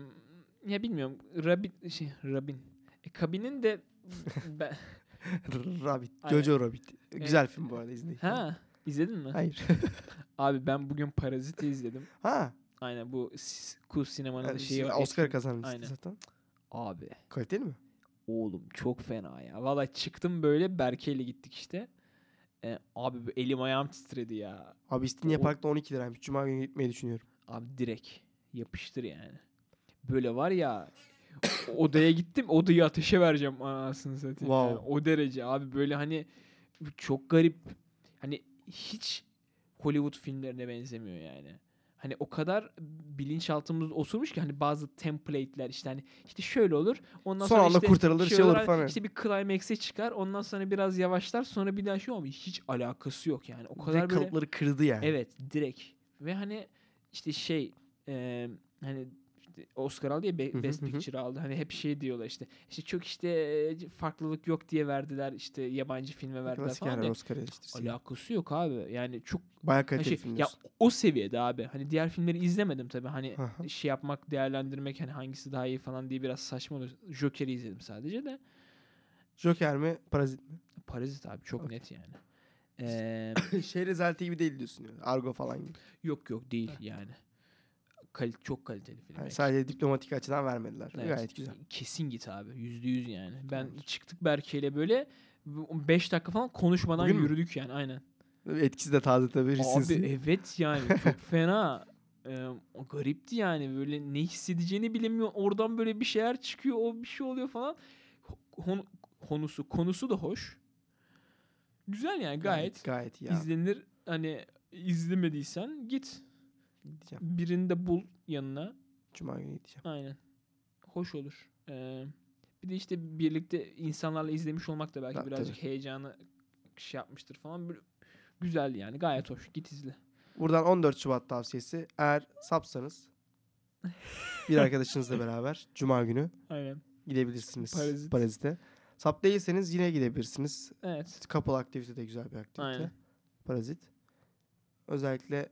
ya bilmiyorum Rabin şey Rabin e, kabinin de [laughs] ben, [laughs] Rabbit. Jojo Rabbit. Güzel film bu arada izleyin. ha izledin mi? Hayır. Abi ben bugün Parazit'i izledim. ha. Aynen bu Kus sinemanın Yani şeyi Oscar etkin- kazanmıştı Aynen. zaten. Abi Kaliteli mi? oğlum çok fena ya. Valla çıktım böyle Berke ile gittik işte. E, abi elim ayağım titredi ya. Abi İstinye Park'ta 12 liraymış. Cuma günü gitmeyi düşünüyorum. Abi direkt yapıştır yani. Böyle var ya [coughs] odaya gittim odayı ateşe vereceğim anasını satayım. Wow. Yani o derece abi böyle hani çok garip hani hiç Hollywood filmlerine benzemiyor yani. Hani o kadar bilinçaltımızda osurmuş ki hani bazı template'ler işte hani işte şöyle olur. Ondan Son sonra anda işte kurtarılır, şey olur hani falan. İşte bir climax'e çıkar. Ondan sonra biraz yavaşlar. Sonra bir daha şey ama hiç alakası yok yani. O kadar böyle kalıpları kırdı yani. Evet direkt. Ve hani işte şey e, hani Oscar aldı ya Best. Picture aldı. Hani hep şey diyorlar işte. İşte çok işte e, farklılık yok diye verdiler. işte yabancı filme verdiler Klasik falan. yani. Oscar eleştirisi. Alakası yok abi. Yani çok Bayağı hani kaliteli şey, film ya o seviyede abi. Hani diğer filmleri izlemedim tabii. Hani şey yapmak, değerlendirmek hani hangisi daha iyi falan diye biraz saçma olur. Joker'i izledim sadece de. Joker mi? Parazit mi? Parazit abi çok Okey. net yani. [laughs] Ee, şey rezalti gibi değil diyorsun. Yani. Argo falan gibi. yok yok değil yani. Kal çok kaliteli film. Yani sadece diplomatik açıdan vermediler. Evet. Gayet güzel. Kesin git abi. Yüzde yüz yani. Ben Tamamdır. çıktık Berke'yle böyle 5 dakika falan konuşmadan Bugün yürüdük yani aynen. Etkisi de taze tabii. Abi evet yani çok fena. [laughs] Ee, o garipti yani böyle ne hissedeceğini bilemiyor. Oradan böyle bir şeyler çıkıyor. O bir şey oluyor falan. Hon- konusu konusu da hoş. Güzel yani gayet, Gayet iyi. ya. izlenir. Hani izlemediysen git. Gideceğim. Birini de bul yanına. Cuma günü gideceğim. Aynen. Hoş olur. Ee, bir de işte birlikte insanlarla izlemiş olmak da belki Ha, birazcık heyecanı şey yapmıştır falan. Böyle güzel yani. Gayet hoş. Git izle. Buradan 14 Şubat tavsiyesi. Eğer sapsanız [laughs] bir arkadaşınızla beraber Cuma günü Aynen. gidebilirsiniz Parazit. Parazit'e. Sap değilseniz yine gidebilirsiniz. Evet. Couple aktivite de güzel bir aktivite. Aynen. Parazit. Özellikle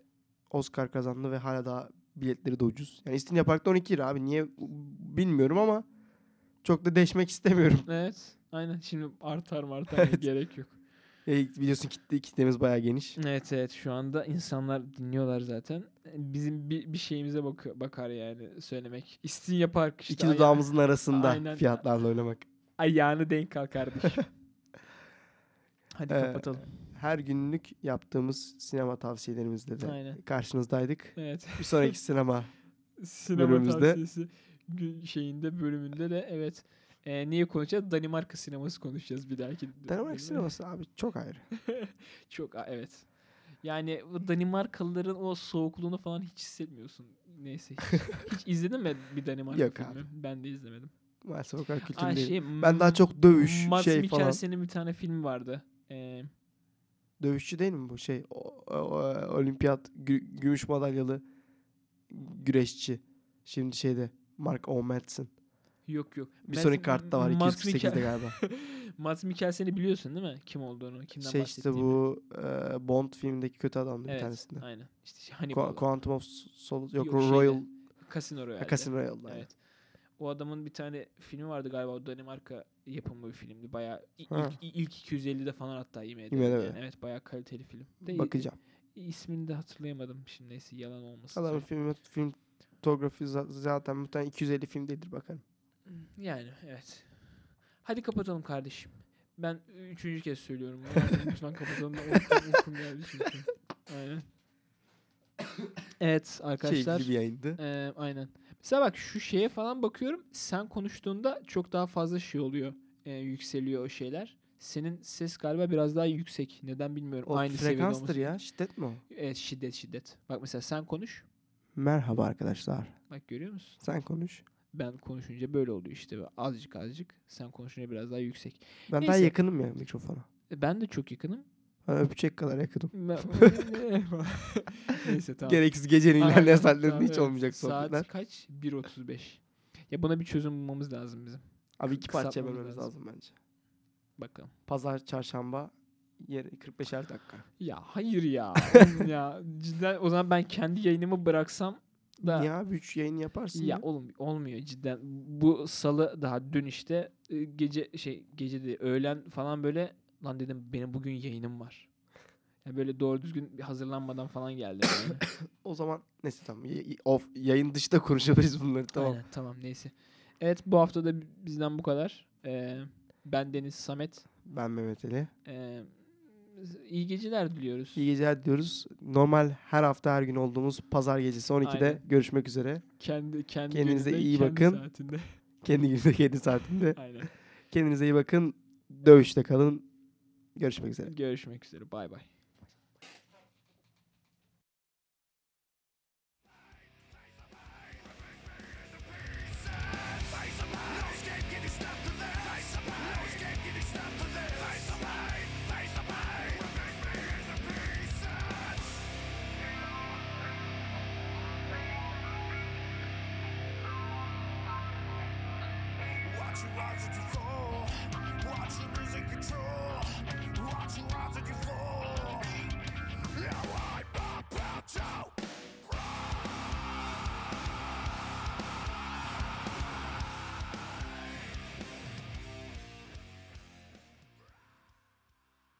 Oscar kazandı ve hala daha biletleri de ucuz. Yani İstinye Park'ta 12 lira abi. Niye bilmiyorum ama çok da deşmek istemiyorum. [laughs] Evet. Aynen. Şimdi artar mı artar mı gerek yok. E, biliyorsun kitle, kitlemiz bayağı geniş. Evet evet şu anda insanlar dinliyorlar zaten. Bizim bir, bir şeyimize bak bakar yani söylemek. İstinye Park işte İki dudağımızın arasında Aynen. fiyatlarla oynamak. ayağını denk al kardeşim. [laughs] Hadi Ee, kapatalım. Her günlük yaptığımız sinema tavsiyelerimizle de Aynen. karşınızdaydık. Evet. Bir sonraki [laughs] sinema Sinema Bölümümüzde. tavsiyesi şeyinde bölümünde de evet. Ee, niye konuşacağız? Danimarka sineması konuşacağız bir dahaki. Danimarka sineması abi çok ayrı. [laughs] Çok evet. Yani Danimarkalıların o soğukluğunu falan hiç hissetmiyorsun. Neyse hiç, [laughs] hiç izledin mi bir Danimarka Yok filmi? abi. Ben de izlemedim. Maalesef o kadar Aa, kültürlü değil. şey, Ben daha çok dövüş Mads şey falan. Mikkelsen'in bir tane filmi vardı. Ee, Dövüşçü değil mi bu şey? O, o- o- olimpiyat gü- gümüş madalyalı güreşçi. Şimdi şeyde Mark O. Madsen. yok yok. Bir Mads- sonraki kartta var Mads 248'de Mikkel- galiba. [laughs] Mads Mikkelsen'i biliyorsun değil mi? Kim olduğunu, kimden şey işte bu e, Bond filmindeki kötü adamdı bir tanesinde. aynen. İşte. Qua- Quantum of Solace yok, Yok, şeyde, Royal Casino Royale'de. ha, Casino Royale'da. Evet. O adamın bir tane filmi vardı galiba o Danimarka yapımı bir filmdi. Ha. ilk, ilk 250'de falan hatta IMDb'de. Yani. Evet bayağı kaliteli film. De, Bakacağım. ismini de hatırlayamadım şimdi neyse yalan olmasın. Adamın film film fotoğrafı za- zaten muhtemelen 250 film değildir bakalım. Yani evet. Hadi kapatalım kardeşim. Ben üçüncü kez söylüyorum. [laughs] Lütfen kapatalım. Uykum, uykum geldi çünkü. Aynen. Evet arkadaşlar. Keyifli bir yayındı. Ee, aynen. Mesela bak şu şeye falan bakıyorum. Sen konuştuğunda çok daha fazla şey oluyor. Ee, yükseliyor o şeyler. Senin ses galiba biraz daha yüksek. Neden bilmiyorum. O Aynı seviyede frekanstır ya. Şiddet mi o? Evet şiddet şiddet. Bak mesela sen konuş. Merhaba arkadaşlar. Bak görüyor musun? Sen konuş. Ben konuşunca böyle oluyor işte. Azıcık azıcık. Sen konuşunca biraz daha yüksek. Ben daha Neyse. yakınım ya mikrofona. E, Ben de çok yakınım. Ben öpecek kadar yakınım. [laughs] Neyse tamam. Gereksiz gecenin ilerleyen saatlerinde tamam, hiç evet. olmayacak sohbetler. Saat kaç? 1.35. Ya buna bir çözüm bulmamız lazım bizim. Abi iki parça kısaltmamız bölmemiz lazım. lazım bence. Bakalım. Pazar, çarşamba, yer 45'er dakika. Ya hayır ya. Ya [laughs] cidden o zaman ben kendi yayınımı bıraksam da Niye abi 3 yayın yaparsın ya ya? oğlum olmuyor cidden. Bu salı daha dün işte e, gece şey gece de öğlen falan böyle lan dedim benim bugün yayınım var. Ya böyle doğru düzgün bir hazırlanmadan falan geldim yani. [coughs] O zaman neyse tamam. Off, yayın dışında konuşabiliriz bunları tamam. Aynen, tamam neyse. Evet bu hafta da bizden bu kadar. Ee, ben Deniz Samet. Ben Mehmet Ali. Ee, iyi geceler diliyoruz. İyi geceler diyoruz. Normal her hafta her gün olduğumuz pazar gecesi 12'de Aynen. görüşmek üzere. Kendi kendi Kendinize gününde, iyi kendi bakın. Saatinde. Kendi gününde kendi saatinde. [laughs] Aynen. Kendinize iyi bakın. Dövüşte kalın. Görüşmek üzere. Görüşmek üzere. Bay bay.